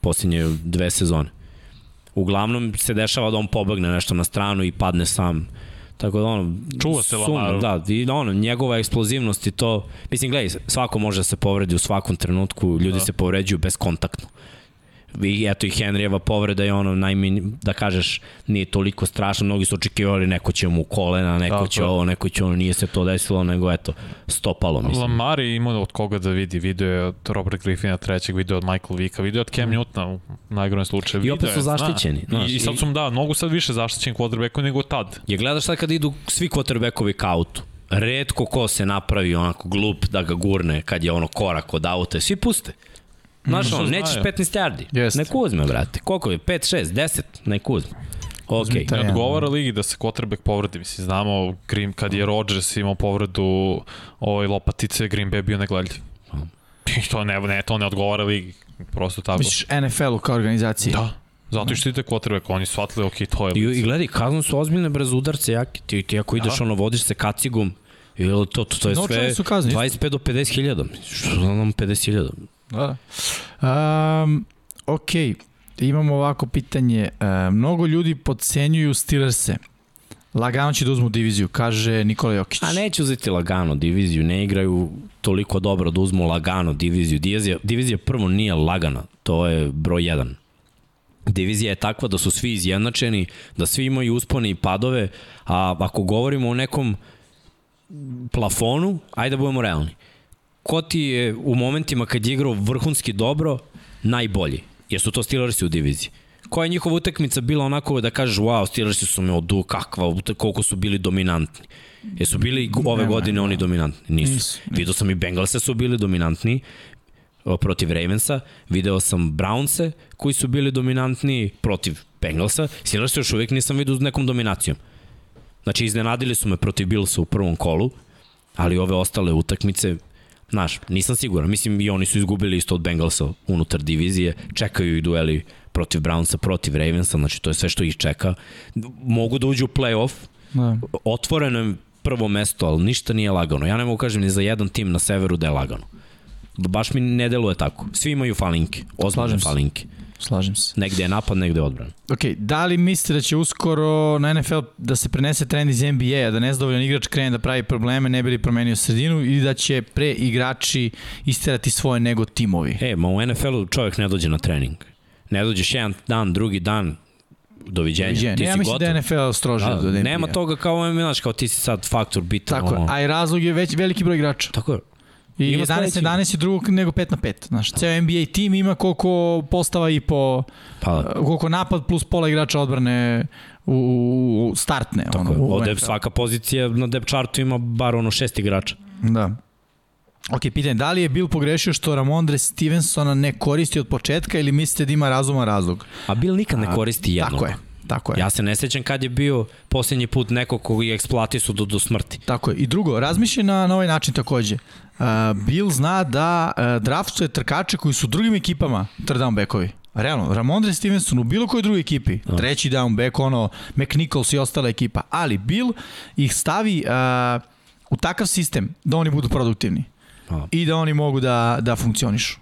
posljednje dve sezone. Uglavnom se dešava da on pobegne nešto na stranu i padne sam. Tako da ono, Čuva se Lamaru. Da, i ono, njegova eksplozivnost i to, mislim, gledaj, svako može da se povredi u svakom trenutku, ljudi Da. se povređuju bezkontaktno. I eto i Henrijeva povreda je ono najmanj, da kažeš, nije toliko strašno, mnogi su očekivali neko će mu kolena, neko Tako će je. ovo, neko će ono, nije se to desilo, nego eto, stopalo, mislim. Lamar je imao od koga da vidi. Video je od Robert Griffina trećeg, video od Michael Vicka, video od Cam Newtona u najgorem slučaju. I opet su je, zna. zaštićeni, znaš, I, I sad su mu da, mogu sad više zaštićeni quarterbacku nego tad. Je gledaš sad kad idu svi quarterbackovi ka autu, redko ko se napravi onako glup da ga gurne kad je ono korak od auta, svi puste. Znaš, što ono, nećeš znaju. 15 yardi. Jeste. Nek uzme, brate. Koliko je? 5, 6, 10? Nek uzme. Ok. Uzmi taj. Ne Ja, odgovara ligi da se quarterback povredi. Mislim, znamo Green, kad je Rodgers imao povredu ovaj, lopatice, Green Bay je bio negledljiv. To ne, ne, to ne odgovara ligi. Prosto tako. Misliš NFL-u kao organizaciji? Da. Zato i štite quarterback, oni shvatili, ok, to je... I, i gledaj, kazno su ozbiljne brez udarce jake. Ti, ti ako ideš, Da. ono, vodiš se kacigom, ili to, to, to je sve su isto. 25 do 50 hiljada. Što nam 50 hiljada? Da. Um, ok, imamo ovako pitanje. Uh, mnogo ljudi podcenjuju Steelers-e. Lagano će da uzmu diviziju, kaže Nikola Jokić. A neće uzeti lagano diviziju, ne igraju toliko dobro da uzmu lagano diviziju. Divizija, divizija prvo nije lagana, to je broj 1. Divizija je takva da su svi izjednačeni, da svi imaju uspone i padove, a ako govorimo o nekom plafonu, ajde da budemo realni. Ko ti je u momentima kad je igrao vrhunski dobro, najbolji? Jer su to Steelersi u diviziji. Koja je njihova utakmica bila onako da kažeš wow, Steelersi su me odu, kakva, koliko su bili dominantni. Jesu bili ove Nema, godine nema. oni dominantni? Nisu. Nisu. Vidio sam i Bengalse su bili dominantni protiv Ravensa, video sam Brownse koji su bili dominantni protiv Bengalsa, Steelersi još uvijek nisam vidio s nekom dominacijom. Znači, iznenadili su me protiv Billsa u prvom kolu, ali ove ostale utakmice, znaš, nisam siguran. Mislim, i oni su izgubili isto od Bengalsa unutar divizije, čekaju i dueli protiv Brownsa, protiv Ravensa, znači to je sve što ih čeka. Mogu da uđu u play-off, Da. otvoreno je prvo mesto, ali ništa nije lagano. Ja ne mogu kažem ni za jedan tim na severu da je lagano. Baš mi ne deluje tako. Svi imaju falinke, ozbiljne Slažem se. Slažem se. Negde je napad, negde je odbran. Ok, da li mislite da će uskoro na NFL da se prenese trend iz NBA-a, da nezadovoljan igrač krene da pravi probleme, ne bi li promenio sredinu ili da će pre igrači isterati svoje nego timovi? E, ma u NFL-u čovjek ne dođe na trening. Ne dođeš jedan dan, drugi dan, doviđenja. Doviđenja. Ti Ja si mislim gotov. da je NFL strože Da, od NBA. nema toga kao, znaš, kao ti si sad faktor bitan. Tako je, ono. a i razlog je već veliki broj igrača. Tako je. I Ima 11 sledeći. 11 je drugog nego 5 na 5. Znaš, ceo NBA tim ima koliko postava i po Pa, koliko napad plus pola igrača odbrane u, u, startne. tako ono, u Ovde svaka pozicija na depth chartu ima bar ono šest igrača. Da. Ok, pitanje, da li je Bill pogrešio što Ramondre Stevensona ne koristi od početka ili mislite da ima razuman razlog? A Bill nikad ne koristi jednog. Tako je, tako je. Ja se ne sećam kad je bio posljednji put neko koga je eksploatisu do, do smrti. Tako je. I drugo, razmišljaj na, na ovaj način takođe. Bill zna da uh, draftuje trkače koji su u drugim ekipama third down backovi. Realno, Ramondre Stevenson u bilo kojoj drugoj ekipi, Da. treći down back, ono, McNichols i ostala ekipa, ali Bill ih stavi uh, u takav sistem da oni budu produktivni A. i da oni mogu da, da funkcionišu.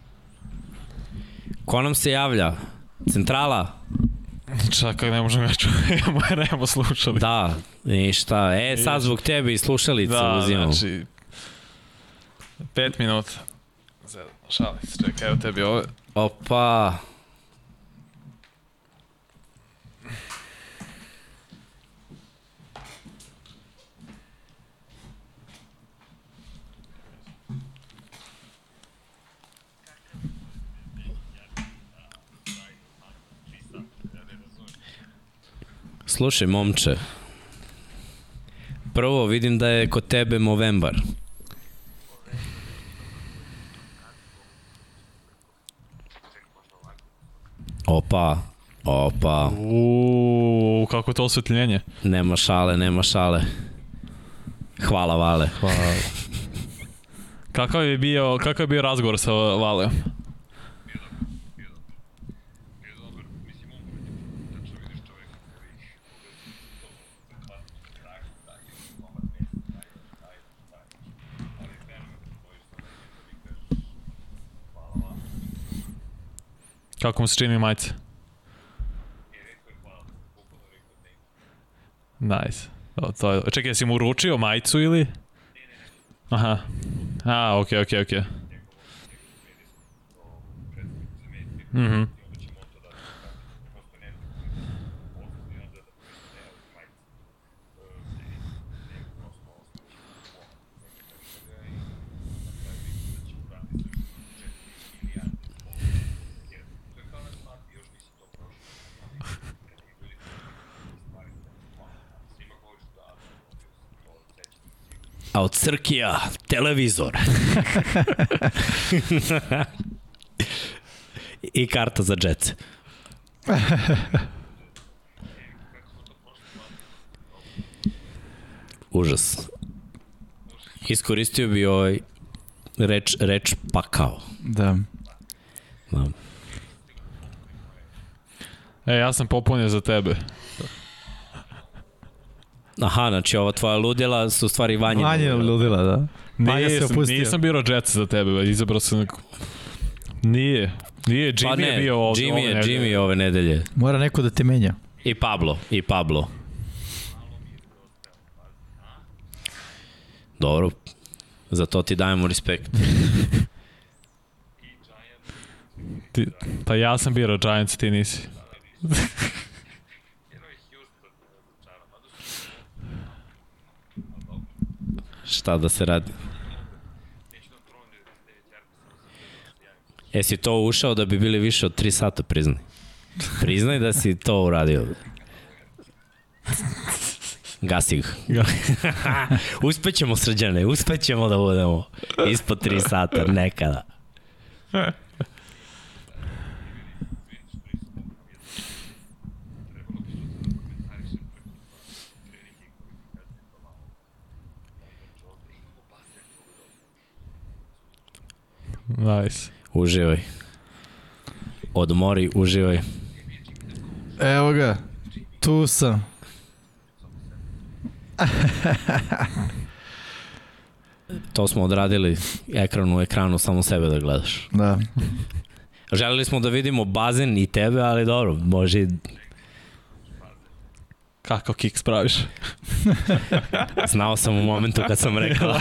Ko nam se javlja? Centrala? Čekaj, ne možemo ja čujemo, jer nemamo slušali. Da, ništa. E, sad zbog tebe i slušalice da uzimam. znači... Pet minuta. Zed, šalim se, čekaj, evo tebi ove. Opa. Slušaj, momče. Prvo, vidim da je kod tebe Movembar. Opa, opa, Uuu, kako je to osvetljenje. nema šale, nema šale. Hvala, Vale. Hvala. Kakav je bio, kakav je bio razgovor sa Valejom? Kako mu se čini majice? Nice. O, to je, čekaj, jesi mu uručio majicu ili? Aha. A, okej, okej, okej. Mhm. A od Crkija, televizor. [laughs] I karta za džece. Užas. Iskoristio bi ovaj reč, reč pakao. Da. Da. E, ja sam popunio za tebe. Aha, znači ova tvoja ludjela su u stvari vanje. Manje ludila, da. Vanja se opustio. nisam birao Jets za tebe, izabrao sam neko... Nije. Nije, Jimmy Pa ne, je bio ovde. Jimmy ove je, nedelje. Jimmy je ove nedelje. Mora neko da te menja. I Pablo, i Pablo. Dobro, za to ti dajemo respekt. Ti, pa ja sam birao Giants, ti nisi. [laughs] Šta da se radi? Jesi to ušao da bi bili više od 3 sata, priznaj. Priznaj da si to uradio. Gasi ih. [laughs] uspećemo srđane, uspećemo da budemo ispod 3 sata nekada. Nice. Uživaj. Odmori, uživaj. Evo ga, tu sam. To smo odradili ekran u ekranu, samo sebe da gledaš. Da. Želeli smo da vidimo bazen i tebe, ali dobro, može i Kakav kick spraviš? Znao sam u momentu kad sam rekao. [laughs]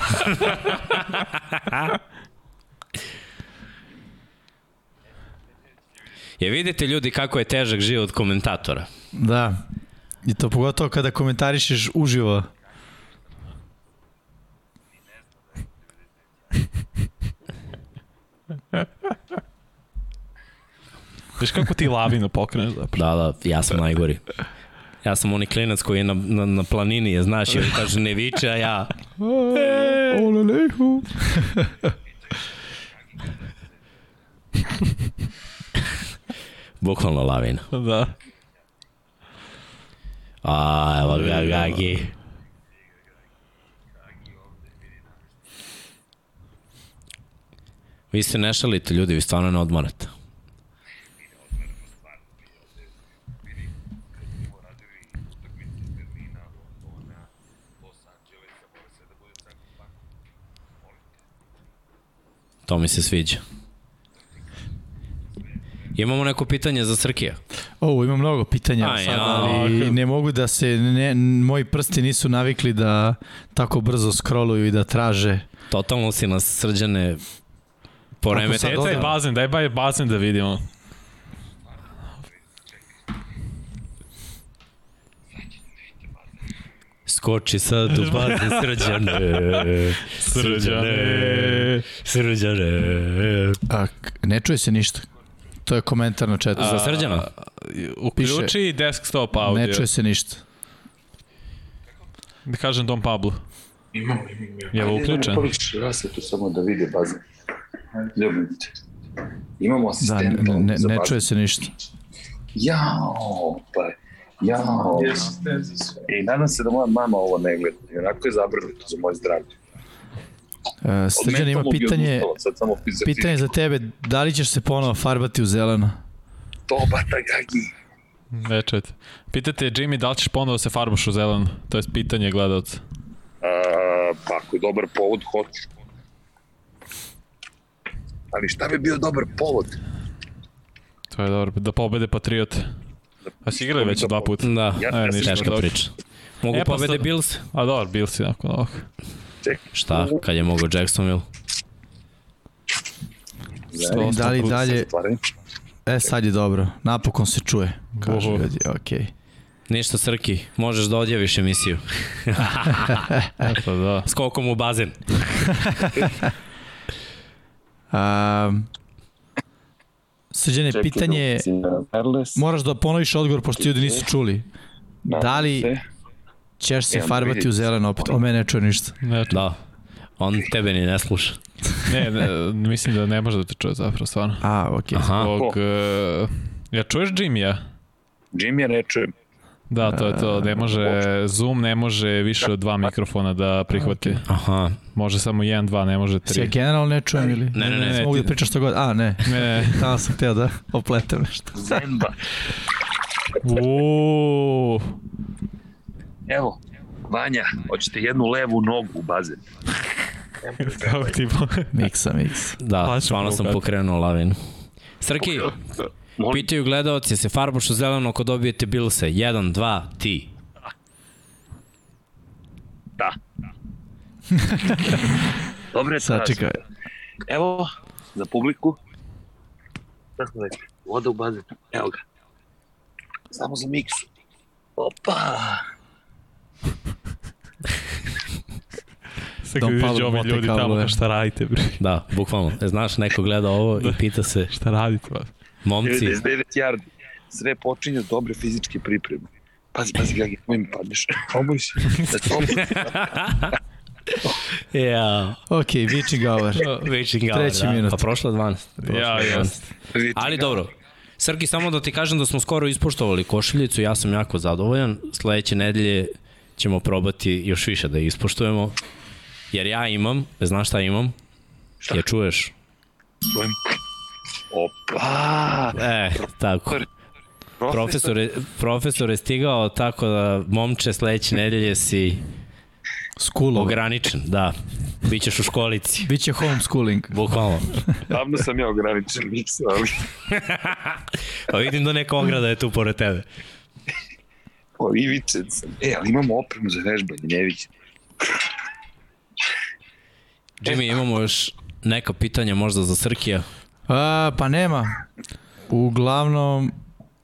Je vidite ljudi kako je težak život komentatora. Da. I to pogotovo kada komentarišeš uživo. Viš kako ti lavinu pokreneš zapravo. Da, da, ja sam najgori. Ja sam onaj klinac koji je na, na, na planini, je, znaš, i on kaže ne viče, a ja... [laughs] Ole lehu. [laughs] Bukvalno lavina. [laughs] Da. A, evo ga, Gagi. Vi se ne šalite, ljudi, vi stvarno ne odmarate. To mi se sviđa. Imamo neko pitanje za Srkija. O, ima mnogo pitanja Aj, sad, ja. ali ne mogu da se, ne, moji prsti nisu navikli da tako brzo scrolluju i da traže. Totalno si nas srđane poremete. taj dodam- bazen, daj baj bazen da vidimo. Skoči sad u bazen [laughs] srđane. Srđane. Srđane. A, ne čuje se ništa. To je komentar na chatu. Za srđana? Uključi desktop audio. Ne čuje se ništa. Da kažem Dom Pablo. Imam, imam. Je li Ajde, uključen? ne poliš rasetu samo da vidi bazen. Ljubim te. Imamo Da, asistenta ne, ne, ne bazen. čuje se ništa. Jao, pa, jao. I nadam se da moja mama ovo ne gleda. I onako je zabrinuta za moj zdravlje. Uh, Srđan ima je pitanje, sad samo pitanje za tebe. Da li ćeš se ponovo farbati u zeleno? To bata gagi. Ne. Pitate Jimmy da li ćeš ponovo da se farbaš u zeleno? To je pitanje gledalca. A, pa ako je dobar povod, hoću. Ali šta bi bio dobar povod? To je dobro. Da pobede Patriote. A si igrali već dva puta? Da, Ja- E, ja ništa, teška dobro. priča. Mogu E, pa pobede sad- Bills? A dobro, bil si nakon ovog. Šta, kad je mogo Jacksonville? Sto- Da li dalje... E, sad je dobro. Napokon se čuje. Kaže ljudi, okej. [laughs] Ništa Srki, možeš da odjaviš emisiju. [laughs] Eto, da. Skokom u bazen. [laughs] Um, Srđane, pitanje da- moraš da ponoviš odgovor, pošto ljudi nisu čuli. Da li se. Ćeš se Evo, farbati u zeleno opet? O, mene ne čuje ništa. Ne, Da. On tebe ni ne sluša. [laughs] ne, ne, mislim da ne može da te čuje zapravo, stvarno. A, okej. Aha. Zbog, Ko? uh, ja čuješ Jimmy-a? Jimmy ne čujem. Da, to je to. Ne može, Zoom ne može više od dva mikrofona da prihvati. Aha. Može samo jedan, dva, ne može Si ja tri. generalno ne čujem ili? Ne, ne, ne, ne, Mogu ti- da pričam što god. A, ne. Ne, ne. [laughs] Tamo sam hteo da opletem nešto. Zemba. Uuu. Evo, Vanja, hoćete jednu levu nogu u bazen. Kako ti bo- Miksa, miksa. Da, Pa ću stvarno sam pokrenuo lavinu. Srki, pitaju gledalci, se farbaš u zeleno ako dobijete Billse? Jedan, dva, ti. da. [laughs] Dobre, Sačekaj. Evo, za publiku. Šta smo rekli? Voda u bazen. Evo ga. Samo za miksu. Opa! Sad kad vidiš ovi ljudi tamo, kao šta radite, bre? Da, bukvalno. E, Znaš, neko gleda ovo i pita se, Šta radite, ba? momci, 99 yardi. Sve počinje od dobre fizičke pripreme. Pazi, pazi, Gagi, moj mi padneš. [laughs] Oboj se. Se. [laughs] ja, Okej, witching hour. witching [laughs] hour, Treći da. minut. Pa prošlo je 12. Prošlo je Ja, 12. jest. Ali dobro, Srki, samo da ti kažem da smo skoro ispoštovali košiljicu, ja sam jako zadovoljan. Sledeće nedelje ćemo probati još više da je ispoštujemo. Jer ja imam, znaš šta imam? Šta? Je čuješ? Čujem. Opa! E, tako. Profesor je, profesor je stigao tako da, momče, sledeće nedelje si School. ograničen, da. Bićeš u školici, Biće homeschooling. bukvalno. Davno sam ja ograničen ali... [laughs] Pa vidim da neka ograda je tu pored tebe. O, ivičen sam. E, ali imamo opremu za vežbanje, ne vidim. Jimmy, imamo još neka pitanja možda za Srkija. A, pa nema. Uglavnom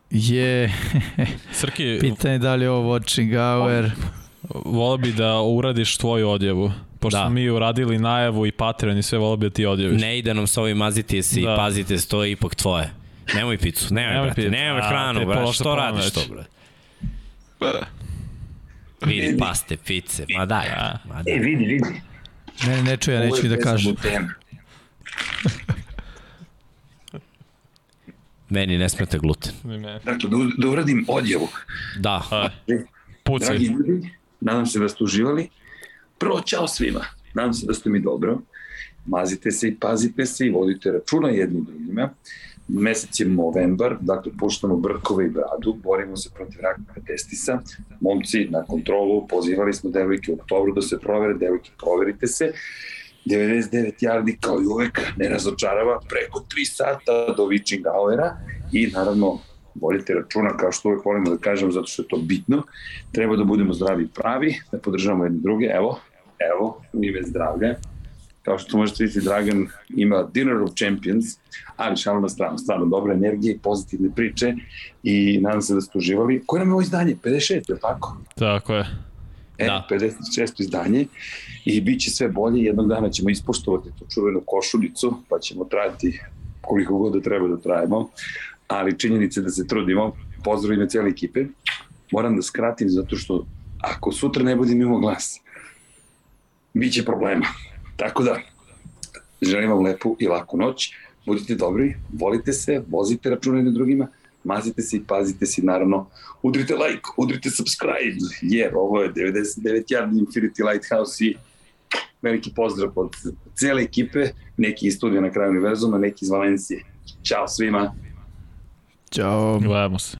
je [laughs] Srki, pitanje da li je ovo watching hour. volio bi da uradiš tvoju odjevu. Pošto Da. smo mi uradili najavu i Patreon i sve, volio bi da ti odjeviš. Ne ide nam s ovim maziti si Da. da. pazite, to je ipak tvoje. Nemoj picu, nemoj, Nemoj nemoj brate, picu. nemoj A, hranu, te brate, što radiš to, brate? Vidi, paste, pice, ma daj, ma E, daj. vidi, vidi. Ne, ne čuje, neću mi da kažem. Meni ne smeta gluten. Dakle, da, da uradim odjevu. Da, A, puci. Dragi ljudi, nadam se da ste uživali. Prvo, čao svima. Nadam se da ste mi dobro. Mazite se i pazite se i vodite računa jedni drugima. Mesec je novembar, dakle puštamo brkove i bradu, borimo se protiv raka testisa. Momci na kontrolu, pozivali smo devojke u oktobru da se provere, devojke proverite se. 99 yardi kao i uvek ne razočarava preko 3 sata do witching houra i naravno vodite računa kao što uvek volimo da kažemo zato što je to bitno treba da budemo zdravi i pravi da podržavamo jedne druge evo, evo, u ime zdravlja kao što možete vidjeti Dragan ima Dinner of Champions ali šalno na stranu, stvarno dobra energija i pozitivne priče i nadam se da ste uživali koje nam je ovo izdanje? 56, je tako? Tako je. E, Da. 56. izdanje i bit će sve bolje, jednog dana ćemo ispoštovati tu čuvenu košuljicu, pa ćemo trajati koliko god da treba da trajemo, ali činjenice da se trudimo, pozdrav ime cijele ekipe, moram da skratim zato što ako sutra ne budem imao glas, bit će problema. Tako da, želim vam lepu i laku noć. Budite dobri, volite se, vozite računa jednim drugima, mazite se i pazite se naravno udrite like, udrite subscribe, jer ovo je 99 javni Infinity Lighthouse i veliki pozdrav od cele ekipe, neki iz studija na kraju univerzuma, neki iz Valencije. Ćao svima! Ćao! Gledamo se!